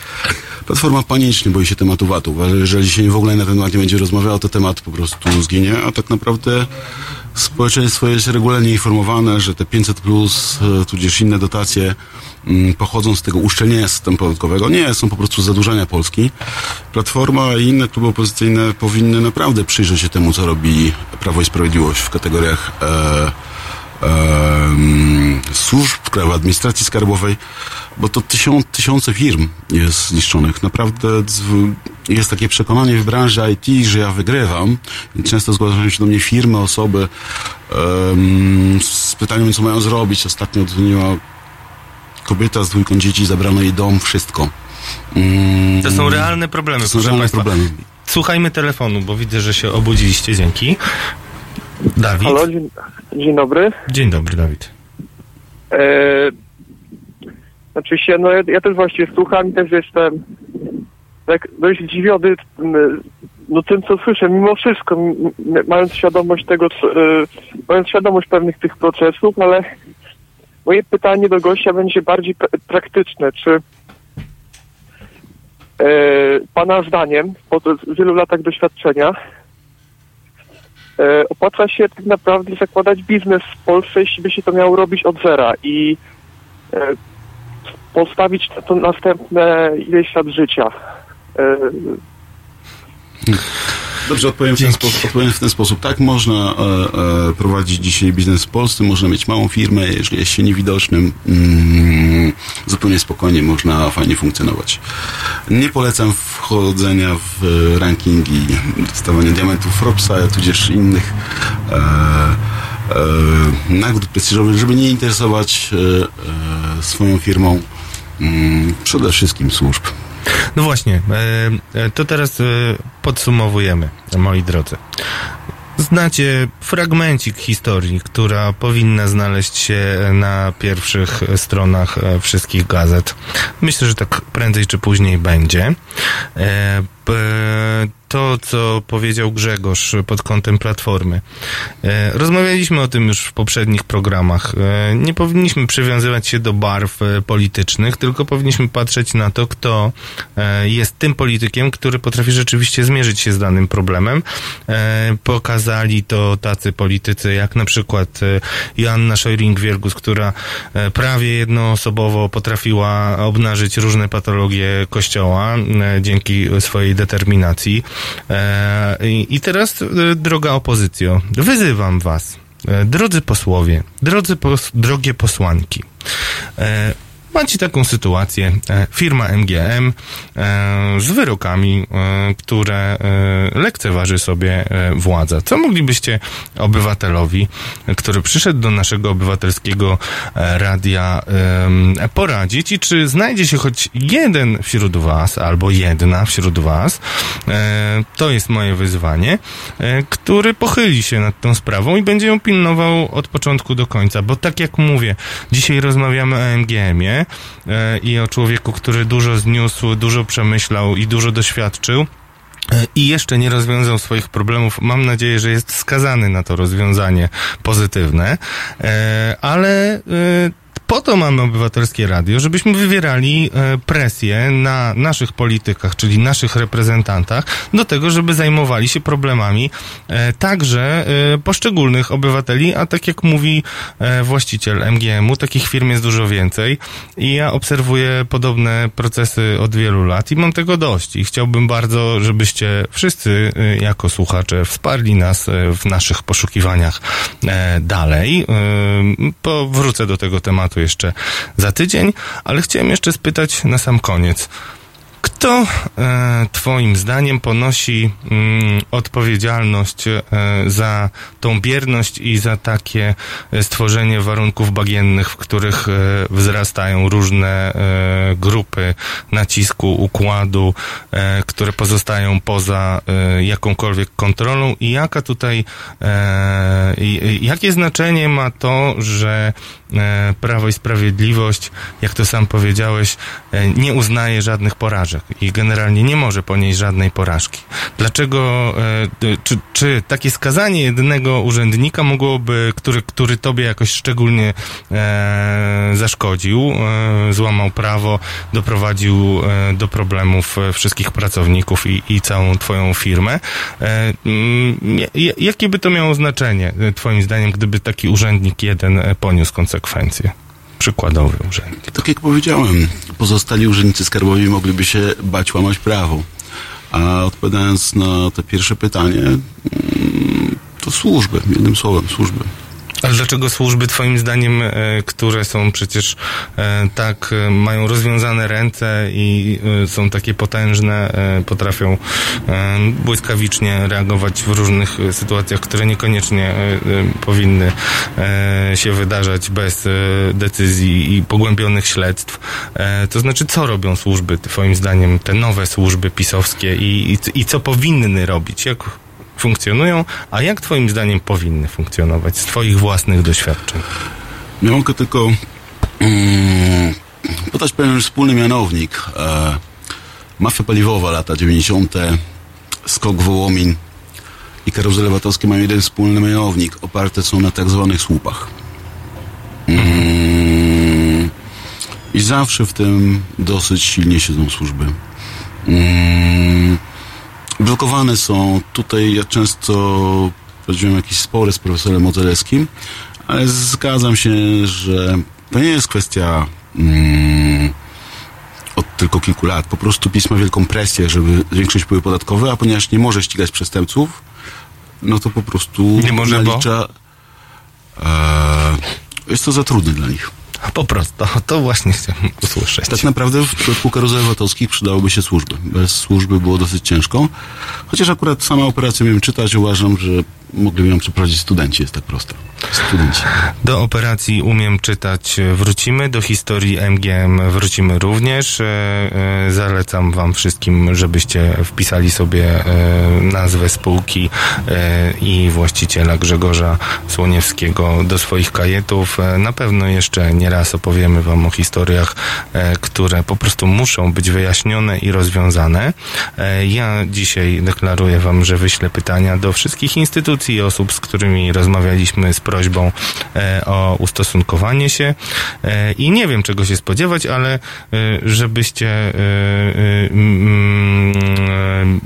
Platforma panicznie boi się tematu VAT-u. Uważa, że jeżeli się w ogóle na ten temat nie będzie rozmawiał, to temat po prostu zginie, a tak naprawdę społeczeństwo jest regularnie informowane, że te 500 plus, e, tudzież inne dotacje mm, pochodzą z tego uszczelnienia systemu podatkowego. Nie, są po prostu zadłużania Polski. Platforma i inne kluby opozycyjne powinny naprawdę przyjrzeć się temu, co robi Prawo i Sprawiedliwość w kategoriach e, służb, Krajowej Administracji Skarbowej, bo to tysiąc, tysiące firm jest zniszczonych. Naprawdę jest takie przekonanie w branży IT, że ja wygrywam często zgłaszają się do mnie firmy, osoby z pytaniem, co mają zrobić. Ostatnio dzwoniła kobieta z dwójką dzieci, zabrano jej dom, wszystko. Mm, To są realne problemy, to są realne państwa. problemy. Słuchajmy telefonu, bo widzę, że się obudziliście. Dzięki. Dawid. Halo, dzień, dzień dobry. Dzień dobry, Dawid. E, znaczy się, no ja, ja też właściwie słucham i też jestem tak dość zdziwiony no tym, co słyszę, mimo wszystko, mając świadomość tego, co, e, mając świadomość pewnych tych procesów, ale moje pytanie do gościa będzie bardziej pra- praktyczne. Czy e, Pana zdaniem, po wielu latach doświadczenia, opłaca się tak naprawdę zakładać biznes w Polsce, jeśli by się to miało robić od zera i e, postawić na to następne ileś lat życia. Dobrze, odpowiem w, ten sposób, odpowiem w ten sposób. Tak, można e, e, prowadzić dzisiaj biznes w Polsce, można mieć małą firmę, jeżeli jest się niewidocznym, mm, zupełnie spokojnie można fajnie funkcjonować. Nie polecam wchodzenia w e, rankingi, dostawania diamentów Forbesa, tudzież innych e, e, nagród prestiżowych, żeby nie interesować e, e, swoją firmą mm, przede wszystkim służb. No właśnie, e, e, to teraz e, podsumowujemy, moi drodzy. znacie fragmencik historii, która powinna znaleźć się na pierwszych stronach wszystkich gazet. Myślę, że tak prędzej czy później będzie. E, to, co powiedział Grzegorz pod kątem Platformy. E, Rozmawialiśmy o tym już w poprzednich programach. E, Nie powinniśmy przywiązywać się do barw politycznych, tylko powinniśmy patrzeć na to, kto jest tym politykiem, który potrafi rzeczywiście zmierzyć się z danym problemem. Pokazali to tacy politycy, jak na przykład Joanna Szojring-Wielgus, która prawie jednoosobowo potrafiła obnażyć różne patologie Kościoła dzięki swojej determinacji. E, I i teraz, e, droga opozycjo, wyzywam was, e, drodzy posłowie, drodzy pos, drogie posłanki. Macie taką sytuację, e, firma MGM e, z wyrokami, e, które lekceważy sobie władza. Co moglibyście obywatelowi, który przyszedł do naszego obywatelskiego radia poradzić? I czy znajdzie się choć jeden wśród was, albo jedna wśród was, to jest moje wyzwanie, który pochyli się nad tą sprawą i będzie ją pilnował od początku do końca, bo tak jak mówię, dzisiaj rozmawiamy o MGM-ie e, i o człowieku, który dużo zniósł, dużo przemyślał i dużo doświadczył. E, I jeszcze nie rozwiązał swoich problemów. Mam nadzieję, że jest skazany na to rozwiązanie pozytywne, e, ale po to mamy obywatelskie radio, żebyśmy wywierali e, presję na naszych politykach, czyli naszych reprezentantach, do tego, żeby zajmowali się problemami e, także e, poszczególnych obywateli, a tak jak mówi właściciel MGM-u, takich firm jest dużo więcej i ja obserwuję podobne procesy od wielu lat i mam tego dość i chciałbym bardzo, żebyście wszyscy jako słuchacze wsparli nas w naszych poszukiwaniach dalej. Powrócę do tego tematu jeszcze za tydzień, ale chciałem jeszcze spytać na sam koniec. Kto e, Twoim zdaniem ponosi mm, odpowiedzialność e, za tą bierność i za takie e, stworzenie warunków bagiennych, w których e, wzrastają różne e, grupy nacisku, układu, e, które pozostają poza jakąkolwiek kontrolą. I jaka tutaj, jakie znaczenie ma to, że Prawo i Sprawiedliwość, jak to sam powiedziałeś, nie uznaje żadnych porażek i generalnie nie może ponieść żadnej porażki. Dlaczego, e, czy, czy takie skazanie jednego urzędnika mogłoby, który, który tobie jakoś szczególnie e, zaszkodził, e, złamał prawo, doprowadził e, do problemów e, wszystkich pracowników i, i całą twoją firmę, e, mm, ja- jakie by to miało znaczenie, twoim zdaniem, gdyby taki urzędnik jeden poniósł konsekwencje? Przykładowy urzędnik. Tak jak powiedziałem, pozostali urzędnicy skarbowi mogliby się bać łamać prawo. A odpowiadając na to pierwsze pytanie, mm, to służby, jednym słowem, służby. Ale dlaczego służby twoim zdaniem, e, które są przecież e, tak, e, mają rozwiązane ręce i są takie potężne, potrafią błyskawicznie reagować w różnych sytuacjach, które niekoniecznie powinny się wydarzać bez decyzji i pogłębionych śledztw. To znaczy, co robią służby, twoim zdaniem, te nowe służby pisowskie i, i, i co powinny robić? Jak funkcjonują, a jak twoim zdaniem powinny funkcjonować z twoich własnych doświadczeń? Ja mogę tylko mm, podać pewien wspólny mianownik. E, mafia paliwowa, lata 90., skok Wołomin i karuzele VAT-owskie mają jeden wspólny mianownik. Oparte są na tak zwanych słupach. Mm, I zawsze w tym dosyć silnie siedzą służby. Mm, blokowane są. Tutaj ja często prowadziłem jakieś spory z profesorem Modzelewskim, ale zgadzam się, że to nie jest kwestia mm, od tylko kilku lat. Po prostu PiS ma wielką presję, żeby zwiększyć wpływy podatkowe, a ponieważ nie może ścigać przestępców, no to po prostu Nie może, bo? nalicza... E, jest to za trudne dla nich. Po prostu, to właśnie chciałem usłyszeć. Tak naprawdę w przypadku karuzel VAT-owskich przydałyby się służby. Bez służby było dosyć ciężko. Chociaż akurat sama operacja miałem czytać, uważam, że mogliby ją przeprowadzić studenci, jest tak prosta. Studenci. Do operacji Umiem czytać e, wrócimy, do historii MGM wrócimy również. E, e, Zalecam Wam wszystkim, żebyście wpisali sobie nazwę spółki i właściciela Grzegorza Słoniewskiego do swoich kajetów. Na pewno jeszcze nie raz opowiemy Wam o historiach, które po prostu muszą być wyjaśnione i rozwiązane. Ja dzisiaj deklaruję Wam, że wyślę pytania do wszystkich instytucji i osób, z którymi rozmawialiśmy z prośbą e, o ustosunkowanie się e, i nie wiem czego się spodziewać, ale e, żebyście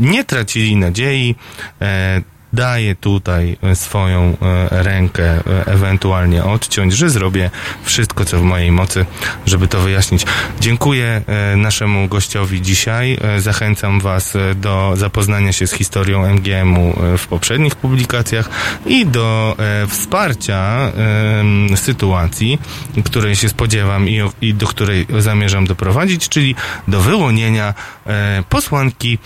nie tracili nadziei, daję tutaj e, swoją e, rękę e, ewentualnie odciąć, że zrobię wszystko, co w mojej mocy, żeby to wyjaśnić. Dziękuję naszemu gościowi dzisiaj. Zachęcam Was do zapoznania się z historią MGM-u w poprzednich publikacjach i do wsparcia sytuacji, której się spodziewam i, do której zamierzam doprowadzić, czyli do wyłonienia posłanki,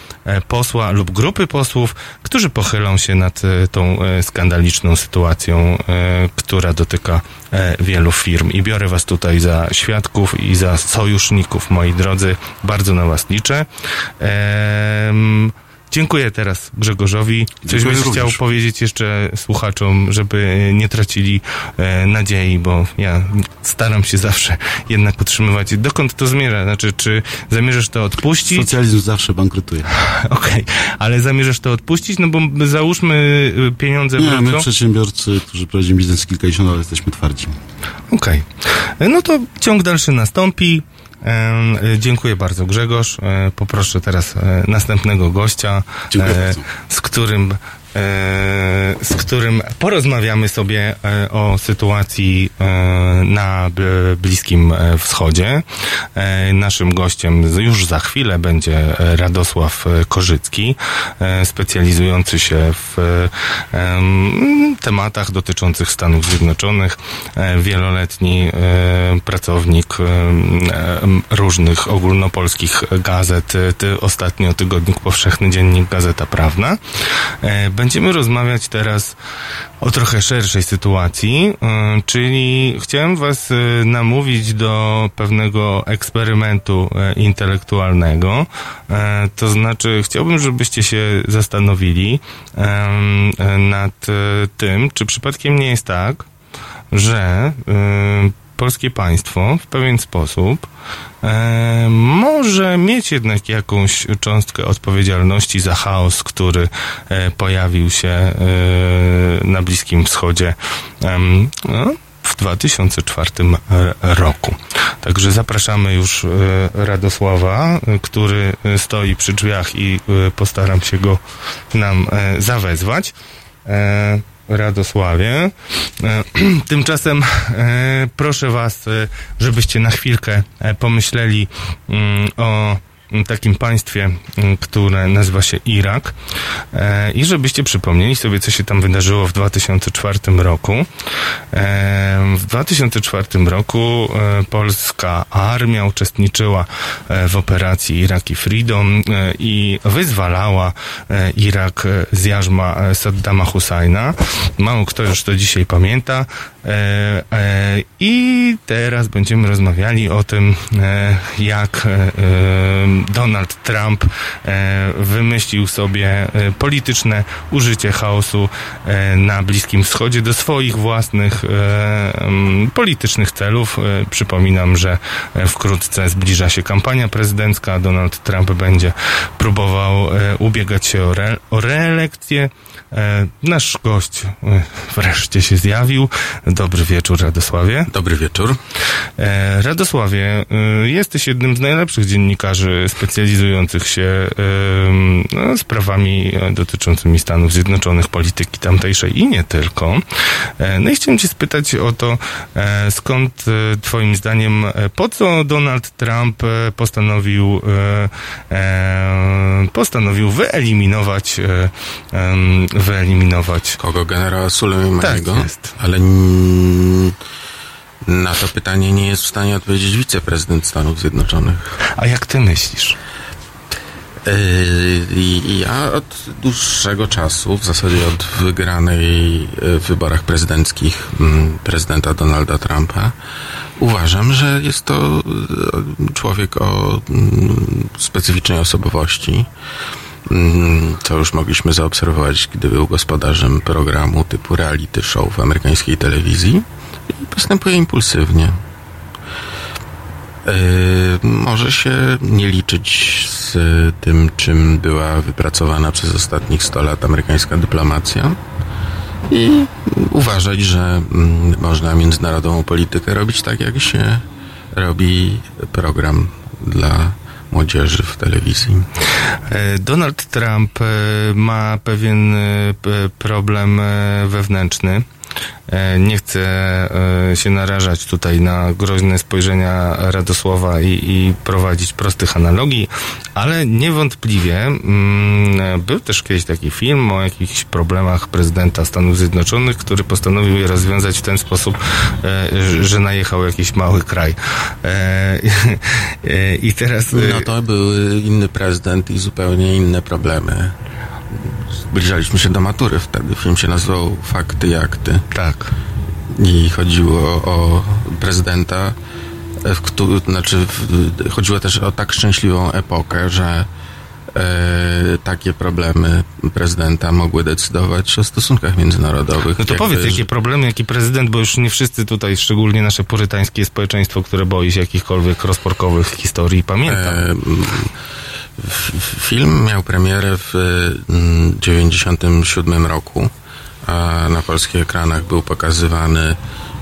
posła lub grupy posłów, którzy pochylą się nad e, tą e, skandaliczną sytuacją, e, która dotyka wielu firm. I biorę Was tutaj za świadków i za sojuszników, moi drodzy. Bardzo na Was liczę. Dziękuję teraz Grzegorzowi. Coś byś chciał powiedzieć jeszcze słuchaczom, żeby nie tracili e, nadziei, bo ja staram się zawsze jednak utrzymywać. Dokąd to zmierza? Znaczy, czy zamierzasz to odpuścić? Socjalizm zawsze bankrutuje. Okej, ale zamierzasz to odpuścić? No bo załóżmy y, pieniądze Nie, my wrócą. przedsiębiorcy, którzy prowadzimy biznes kilkadziesiąt lat, jesteśmy twardzi. Okej. E, No to ciąg dalszy nastąpi. E, Dziękuję bardzo Grzegorz. E, Poproszę teraz e, następnego gościa, z którym z którym porozmawiamy sobie e, o sytuacji e, na Bliskim e, Wschodzie. E, Naszym gościem już za chwilę będzie e, Radosław e, Korzycki, e, specjalizujący się w e, em, tematach dotyczących Stanów Zjednoczonych, e, wieloletni e, pracownik e, różnych ogólnopolskich gazet, e, ostatnio Tygodnik Powszechny, Dziennik Gazeta Prawna. Będziemy rozmawiać teraz o trochę szerszej sytuacji, e, czyli chciałem Was e, namówić do pewnego eksperymentu e, intelektualnego. To znaczy, chciałbym, żebyście się zastanowili nad tym, czy przypadkiem nie jest tak, że polskie państwo w pewien sposób e, może mieć jednak jakąś cząstkę odpowiedzialności za chaos, który e, pojawił się e, na Bliskim Wschodzie no, w 2004 r- roku. Także zapraszamy już e, Radosława, e, który stoi przy drzwiach i e, postaram się go nam zawezwać. Radosławie. E, Tymczasem e, proszę Was, e, żebyście na chwilkę pomyśleli mm, o takim państwie, mm, które nazywa się Irak e, i żebyście przypomnieli sobie, co się tam wydarzyło w 2004 roku. E, w 2004 roku e, polska armia uczestniczyła w operacji Iraki Freedom i wyzwalała Irak z jarzma Saddama Husajna. Mało kto już to dzisiaj pamięta. E, e, I teraz będziemy rozmawiali o tym, e, jak Donald Trump wymyślił sobie polityczne użycie chaosu na Bliskim Wschodzie do swoich własnych politycznych celów. Przypominam, że wkrótce zbliża się kampania prezydencka. Donald Trump będzie próbował ubiegać się o, re, o reelekcję. E, Nasz gość e, wreszcie się zjawił. Dobry wieczór, Radosławie. Dobry wieczór. E, Radosławie, jesteś jednym z najlepszych dziennikarzy specjalizujących się no, sprawami dotyczącymi Stanów Zjednoczonych, polityki tamtejszej i nie tylko. No i chciałem cię spytać o to, skąd twoim zdaniem, po co Donald Trump postanowił postanowił wyeliminować wyeliminować Kogo? Generała Sulejmaniego? Tak jest. Ale na to pytanie nie jest w stanie odpowiedzieć wiceprezydent Stanów Zjednoczonych. a jak ty myślisz? Yy, Ja od dłuższego czasu, w zasadzie od wygranej yy, w wyborach prezydenckich mm, prezydenta Donalda Trumpa, uważam, że jest to yy, człowiek o mm, specyficznej osobowości. Mm, Co już mogliśmy zaobserwować, gdy był gospodarzem programu typu reality show w amerykańskiej telewizji. Postępuje impulsywnie. Yy, może się nie liczyć z tym, czym była wypracowana przez ostatnich 100 lat amerykańska dyplomacja i uważać, że mm, można międzynarodową politykę robić tak, jak się robi program dla młodzieży w telewizji. E, Donald Trump e, ma pewien e, problem wewnętrzny. E, Nie chcę e, się narażać tutaj na groźne spojrzenia Radosława i, i prowadzić prostych analogii, ale niewątpliwie mm, był też kiedyś taki film o jakichś problemach prezydenta Stanów Zjednoczonych, który postanowił je rozwiązać w ten sposób, e, że- najechał jakiś mały kraj. I teraz... No to był inny prezydent i zupełnie inne problemy. Zbliżaliśmy się do matury wtedy. Film się nazywał Fakty i Akty. Tak. I chodziło o prezydenta, w któ- znaczy w, chodziło też o tak szczęśliwą epokę, że e, takie problemy prezydenta mogły decydować o stosunkach międzynarodowych. No to Jakby, powiedz, jakie problemy, jaki prezydent, bo już nie wszyscy tutaj, szczególnie nasze purytańskie społeczeństwo, które boi się jakichkolwiek rozporkowych historii, pamięta. E, Film miał premierę w mm, 97 roku, a na polskich ekranach był pokazywany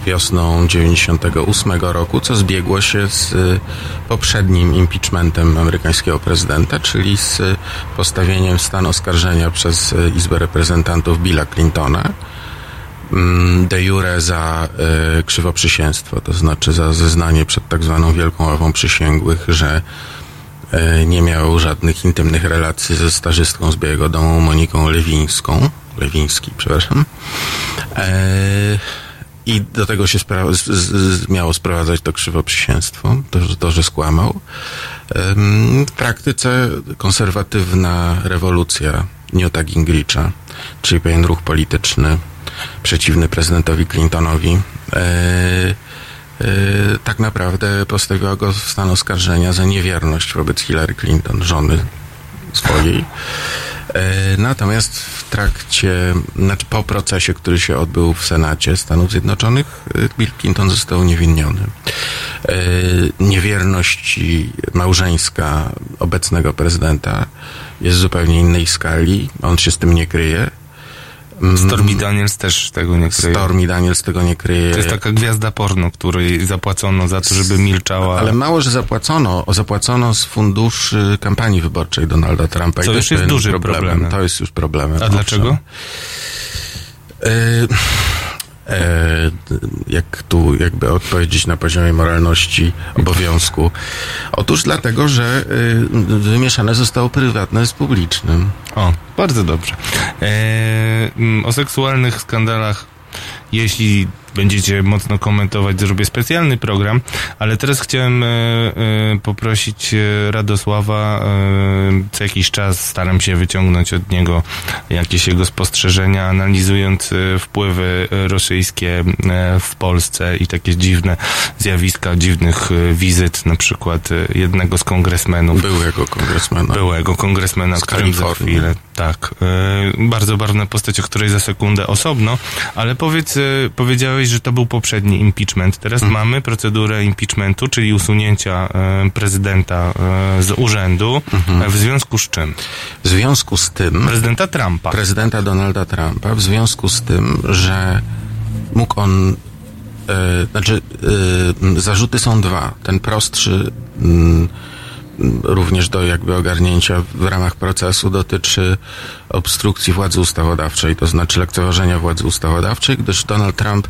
wiosną 98 roku, co zbiegło się z y, poprzednim impeachmentem amerykańskiego prezydenta, czyli z y, postawieniem stan oskarżenia przez y, Izbę Reprezentantów Billa Clintona mm, de jure za krzywoprzysięstwo, to znaczy za zeznanie przed tak zwaną Wielką Ławą Przysięgłych, że nie miał żadnych intymnych relacji ze starzystką z Białego Domu Moniką Lewińską, Lewiński, przepraszam. E, I do tego się spra- z, z, miało sprowadzać to krzywoprzysięstwo, to, to, że skłamał. W praktyce konserwatywna rewolucja Newta Gingricha, czyli pewien ruch polityczny przeciwny prezydentowi Clintonowi, e, e, tak naprawdę postawiła go w stan oskarżenia za niewierność wobec Hillary Clinton, żony swojej. E, Natomiast w trakcie, znaczy po procesie, który się odbył w Senacie Stanów Zjednoczonych, e, Bill Clinton został uniewinniony. E, Niewierność małżeńska obecnego prezydenta jest zupełnie innej skali. On się z tym nie kryje. Mm, Stormy Daniels też tego nie kryje. Stormy Daniels tego nie kryje. To jest taka gwiazda porno, której zapłacono za to, żeby milczała. Ale mało, że zapłacono. Zapłacono z funduszy kampanii wyborczej Donalda Trumpa. Co to już jest pewien dużym problemem. To jest już problemem. A owszem. dlaczego? E, jak tu jakby odpowiedzieć na poziomie moralności obowiązku? Otóż dlatego, że e, wymieszane zostało prywatne z publicznym. O, bardzo dobrze. Mm, o seksualnych skandalach, jeśli będziecie mocno komentować, zrobię specjalny program, ale teraz chciałem e, e, poprosić e, Radosława, co jakiś czas staram się wyciągnąć od niego jakieś jego spostrzeżenia, analizując wpływy rosyjskie w Polsce i takie dziwne zjawiska, dziwnych wizyt, na przykład jednego z kongresmenów. Byłego kongresmena. Byłego kongresmena, Z którym za chwilę, tak. Bardzo barwna postać, o której za sekundę osobno, ale powiedz, e, powiedziałeś, że to był poprzedni impeachment. Teraz Mhm. mamy procedurę impeachmentu, czyli usunięcia e, prezydenta e, z urzędu. Mhm. E, w związku z czym? W związku z tym... Prezydenta Trumpa. prezydenta Donalda Trumpa w związku z tym, że mógł on e, znaczy zarzuty są dwa. Ten prostszy mm, również do jakby ogarnięcia w ramach procesu dotyczy obstrukcji władzy ustawodawczej, to znaczy lekceważenia władzy ustawodawczej, gdyż Donald Trump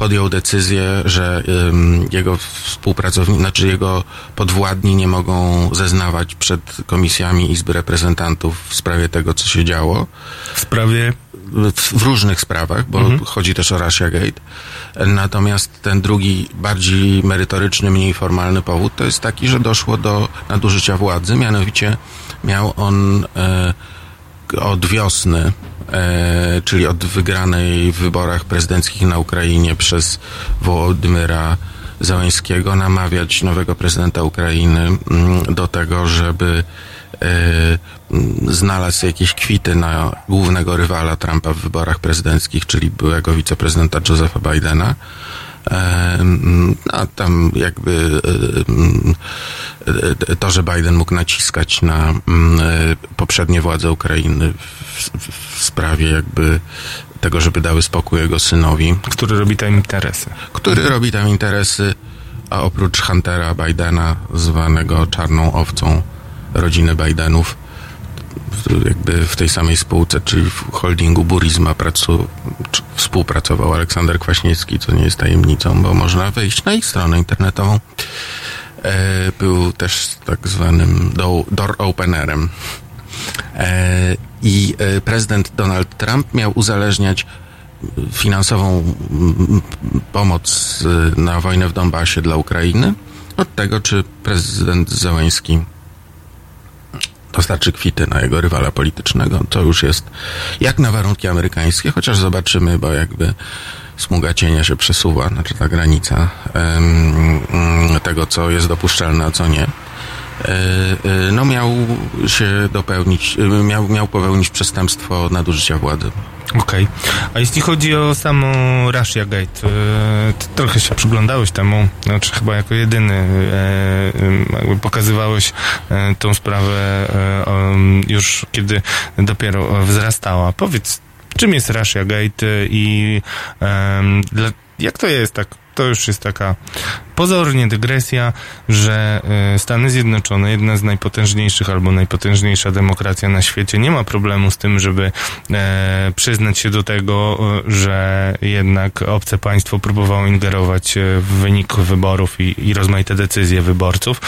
podjął decyzję, że ym, jego współpracownicy, znaczy jego podwładni nie mogą zeznawać przed komisjami Izby Reprezentantów w sprawie tego, co się działo. W sprawie W, w różnych sprawach, bo chodzi też o Russia Gate. Natomiast ten drugi, bardziej merytoryczny, mniej formalny powód to jest taki, że doszło do nadużycia władzy, mianowicie miał on e, od wiosny, czyli od wygranej w wyborach prezydenckich na Ukrainie przez Wołodymyra Załęskiego namawiać nowego prezydenta Ukrainy mm, do tego, żeby e, znalazł jakieś kwity na głównego rywala Trumpa w wyborach prezydenckich, czyli byłego wiceprezydenta Josepha Bidena. A tam jakby to, że Biden mógł naciskać na poprzednie władze Ukrainy w, w, sprawie jakby tego, żeby dały spokój jego synowi, Który robi tam interesy. który robi tam interesy, a oprócz Huntera Bidena, zwanego czarną owcą rodziny Bidenów, jakby w tej samej spółce, czyli w holdingu Burisma pracu, współpracował Aleksander Kwaśniewski, co nie jest tajemnicą, bo można wejść na ich stronę internetową. E, był też tak zwanym do, door openerem. E, I e, prezydent Donald Trump miał uzależniać finansową pomoc na wojnę w Donbasie dla Ukrainy od tego, czy prezydent Załęski dostarczy kwity na jego rywala politycznego. To już jest jak na warunki amerykańskie, chociaż zobaczymy, bo jakby smuga cienia się przesuwa, znaczy ta granica mm, tego, co jest dopuszczalne, a co nie. E, e, No miał się dopełnić, e, miał, miał popełnić przestępstwo nadużycia władzy. Okej. A jeśli chodzi o samą Russia Gate, ty trochę się przyglądałeś temu, znaczy chyba jako jedyny jakby pokazywałeś tą sprawę już kiedy dopiero wzrastała. Powiedz, czym jest Russia Gate i jak to jest tak? To już jest taka pozornie dygresja, że e, Stany Zjednoczone, jedna z najpotężniejszych albo najpotężniejsza demokracja na świecie, nie ma problemu z tym, żeby e, przyznać się do tego, że jednak obce państwo próbowało ingerować e, w wynik wyborów i, i rozmaite decyzje wyborców,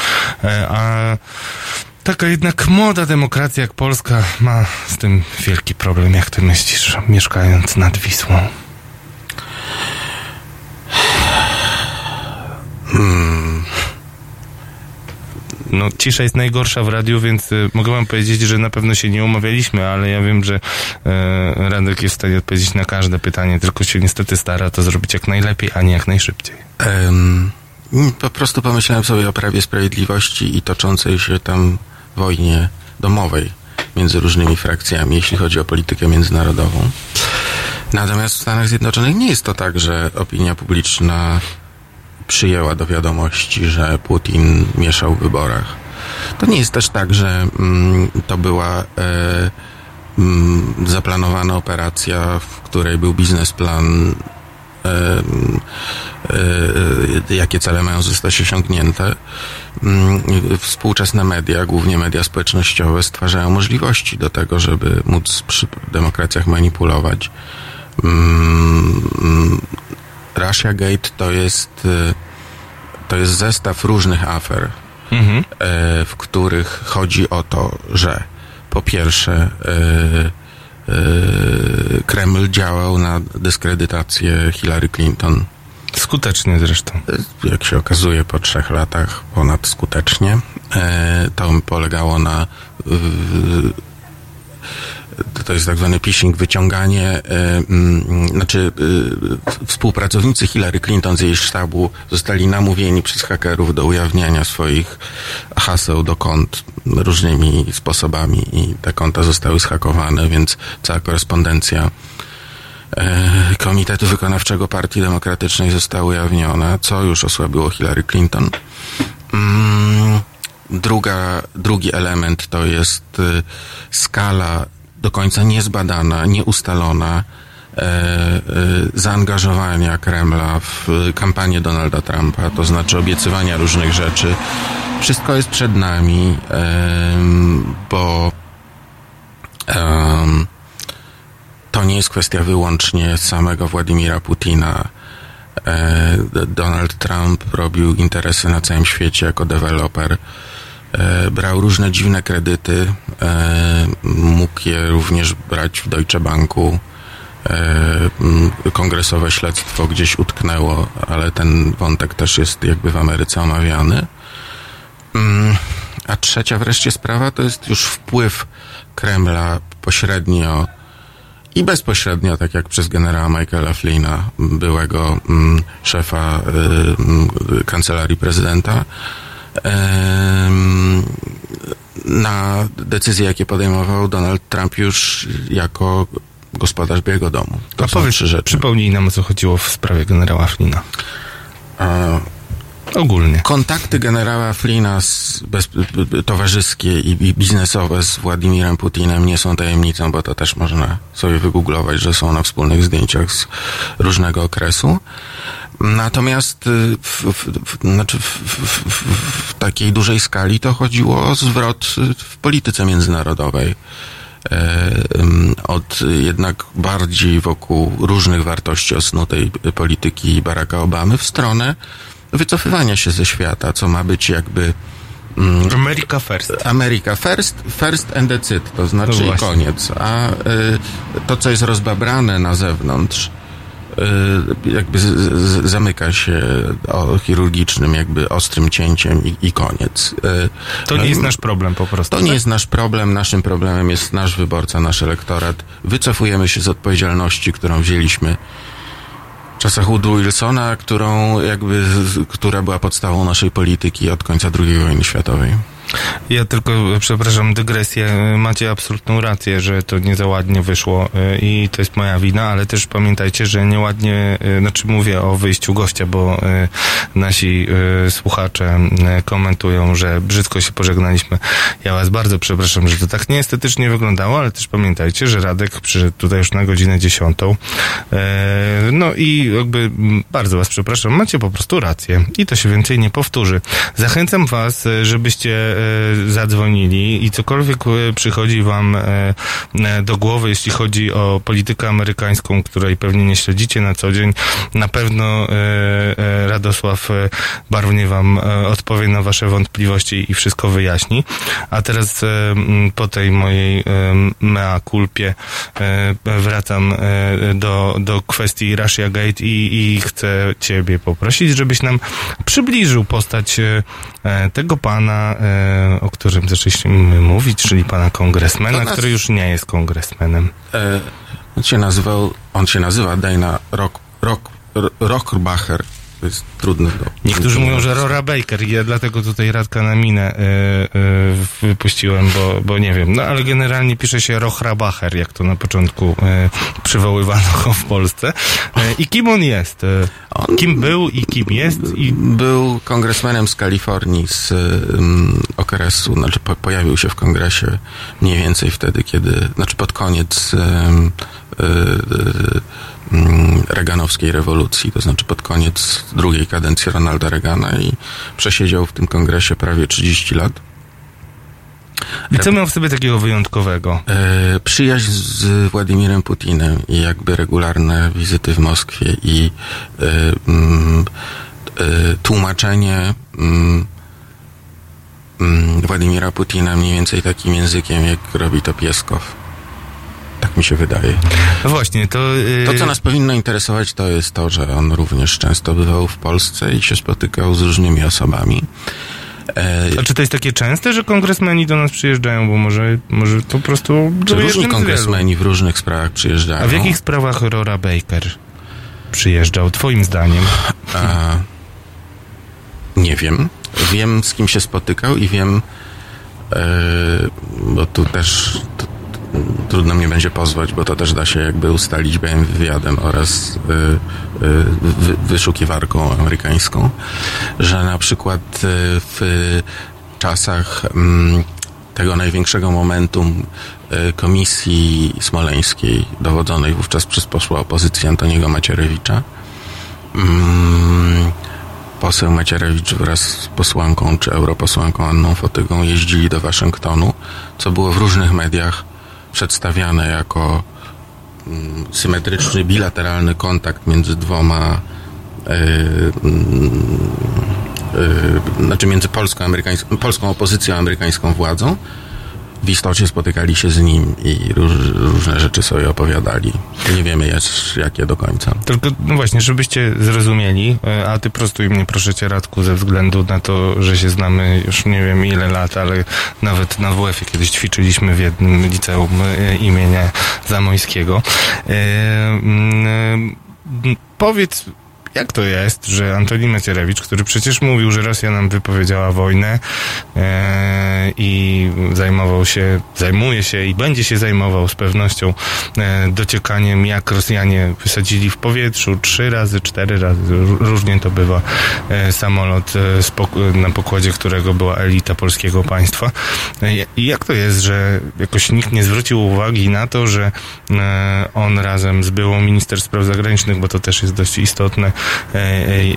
e, a taka jednak młoda demokracja jak Polska ma z tym wielki problem, jak ty myślisz, mieszkając nad Wisłą? No, cisza jest najgorsza w radiu, więc y, mogę wam powiedzieć, że na pewno się nie umawialiśmy, ale ja wiem, że e, Radek jest w stanie odpowiedzieć na każde pytanie, tylko się niestety stara to zrobić jak najlepiej, a nie jak najszybciej. Em, po prostu pomyślałem sobie o Prawie Sprawiedliwości i toczącej się tam wojnie domowej między różnymi frakcjami, jeśli chodzi o politykę międzynarodową. Natomiast w Stanach Zjednoczonych nie jest to tak, że opinia publiczna przyjęła do wiadomości, że Putin mieszał w wyborach. To nie jest też tak, że mm, to była e, mm, zaplanowana operacja, w której był biznesplan e, e, jakie cele mają zostać osiągnięte. Mm, Współczesne media, głównie media społecznościowe, stwarzają możliwości do tego, żeby móc przy demokracjach manipulować. Russia Gate to jest, e, to jest zestaw różnych afer, Mhm. e, w których chodzi o to, że po pierwsze e, e, Kreml działał na dyskredytację Hillary Clinton. Skutecznie zresztą. Jak się okazuje po trzech latach ponad skutecznie. To polegało na to jest tak zwany phishing, wyciąganie, e, mm, znaczy e, współpracownicy Hillary Clinton z jej sztabu zostali namówieni przez hakerów do ujawniania swoich haseł do kont różnymi sposobami i te konta zostały zhakowane, więc cała korespondencja e, Komitetu Wykonawczego Partii Demokratycznej została ujawniona, co już osłabiło Hillary Clinton. Mm, Druga, drugi element to jest skala do końca niezbadana, nieustalona e, e, zaangażowania Kremla w y, kampanię Donalda Trumpa, to znaczy obiecywania różnych rzeczy. Wszystko jest przed nami, bo to nie jest kwestia wyłącznie samego Władimira Putina. E, Donald Trump robił interesy na całym świecie jako deweloper. E, brał różne dziwne kredyty. E, mógł je również brać w Deutsche Banku. E, kongresowe śledztwo gdzieś utknęło, ale ten wątek też jest jakby w Ameryce omawiany. Mm, A trzecia wreszcie sprawa to jest już wpływ Kremla pośrednio i bezpośrednio, tak jak przez generała Michaela Flynna, byłego mm, szefa y, mm, kancelarii prezydenta, na decyzje, jakie podejmował Donald Trump już jako gospodarz Białego Domu. To A powiedz, trzy rzeczy. przypomnij nam, o co chodziło w sprawie generała Flina. Ogólnie. Kontakty generała Flina z, bez, towarzyskie i, i biznesowe z Władimirem Putinem nie są tajemnicą, bo to też można sobie wygooglować, że są na wspólnych zdjęciach z różnego okresu. Natomiast y, w, w, w, znaczy w, takiej dużej skali to chodziło o zwrot y, w polityce międzynarodowej. E, od jednak bardziej wokół różnych wartości osnutej polityki Baracka Obamy w stronę wycofywania się ze świata, co ma być jakby mm, America First. America first, first and that's it, to znaczy No koniec. A y, to, co jest rozbabrane na zewnątrz, jakby z, z, zamyka się o, chirurgicznym, jakby ostrym cięciem i, i koniec. Y, To nie jest nasz problem po prostu. to nie jest nasz problem. Naszym problemem jest nasz wyborca, nasz elektorat. Wycofujemy się z odpowiedzialności, którą wzięliśmy w czasach Woodrow Wilsona, którą jakby, która była podstawą naszej polityki od końca II wojny światowej. Ja tylko, przepraszam, dygresję. Macie absolutną rację, że to nie za ładnie wyszło e, i to jest moja wina, ale też pamiętajcie, że nieładnie, e, znaczy mówię o wyjściu gościa, bo e, nasi słuchacze komentują, że brzydko się pożegnaliśmy. Ja was bardzo przepraszam, że to tak nieestetycznie wyglądało, ale też pamiętajcie, że Radek przyszedł tutaj już na godzinę dziesiątą. No i jakby bardzo was przepraszam, macie po prostu rację i to się więcej nie powtórzy. Zachęcam was, żebyście zadzwonili i cokolwiek e, przychodzi wam e, e, do głowy, jeśli chodzi o politykę amerykańską, której pewnie nie śledzicie na co dzień, na pewno e, e, Radosław e, barwnie wam e, odpowie na wasze wątpliwości i wszystko wyjaśni. A teraz e, po tej mojej e, mea culpie e, wracam e, do, do kwestii Russia Gate i, i chcę ciebie poprosić, żebyś nam przybliżył postać e, e, tego pana, e, o którym zaczęliśmy mówić, czyli pana kongresmena, nas- który już nie jest kongresmenem. E, on się nazywał, on się nazywa Dana Rock, Rock, Rockbacher. To jest trudne do... Niektórzy mówią, że Rora Baker i ja dlatego tutaj Radka na minę y, y, wypuściłem, bo, bo nie wiem. No ale generalnie pisze się Rochrabacher, jak to na początku y, przywoływano go w Polsce. I kim on jest? On- kim był i kim jest? I Był kongresmenem z Kalifornii z okresu, znaczy po, pojawił się w kongresie mniej więcej wtedy, kiedy, znaczy pod koniec mm, Reaganowskiej rewolucji, to znaczy pod koniec drugiej kadencji Ronalda Reagana i przesiedział w tym kongresie prawie 30 lat. I co miał w sobie takiego wyjątkowego? E, przyjaźń z Władimirem Putinem i jakby regularne wizyty w Moskwie i e, mm, e, tłumaczenie mm, Władimira Putina mniej więcej takim językiem, jak robi to Pieskow. Tak mi się wydaje. No właśnie, to... y, To, co nas powinno interesować, to jest to, że on również często bywał w Polsce i się spotykał z różnymi osobami. E, A czy to jest takie częste, że kongresmeni do nas przyjeżdżają? Bo może, może po prostu... czy różni kongresmeni w różnych sprawach przyjeżdżają. A w jakich sprawach Rora Baker przyjeżdżał, twoim zdaniem? A, nie wiem. Wiem, z kim się spotykał i wiem, e, bo tu też trudno mnie będzie pozwać, bo to też da się jakby ustalić byłem wywiadem oraz e, wy, wyszukiwarką amerykańską, że na przykład e, w czasach mm, tego największego momentum e, komisji smoleńskiej, dowodzonej wówczas przez posła opozycji Antoniego Macierewicza, mm, poseł Macierewicz wraz z posłanką czy europosłanką Anną Fotygą jeździli do Waszyngtonu, co było w różnych mediach przedstawiane jako mm, symetryczny, bilateralny kontakt między dwoma y, mm, y, znaczy między polską, amerykańską, polską opozycją a amerykańską władzą. W istocie spotykali się z nim i róż, różne rzeczy sobie opowiadali. Nie wiemy jeszcze jakie do końca. Tylko, no właśnie, żebyście zrozumieli, e, a ty prostuj mnie proszę cię Radku ze względu na to, że się znamy już nie wiem ile lat, ale nawet na WF-ie kiedyś ćwiczyliśmy w jednym liceum e, imienia Zamojskiego. E, mm, e, powiedz, jak to jest, że Antoni Macierewicz, który przecież mówił, że Rosja nam wypowiedziała wojnę e, i zajmował się, zajmuje się i będzie się zajmował z pewnością e, dociekaniem, jak Rosjanie wysadzili w powietrzu trzy razy, cztery razy, ró- różnie to bywa, e, samolot, na pokładzie którego była elita polskiego państwa. I jak to jest, że jakoś nikt nie zwrócił uwagi na to, że on razem z byłą minister spraw zagranicznych, bo to też jest dość istotne,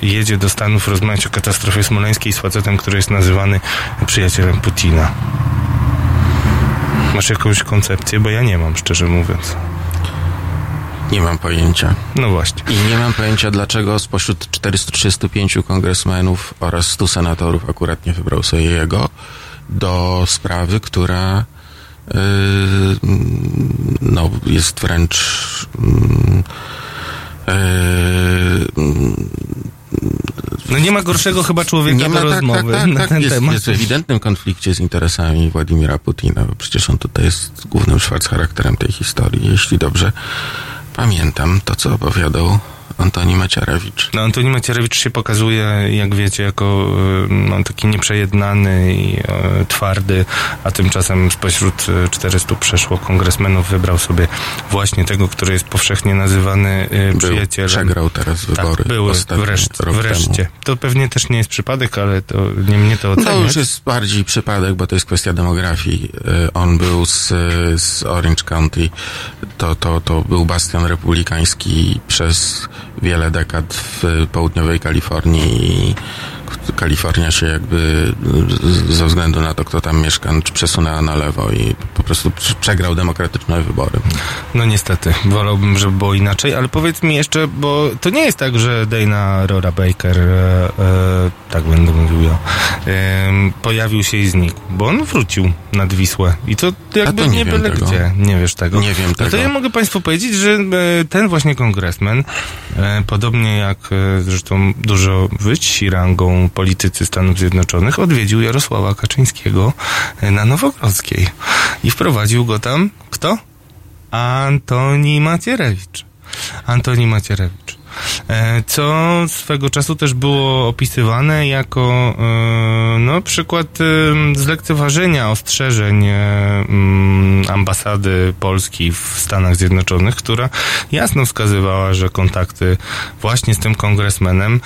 jedzie do Stanów rozmawiać o katastrofie smoleńskiej z facetem, który jest nazywany przyjacielem Putina. Masz jakąś koncepcję? Bo ja nie mam, szczerze mówiąc. Nie mam pojęcia. No właśnie. I nie mam pojęcia, dlaczego spośród 435 kongresmenów oraz 100 senatorów akurat nie wybrał sobie jego do sprawy, która yy, no, jest wręcz yy, No nie ma gorszego chyba człowieka nie ma, do tak, rozmowy tak, tak, na tak. ten jest, temat. jest w ewidentnym konflikcie z interesami Władimira Putina, bo przecież on tutaj jest głównym charakterem tej historii. Jeśli dobrze pamiętam to, co opowiadał Antoni Macierewicz. No, Antoni Macierewicz się pokazuje, jak wiecie, jako e, no, taki nieprzejednany i e, twardy, a tymczasem spośród e, 400 przeszło kongresmenów wybrał sobie właśnie tego, który jest powszechnie nazywany e, Był, przyjacielem. przegrał teraz wybory. Tak, były wreszcie. wreszcie. To pewnie też nie jest przypadek, ale to nie mnie to oceniać. To już jest bardziej przypadek, bo to jest kwestia demografii. E, On był z, z Orange County. To, to, to był bastion republikański przez wiele dekad w południowej Kalifornii i Kalifornia się jakby ze względu na to, kto tam mieszka, przesunęła na lewo i po prostu prze- przegrał demokratyczne wybory. No niestety, wolałbym, żeby było inaczej, ale powiedz mi jeszcze, bo to nie jest tak, że Dana Rora Baker, e, e, tak będę mówił ja, em, pojawił się i znikł, bo on wrócił nad Wisłę i to jakby to nie nie byle tego. gdzie, nie wiesz tego. Nie wiem No to tego. ja mogę Państwu powiedzieć, że e, ten właśnie kongresmen, e, podobnie jak e, zresztą dużo wyżsi rangą politycy Stanów Zjednoczonych, odwiedził Jarosława Kaczyńskiego e, na Nowogrodzkiej i wprowadził go tam, kto? Antoni Macierewicz. Antoni Macierewicz. E, Co swego czasu też było opisywane jako e, no, przykład e, zlekceważenia ostrzeżeń mm, ambasady Polski w Stanach Zjednoczonych, która jasno wskazywała, że kontakty właśnie z tym kongresmenem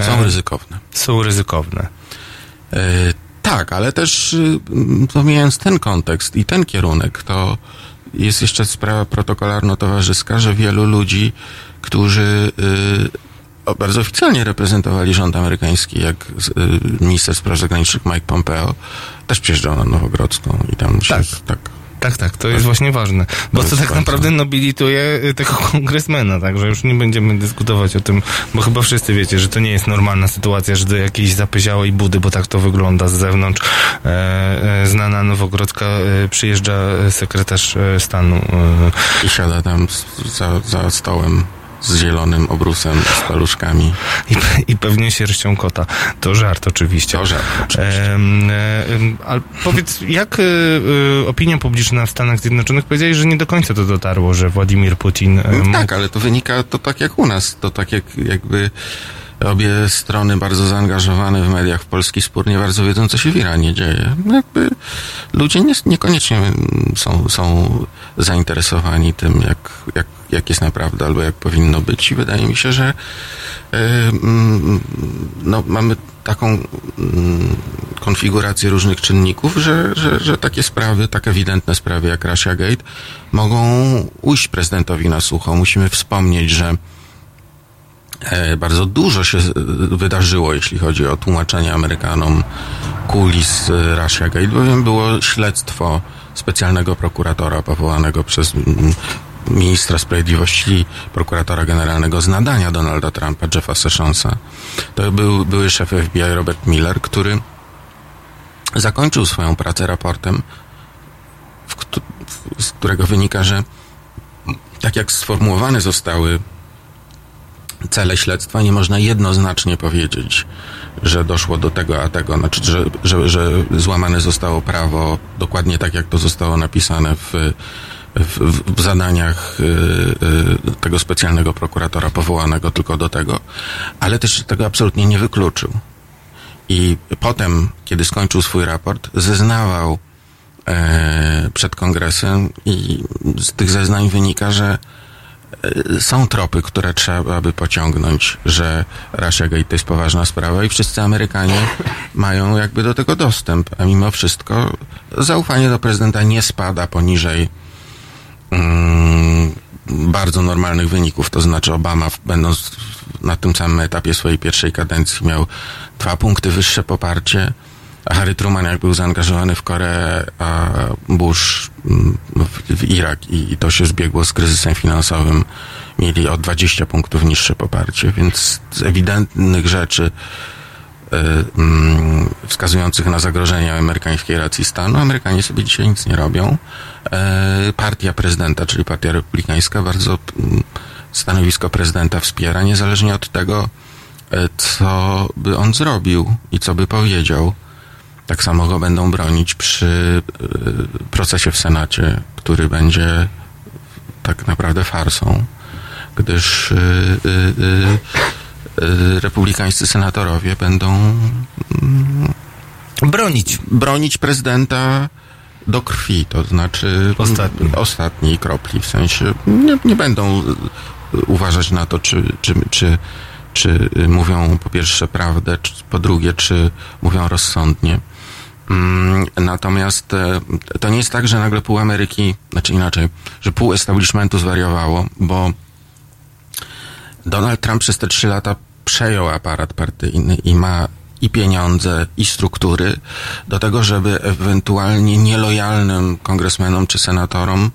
Są ryzykowne. są ryzykowne. Tak, ale też y, pomijając ten kontekst i ten kierunek, to jest jeszcze sprawa protokolarno-towarzyska, że wielu ludzi, którzy y, bardzo oficjalnie reprezentowali rząd amerykański, jak y, minister spraw zagranicznych Mike Pompeo, też przyjeżdżał na Nowogrodzką i tam się Tak. tak Tak, tak, to jest właśnie ważne. Bo To tak naprawdę nobilituje y, tego kongresmena, także już nie będziemy dyskutować o tym, bo chyba wszyscy wiecie, że to nie jest normalna sytuacja, że do jakiejś zapyziałej budy, bo tak to wygląda z zewnątrz, e, e, znana Nowogrodzka e, przyjeżdża sekretarz e, stanu. E, i siada tam za, za stołem z zielonym obrusem, z paluszkami. i, I pewnie sierścią kota. To żart oczywiście. To żart, oczywiście. E, ale powiedz, jak e, opinia publiczna w Stanach Zjednoczonych powiedzieli, że nie do końca to dotarło, że Władimir Putin e, mógł Tak, ale to wynika to tak jak u nas. To tak jak jakby obie strony bardzo zaangażowane w mediach w polski spór nie bardzo wiedzą, co się w Iranie dzieje. Jakby ludzie nie, niekoniecznie mm, są, są zainteresowani tym, jak, jak, jak jest naprawdę albo jak powinno być i wydaje mi się, że mm, no, mamy taką mm, konfigurację różnych czynników, że, że, że takie sprawy, tak ewidentne sprawy jak Russia Gate mogą ujść prezydentowi na sucho. Musimy wspomnieć, że e, bardzo dużo się wydarzyło, jeśli chodzi o tłumaczenie Amerykanom kulis e, Russia Gate, bowiem było śledztwo specjalnego prokuratora powołanego przez mm, ministra sprawiedliwości, prokuratora generalnego z nadania Donalda Trumpa, Jeffa Sessionsa. To był były szef FBI Robert Miller, który zakończył swoją pracę raportem z którego wynika, że tak jak sformułowane zostały cele śledztwa, nie można jednoznacznie powiedzieć, że doszło do tego a tego, znaczy, że, że, że złamane zostało prawo dokładnie tak, jak to zostało napisane w, w, w zadaniach y, y, tego specjalnego prokuratora powołanego tylko do tego, ale też tego absolutnie nie wykluczył. I potem, kiedy skończył swój raport, zeznawał e, przed kongresem i z tych zeznań wynika, że są tropy, które trzeba by pociągnąć, że Russiagate to jest poważna sprawa i wszyscy Amerykanie mają jakby do tego dostęp, a mimo wszystko zaufanie do prezydenta nie spada poniżej mm, bardzo normalnych wyników, to znaczy Obama będąc na tym samym etapie swojej pierwszej kadencji miał dwa punkty wyższe poparcie, Harry Truman jak był zaangażowany w Koreę, a Bush mm, w, w Irak i, i to się zbiegło z kryzysem finansowym, mieli o 20 punktów niższe poparcie, więc z ewidentnych rzeczy e, mm, wskazujących na zagrożenia amerykańskiej racji stanu, Amerykanie sobie dzisiaj nic nie robią. E, Partia prezydenta, czyli partia republikańska, bardzo mm, stanowisko prezydenta wspiera, niezależnie od tego, e, co by on zrobił i co by powiedział. Tak samo go będą bronić przy e, procesie w Senacie, który będzie tak naprawdę farsą, gdyż e, e, republikańscy senatorowie będą mm, Bronić. bronić prezydenta do krwi, to znaczy Ostatni. ostatniej kropli, w sensie nie, nie będą y, uważać na to, czy, czy, czy, czy y, mówią po pierwsze prawdę, po drugie, czy mówią rozsądnie. Mm, Natomiast e, to nie jest tak, że nagle pół Ameryki, znaczy inaczej, że pół establishmentu zwariowało, bo Donald Trump przez te trzy lata przejął aparat partyjny i ma i pieniądze, i struktury do tego, żeby ewentualnie nielojalnym kongresmenom czy senatorom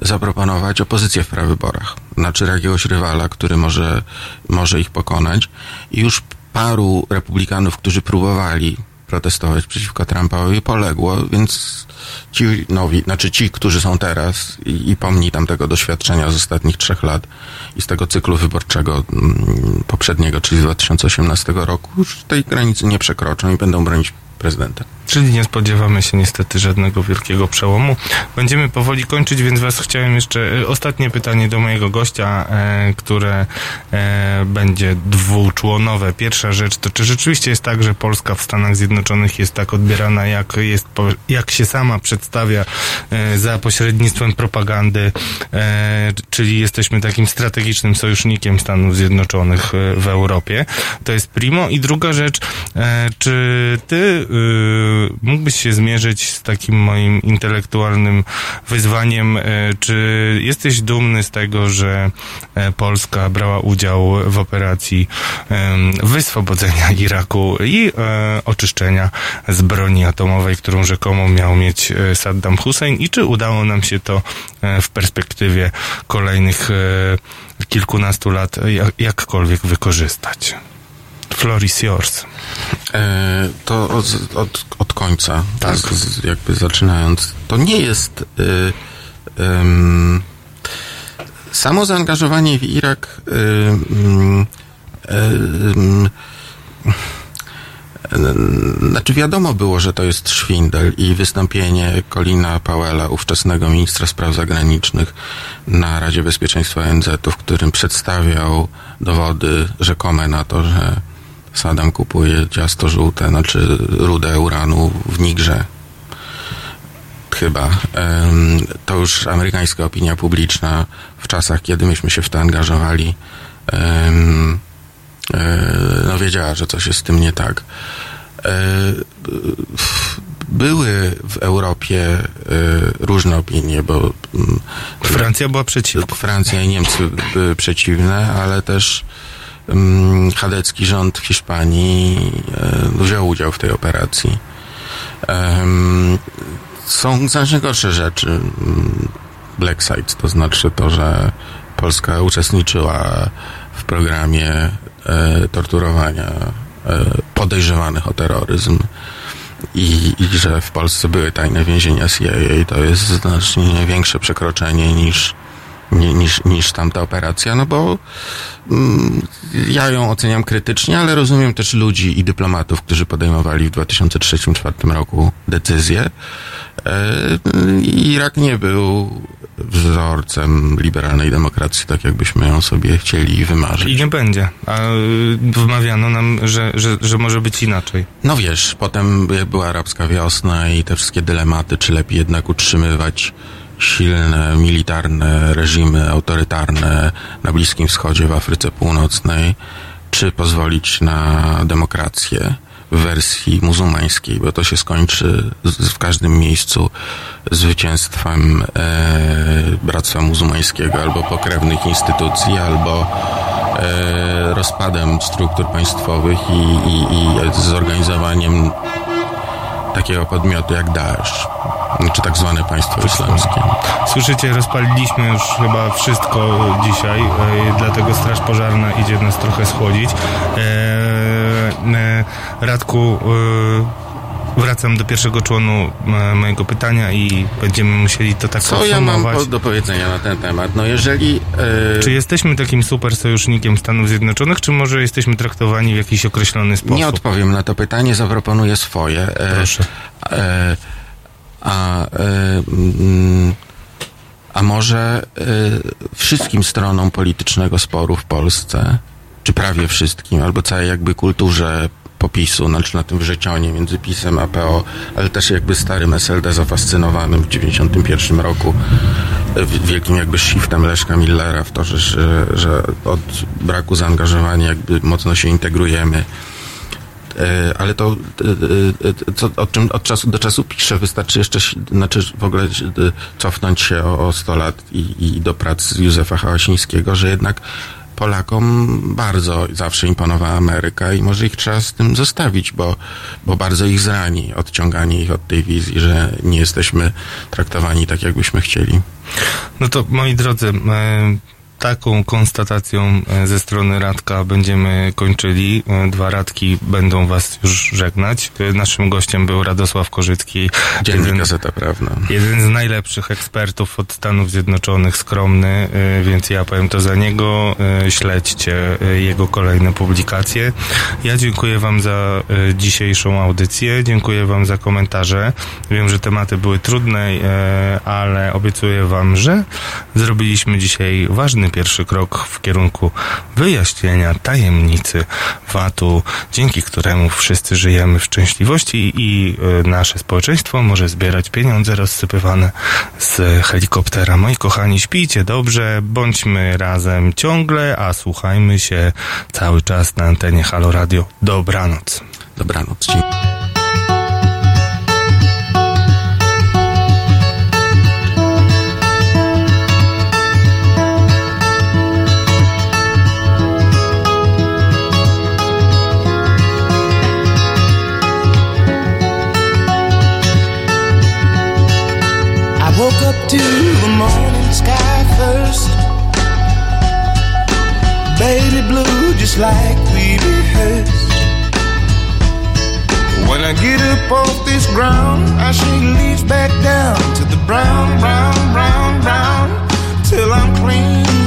zaproponować opozycję w prawyborach. Znaczy jakiegoś rywala, który może, może ich pokonać. I już paru republikanów, którzy próbowali protestować przeciwko Trumpowi, poległo, więc ci nowi, znaczy ci, którzy są teraz i, i pomni tamtego doświadczenia z ostatnich trzech lat i z tego cyklu wyborczego mm, poprzedniego, czyli z 2018 roku, już tej granicy nie przekroczą i będą bronić Czyli nie spodziewamy się niestety żadnego wielkiego przełomu. Będziemy powoli kończyć, więc was chciałem jeszcze e, ostatnie pytanie do mojego gościa, e, które e, będzie dwuczłonowe. Pierwsza rzecz to czy rzeczywiście jest tak, że Polska w Stanach Zjednoczonych jest tak odbierana, jak jest, jak się sama przedstawia e, za pośrednictwem propagandy, e, czyli jesteśmy takim strategicznym sojusznikiem Stanów Zjednoczonych e, w Europie. To jest primo. I druga rzecz, czy ty mógłbyś się zmierzyć z takim moim intelektualnym wyzwaniem, e, czy jesteś dumny z tego, że e, Polska brała udział w operacji wyswobodzenia Iraku i e, oczyszczenia z broni atomowej, którą rzekomo miał mieć e, Saddam Hussein i czy udało nam się to w perspektywie kolejnych kilkunastu lat jak, jakkolwiek wykorzystać? Floor is yours. E, to od, od, od końca, Tak. z, z, jakby zaczynając, to nie jest y, ym, samo zaangażowanie w Irak y, ym, ym, y, znaczy wiadomo było, że to jest szwindel i wystąpienie Colina Powella, ówczesnego ministra spraw zagranicznych na Radzie Bezpieczeństwa ONZ, w którym przedstawiał dowody rzekome na to, że Saddam kupuje ciasto żółte, znaczy rudę uranu w Nigrze. Chyba. To już amerykańska opinia publiczna w czasach, kiedy myśmy się w to angażowali, e, no wiedziała, że coś jest z tym nie tak. E, Były w Europie e, różne opinie, bo mm, Francja była przeciwko. Francja i Niemcy były przeciwne, ale też um, chadecki rząd Hiszpanii e, wziął udział w tej operacji. Są znacznie gorsze rzeczy. mm, Black Site, to znaczy to, że Polska uczestniczyła w programie e, torturowania e, podejrzewanych o terroryzm i, i że w Polsce były tajne więzienia CIA, to jest znacznie większe przekroczenie niż, ni- niż, niż tamta operacja, no bo mm, ja ją oceniam krytycznie, ale rozumiem też ludzi i dyplomatów, którzy podejmowali w 2003-2004 roku decyzje. Irak nie był wzorcem liberalnej demokracji, tak jakbyśmy ją sobie chcieli wymarzyć. I nie będzie. A y, wmawiano nam, że, że, że może być inaczej. No wiesz, potem była arabska wiosna i te wszystkie dylematy, czy lepiej jednak utrzymywać silne, militarne reżimy autorytarne na Bliskim Wschodzie, w Afryce Północnej, czy pozwolić na demokrację w wersji muzułmańskiej, bo to się skończy w każdym miejscu zwycięstwem e, Bractwa Muzułmańskiego albo pokrewnych instytucji, albo e, rozpadem struktur państwowych i, i, i zorganizowaniem takiego podmiotu jak Daesh, czy tak zwane państwo islamskie. Słyszycie, rozpaliliśmy już chyba wszystko dzisiaj, e, dlatego Straż Pożarna idzie nas trochę schłodzić. E, e, Radku, wracam do pierwszego członu e, mojego pytania i będziemy musieli to tak Co ja mam do powiedzenia na ten temat? No jeżeli... E, Czy jesteśmy takim super sojusznikiem Stanów Zjednoczonych, czy może jesteśmy traktowani w jakiś określony sposób? Nie odpowiem na to pytanie, zaproponuję swoje. E, Proszę. E, a, mm, a może wszystkim stronom politycznego sporu w Polsce, czy prawie wszystkim, albo całej jakby kulturze popisu, znaczy na tym wrzecionie między PiSem a PO, ale też jakby starym SLD zafascynowanym w 91 roku e, wielkim jakby shiftem Leszka Millera w to, że, że, od braku zaangażowania jakby mocno się integrujemy. E, ale to e, co, o czym od czasu do czasu piszę, wystarczy jeszcze, znaczy w ogóle cofnąć się o, o 100 lat i, i do prac Józefa Hałasińskiego, że jednak Polakom bardzo zawsze imponowała Ameryka i może ich trzeba z tym zostawić, bo, bo bardzo ich zrani odciąganie ich od tej wizji, że nie jesteśmy traktowani tak, jakbyśmy chcieli. No to moi drodzy, e, taką konstatacją e, ze strony Radka będziemy kończyli. E, Dwa Radki będą was już żegnać. E, Naszym gościem był Radosław Korzycki, Dziennik jeden, Gazeta Prawna. jeden z najlepszych ekspertów od Stanów Zjednoczonych, skromny, więc ja powiem to za niego. Śledźcie jego kolejne publikacje. Ja dziękuję wam za dzisiejszą audycję, dziękuję wam za komentarze. Wiem, że tematy były trudne, ale obiecuję wam, że zrobiliśmy dzisiaj ważny pierwszy krok w kierunku wyjaśnienia tajemnicy VAT-u, dzięki któremu wszyscy żyjemy w szczęśliwości i e, nasze społeczeństwo może zbierać pieniądze rozsypywane z helikoptera. Moi kochani, śpijcie dobrze, bądźmy razem ciągle, a słuchajmy się cały czas na antenie Halo Radio. Dobranoc. Dobranoc. Dziękuję. To the morning sky first. Baby blue, just like we rehearsed. When I get up off this ground, I shake leaves back down to the brown, brown, brown, brown, till I'm clean.